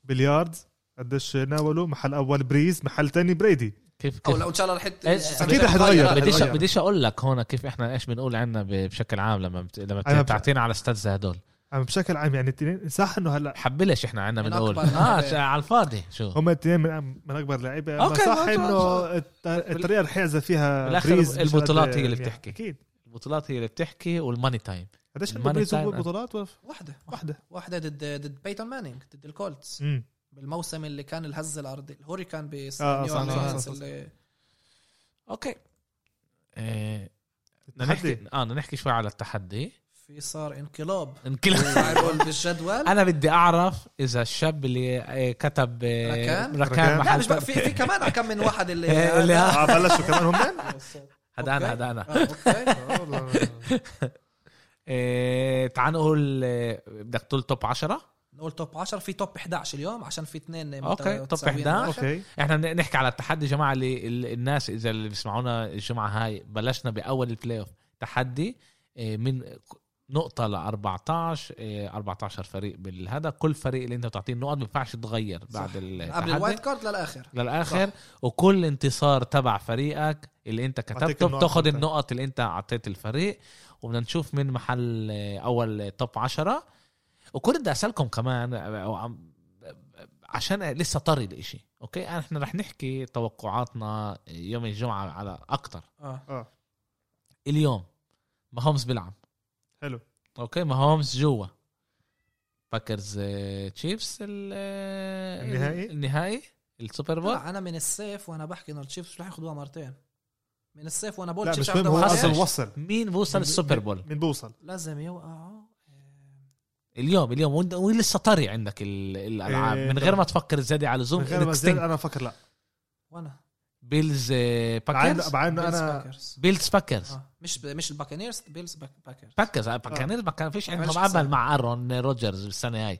Speaker 2: بال yards قديش ناولوا محل أول بريز محل تاني بريدي.
Speaker 1: كيف
Speaker 3: أو
Speaker 1: كيف
Speaker 3: لو إن شاء الله رح يت-
Speaker 1: إيه،
Speaker 2: أكيد رح يتغير.
Speaker 1: بديش. بديش أقول لك هون كيف إحنا إيش بنقول عنا ب- بشكل عام لما بت... لما بتعطينا على stats هدول.
Speaker 2: عم بشكل عام يعني التنين صح إنه هلا
Speaker 1: حبلش إحنا عنا
Speaker 3: من أكبر.
Speaker 1: آه على الفاضي. شو؟
Speaker 2: هم الاثنين من, من أكبر لعيبة. أما
Speaker 1: أوكي،
Speaker 2: صح إنه الطريقة اللي حيعزف فيها مش
Speaker 1: البطولات هي اللي
Speaker 2: يعني
Speaker 1: بتحكي.
Speaker 2: أكيد.
Speaker 1: البطولات هي اللي بتحكي والماني تايم
Speaker 2: قديش عنده
Speaker 1: الماني
Speaker 2: بريز
Speaker 1: تايم.
Speaker 2: بطولات؟ ولا
Speaker 3: واحدة.
Speaker 2: واحدة.
Speaker 3: واحدة ضد ضد بيتون مانينج ضد الكولتس. بالموسم اللي كان الهز الارضي الهوريكان بس
Speaker 2: آه،
Speaker 3: نيو
Speaker 2: صح،.
Speaker 3: اللي
Speaker 1: أوكي. آه بدنا نحكي آه بدنا نحكي شوي على التحدي.
Speaker 3: في صار انقلاب. فايرول بالجدول.
Speaker 1: أنا بدي أعرف إذا الشاب اللي آه، كتب آه،
Speaker 3: ركان؟
Speaker 1: ركان محل
Speaker 3: مش في في كمان كم من واحد اللي
Speaker 1: إيه، اللي
Speaker 2: آه بلشوا كمان هم؟
Speaker 1: هذا
Speaker 3: أنا.
Speaker 1: هذا أنا.
Speaker 3: آه، أوكي.
Speaker 1: آه، تعال نقول آه، بدك تقول توب 10
Speaker 3: نقول توب 10 في توب 11 اليوم عشان في اثنين
Speaker 1: أوكي، top
Speaker 3: متساويين
Speaker 1: 11.
Speaker 3: بالآخر.
Speaker 1: أوكي. إحنا نحكي على التحدي يا جماعة اللي ال- الناس إذا اللي بيسمعونا الجمعة هاي بلشنا بأول ال playoff تحدي آه، من نقطة ل 14 آه، 14 فريق بالهذا كل فريق اللي انت بتعطيه نقط ما ينفعش تتغير بعد
Speaker 3: صح.
Speaker 1: التحدي.
Speaker 3: قبل ال wild card
Speaker 1: للآخر. للآخر. وكل انتصار تبع فريقك اللي انت كتبته
Speaker 2: النقط
Speaker 1: بتاخذ
Speaker 2: أنت.
Speaker 1: النقط اللي انت أعطيت الفريق. وبدنا نشوف من محل آه، أول top 10 وكنت بدي أسألكم كمان آه، عشان لسه طري الإشي. أوكي؟ إحنا رح نحكي توقعاتنا يوم الجمعة على أكتر.
Speaker 3: آه.
Speaker 2: آه.
Speaker 1: اليوم ماهومز بيلعب.
Speaker 2: حلو.
Speaker 1: أوكي ماهومز جوا. Packers آه، Chiefs ال- آه،
Speaker 2: النهائي؟
Speaker 1: النهائي؟ ال Super Bowl؟
Speaker 3: لا أنا من الصيف وأنا بحكي إنه ال Chiefs رح ياخذوها مرتين. من الصيف وأنا بقول
Speaker 2: لا
Speaker 3: ال Chiefs
Speaker 2: مش مهم
Speaker 3: مرتين.
Speaker 2: وصل.
Speaker 1: مين بوصل ال Super Bowl؟
Speaker 2: مين بوصل؟
Speaker 3: لازم يوقعوا
Speaker 1: اليوم اليوم. وإنت- ولسه طري عندك ال- الألعاب.
Speaker 2: إيه،
Speaker 1: من غير ما تفكر زيادة على زوم
Speaker 2: من غير ما زيادة. أنا أفكر لا.
Speaker 3: وأنا.
Speaker 1: Bills آه، Packers
Speaker 2: مع انه
Speaker 3: Bills
Speaker 2: أنا
Speaker 3: Packers
Speaker 1: Bills Packers
Speaker 3: آه. مش مش ال Buccaneers Bills Pack-
Speaker 1: Packers Packers آه، Packers ما كان فيش عندهم امل. مع ارون روجرز السنة هاي.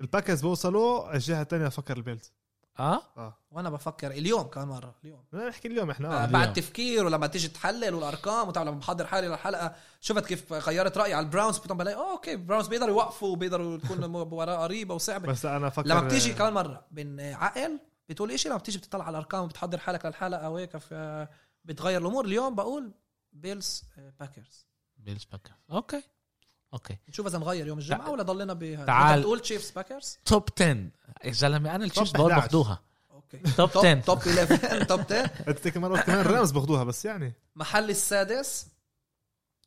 Speaker 2: ال Packers بوصلوا الجهة الثانية أفكر ال
Speaker 1: Bills.
Speaker 2: آه؟
Speaker 3: آه. وأنا بفكر اليوم كمان مرة اليوم.
Speaker 2: نحكي اليوم إحنا.
Speaker 3: آه.
Speaker 1: اليوم.
Speaker 3: بعد تفكير ولما تيجي تحلل والأرقام وتعرف لما بحضر حالي للحلقه شفت كيف غيرت رأيي على ال Browns بتقوم بلاقي اوه أوكي Browns بيقدروا يوقفوا وبيقدروا تكون وراء قريبة وصعبة.
Speaker 2: بس أنا أفكر
Speaker 3: لما بتيجي كمان مرة بين عقل بتقول إشي لما بتيجي بتطلع على الأرقام وبتحضر حالك للحلقه وهيك بتغير الأمور. اليوم بقول Bills Packers
Speaker 1: Bills Packers أوكي. أوكي.
Speaker 3: نشوف إذا نغير يوم
Speaker 1: الجمعة
Speaker 3: ولا ضلنا بهذا
Speaker 1: تعال.
Speaker 3: أنت بتقول تشيفز باكرز
Speaker 1: توب 10 يا زلمة أنا ال
Speaker 2: Chiefs
Speaker 1: بقول
Speaker 2: 11.
Speaker 1: باخدوها.
Speaker 3: أوكي.
Speaker 1: top 10
Speaker 3: top 11 top 10
Speaker 2: أنت كمان كمان ال Rams باخدوها بس يعني.
Speaker 3: محل السادس.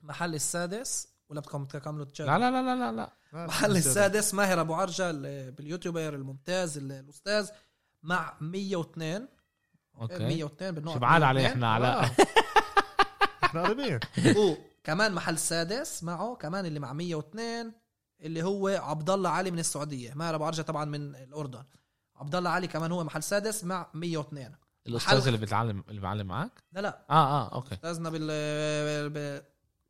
Speaker 3: محل السادس. ولا بدكم تكملوا
Speaker 1: لا لا لا لا لا لا.
Speaker 3: محل السادس. ماهر أبو عرجة ال- بال YouTuber الممتاز ال- الأستاذ. مع 102
Speaker 1: أوكي.
Speaker 3: 102 بالنقط.
Speaker 1: شو بعاد عليه
Speaker 3: 102.
Speaker 1: إحنا على
Speaker 2: آه. إحنا قريبين.
Speaker 3: وكمان محل سادس معه كمان اللي مع 102 اللي هو عبد الله علي من السعودية. ماهر ابو عرجه طبعا من الأردن. عبد الله علي كمان هو محل سادس مع 102 الأستاذ
Speaker 1: اللي بيتعلم اللي بيعلم معك
Speaker 3: لا لا.
Speaker 1: آه آه أوكي.
Speaker 3: أستاذنا بال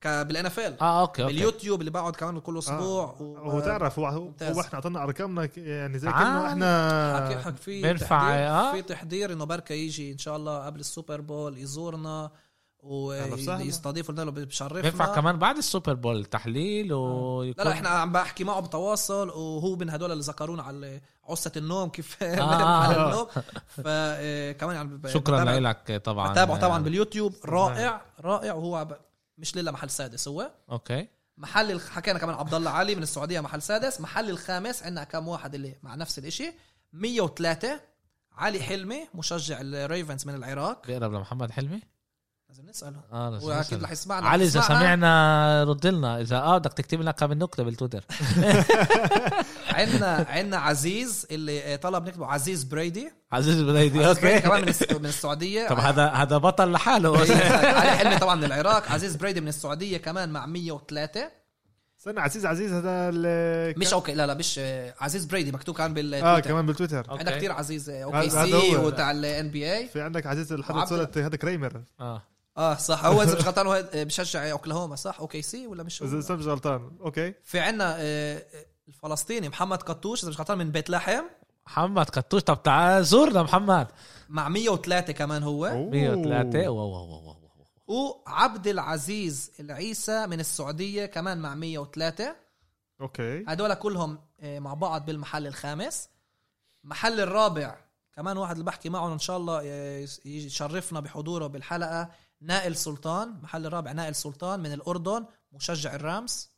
Speaker 3: بال NFL
Speaker 1: آه أوكي أوكي
Speaker 3: باليوتيوب اللي بقعد كمان كل أسبوع
Speaker 2: آه.
Speaker 3: و-
Speaker 2: هو تعرف هو هو إحنا اعطينا أرقامنا ك- يعني زي. كانه
Speaker 3: حكي
Speaker 2: إحنا
Speaker 3: حكي في
Speaker 1: بينفع،
Speaker 3: تحضير
Speaker 1: آه.
Speaker 3: في تحضير إنه بركة يجي إن شاء الله قبل ال Super Bowl يزورنا
Speaker 2: أهلا وسهلا.
Speaker 3: ويستضيف لنا بشرفنا
Speaker 1: بينفع كمان بعد ال Super Bowl تحليل ويكون
Speaker 3: لا لا إحنا عم بحكي معه بتواصل وهو من هدول اللي ذكرونا على عصة النوم كيف
Speaker 1: آه.
Speaker 3: على النوم فكمان يعني ب-
Speaker 1: شكرا لك طبعا
Speaker 3: بتابعه طبعا باليوتيوب رائع رائع وهو مش لله محل سادس. هو
Speaker 1: أوكي.
Speaker 3: محل حكينا كمان عبد الله علي من السعودية محل سادس. محل الخامس عندنا كم واحد اللي مع نفس الإشي؟ 103 علي حلمي مشجع ال Ravens من العراق.
Speaker 1: بيقرب لمحمد حلمي؟
Speaker 3: لازم نسأله.
Speaker 1: آه لازم وأكيد.
Speaker 3: رح يسمعنا.
Speaker 1: علي
Speaker 3: إذا.
Speaker 1: سمعنا رد لنا. إذا آه بدك تكتب لنا كم نكته بالتويتر.
Speaker 3: عندنا عندنا عزيز اللي طلب نكتبه عزيز بريدي.
Speaker 1: عزيز
Speaker 3: بريدي
Speaker 1: أوكي.
Speaker 3: كمان من الس- من السعودية.
Speaker 1: طب هذا هذا بطل لحاله.
Speaker 3: علي حلمي طبعا من العراق. عزيز بريدي من السعودية كمان مع 103
Speaker 2: استنى عزيز عزيز هذا ال-
Speaker 3: مش أوكي لا لا مش عزيز بريدي مكتوب كان
Speaker 2: آه
Speaker 3: بالتويتر
Speaker 2: كمان بالتويتر.
Speaker 1: أوكي.
Speaker 3: عندنا كثير عزيز أوكي
Speaker 2: هذا
Speaker 3: سي. وتاع الان بي اي
Speaker 2: في عندك عزيز الحدث
Speaker 3: وعبد-
Speaker 2: صورة هذا كريمر.
Speaker 1: آه.
Speaker 3: آه صح. هو إذا مش غلطان هو بشجع أوكلاهوما صح؟ أوكي سي ولا مش
Speaker 2: إذا مش غلطان. أوكي.
Speaker 3: في عنا آه، الفلسطيني محمد قطوش إذا مش غلطان من بيت لحم
Speaker 1: محمد كتوش طب تعال زورنا محمد.
Speaker 3: مع 103 كمان هو.
Speaker 2: أوه.
Speaker 1: 103 واو واو واو wow
Speaker 3: وعبد العزيز العيسى من السعودية كمان مع 103
Speaker 2: okay.
Speaker 3: هدول كلهم آه، مع بعض بالمحل الخامس. محل الرابع كمان واحد اللي بحكي معه إن شاء الله آه، يشرفنا بحضوره بالحلقة نائل سلطان. محل الرابع نائل سلطان من الأردن مشجع ال Rams.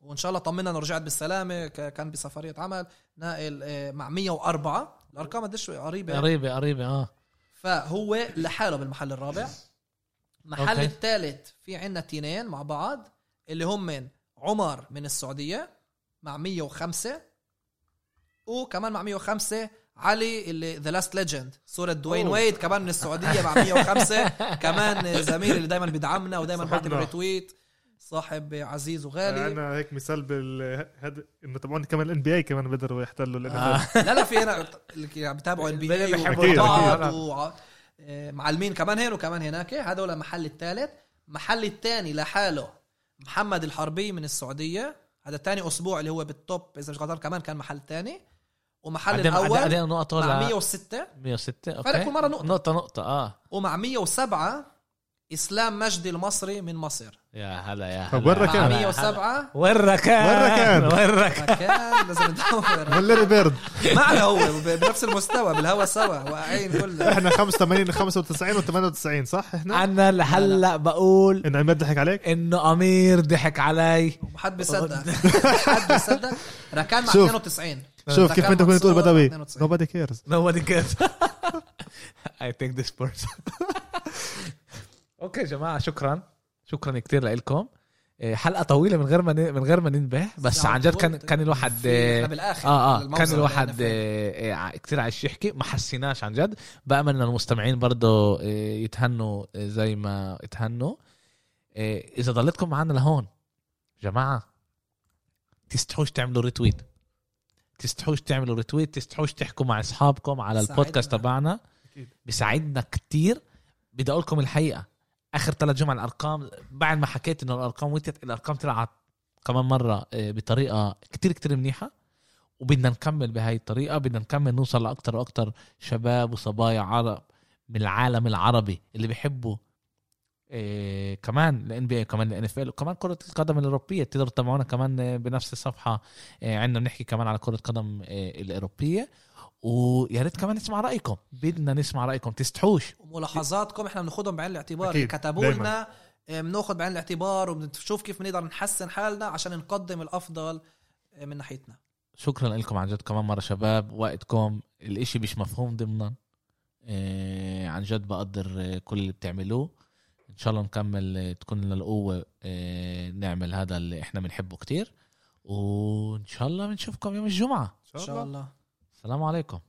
Speaker 3: وإن شاء الله طمنا إنه رجعت بالسلامة كان بسفرية عمل نائل آه، مع 104 الأرقام قديش قريبة.
Speaker 1: قريبة قريبة آه.
Speaker 3: فهو لحاله بالمحل الرابع. المحل. الثالث في عندنا تنين مع بعض اللي هم من عمر من السعودية مع 105 وكمان مع 105 علي اللي The Last Legend صورة Dwyane
Speaker 2: أوه.
Speaker 3: Wade كمان من السعودية مع 105 كمان زميل اللي دايما بيدعمنا ودايما. بيعطي retweet صاحب عزيز وغالي.
Speaker 2: أنا هيك مثال بال هذا إنه طبعا كمان ال NBA كمان بيقدروا يحتلوا
Speaker 1: آه.
Speaker 3: لا لا في هنا اللي بتابعوا NBA
Speaker 1: بيحبوا
Speaker 3: بعض. وع- آه، معلمين كمان هنا وكمان هناك. هذا هو المحل الثالث. محل الثاني لحاله محمد الحربي من السعودية. هذا الثاني أسبوع اللي هو بال top إذا مش غلطان كمان كان محل ثاني. ومحل
Speaker 1: عندنا
Speaker 3: الأول
Speaker 1: عندنا نقطة
Speaker 3: مع
Speaker 1: ل
Speaker 3: 106
Speaker 1: 106 okay
Speaker 3: فرق كل مرة نقطة.
Speaker 1: نقطة نقطة آه.
Speaker 3: ومع 107 إسلام مجدي المصري من مصر.
Speaker 1: يا هلا يا
Speaker 2: طب
Speaker 1: هلا
Speaker 2: وين
Speaker 3: مع
Speaker 2: ركان؟
Speaker 3: 107
Speaker 1: وين ركان؟
Speaker 2: وين ركان؟
Speaker 1: وين ركان؟
Speaker 3: مكان لازم ندور.
Speaker 2: ملري بيرد.
Speaker 3: معنا هو بنفس المستوى بالهوا سوا واقعين كلنا.
Speaker 2: إحنا 85 95 و98 صح إحنا؟
Speaker 1: أنا لهلا بقول
Speaker 2: انه عماد ضحك عليك؟
Speaker 1: إنه أمير ضحك علي.
Speaker 3: وحد بيصدق. حد بيصدق. ركان مع
Speaker 2: شوف.
Speaker 3: 92
Speaker 2: شوف كيف أنت كنت تقول بدوي.
Speaker 3: 92.
Speaker 2: nobody cares
Speaker 1: nobody cares. I take this person. أوكي جماعة شكرا. شكرا كثير لكم حلقة طويلة من غير ما من غير ما ننبه. بس عن جد كان
Speaker 3: فوت.
Speaker 1: كان الواحد
Speaker 3: إحنا
Speaker 1: بالآخر. آه
Speaker 3: آه
Speaker 1: كان الواحد. آه، آه، كتير عايش يحكي. ما حسيناش عن جد. بأمل إن المستمعين برضه آه، يتهنوا آه، زي ما اتهنوا. آه، إذا ضليتكم معنا لهون جماعة تستحوش تعملوا retweet تستحوش تعملوا retweet تستحوش تحكوا مع أصحابكم على. البودكاست تبعنا. بيساعدنا كتير. بدي أقول لكم الحقيقة. آخر ثلاث جمع الأرقام بعد ما حكيت إنه الأرقام وطيت الأرقام طلعت كمان مرة آه، بطريقة كتير كتير منيحة وبدنا نكمل بهاي الطريقة بدنا نكمل نوصل لأكتر وأكتر شباب وصبايا عرب من العالم العربي اللي بيحبوا إيه كمان ال NBA كمان ال NFL وكمان كرة القدم الأوروبية. تقدروا تتابعونا كمان آه، بنفس الصفحة إيه عندنا بنحكي كمان على كرة القدم إيه الأوروبية. ويا ريت كمان نسمع رأيكم. بدنا نسمع رأيكم. تستحوش.
Speaker 3: وملاحظاتكم إحنا بناخذهم بعين الاعتبار. كتبوا. لنا آه، بناخذ بعين الاعتبار وبنشوف كيف بنقدر نحسن حالنا عشان نقدم الأفضل آه، من ناحيتنا.
Speaker 1: شكرا لكم عن جد كمان مرة شباب. وقتكم. الإشي مش مفهوم ضمنا. إيه عن جد بقدر آه، كل اللي بتعملوه. إن شاء الله نكمل تكون لنا القوة آه، نعمل هذا اللي إحنا بنحبه كتير. وإن شاء الله بنشوفكم يوم الجمعة.
Speaker 3: إن شاء الله.
Speaker 1: السلام عليكم.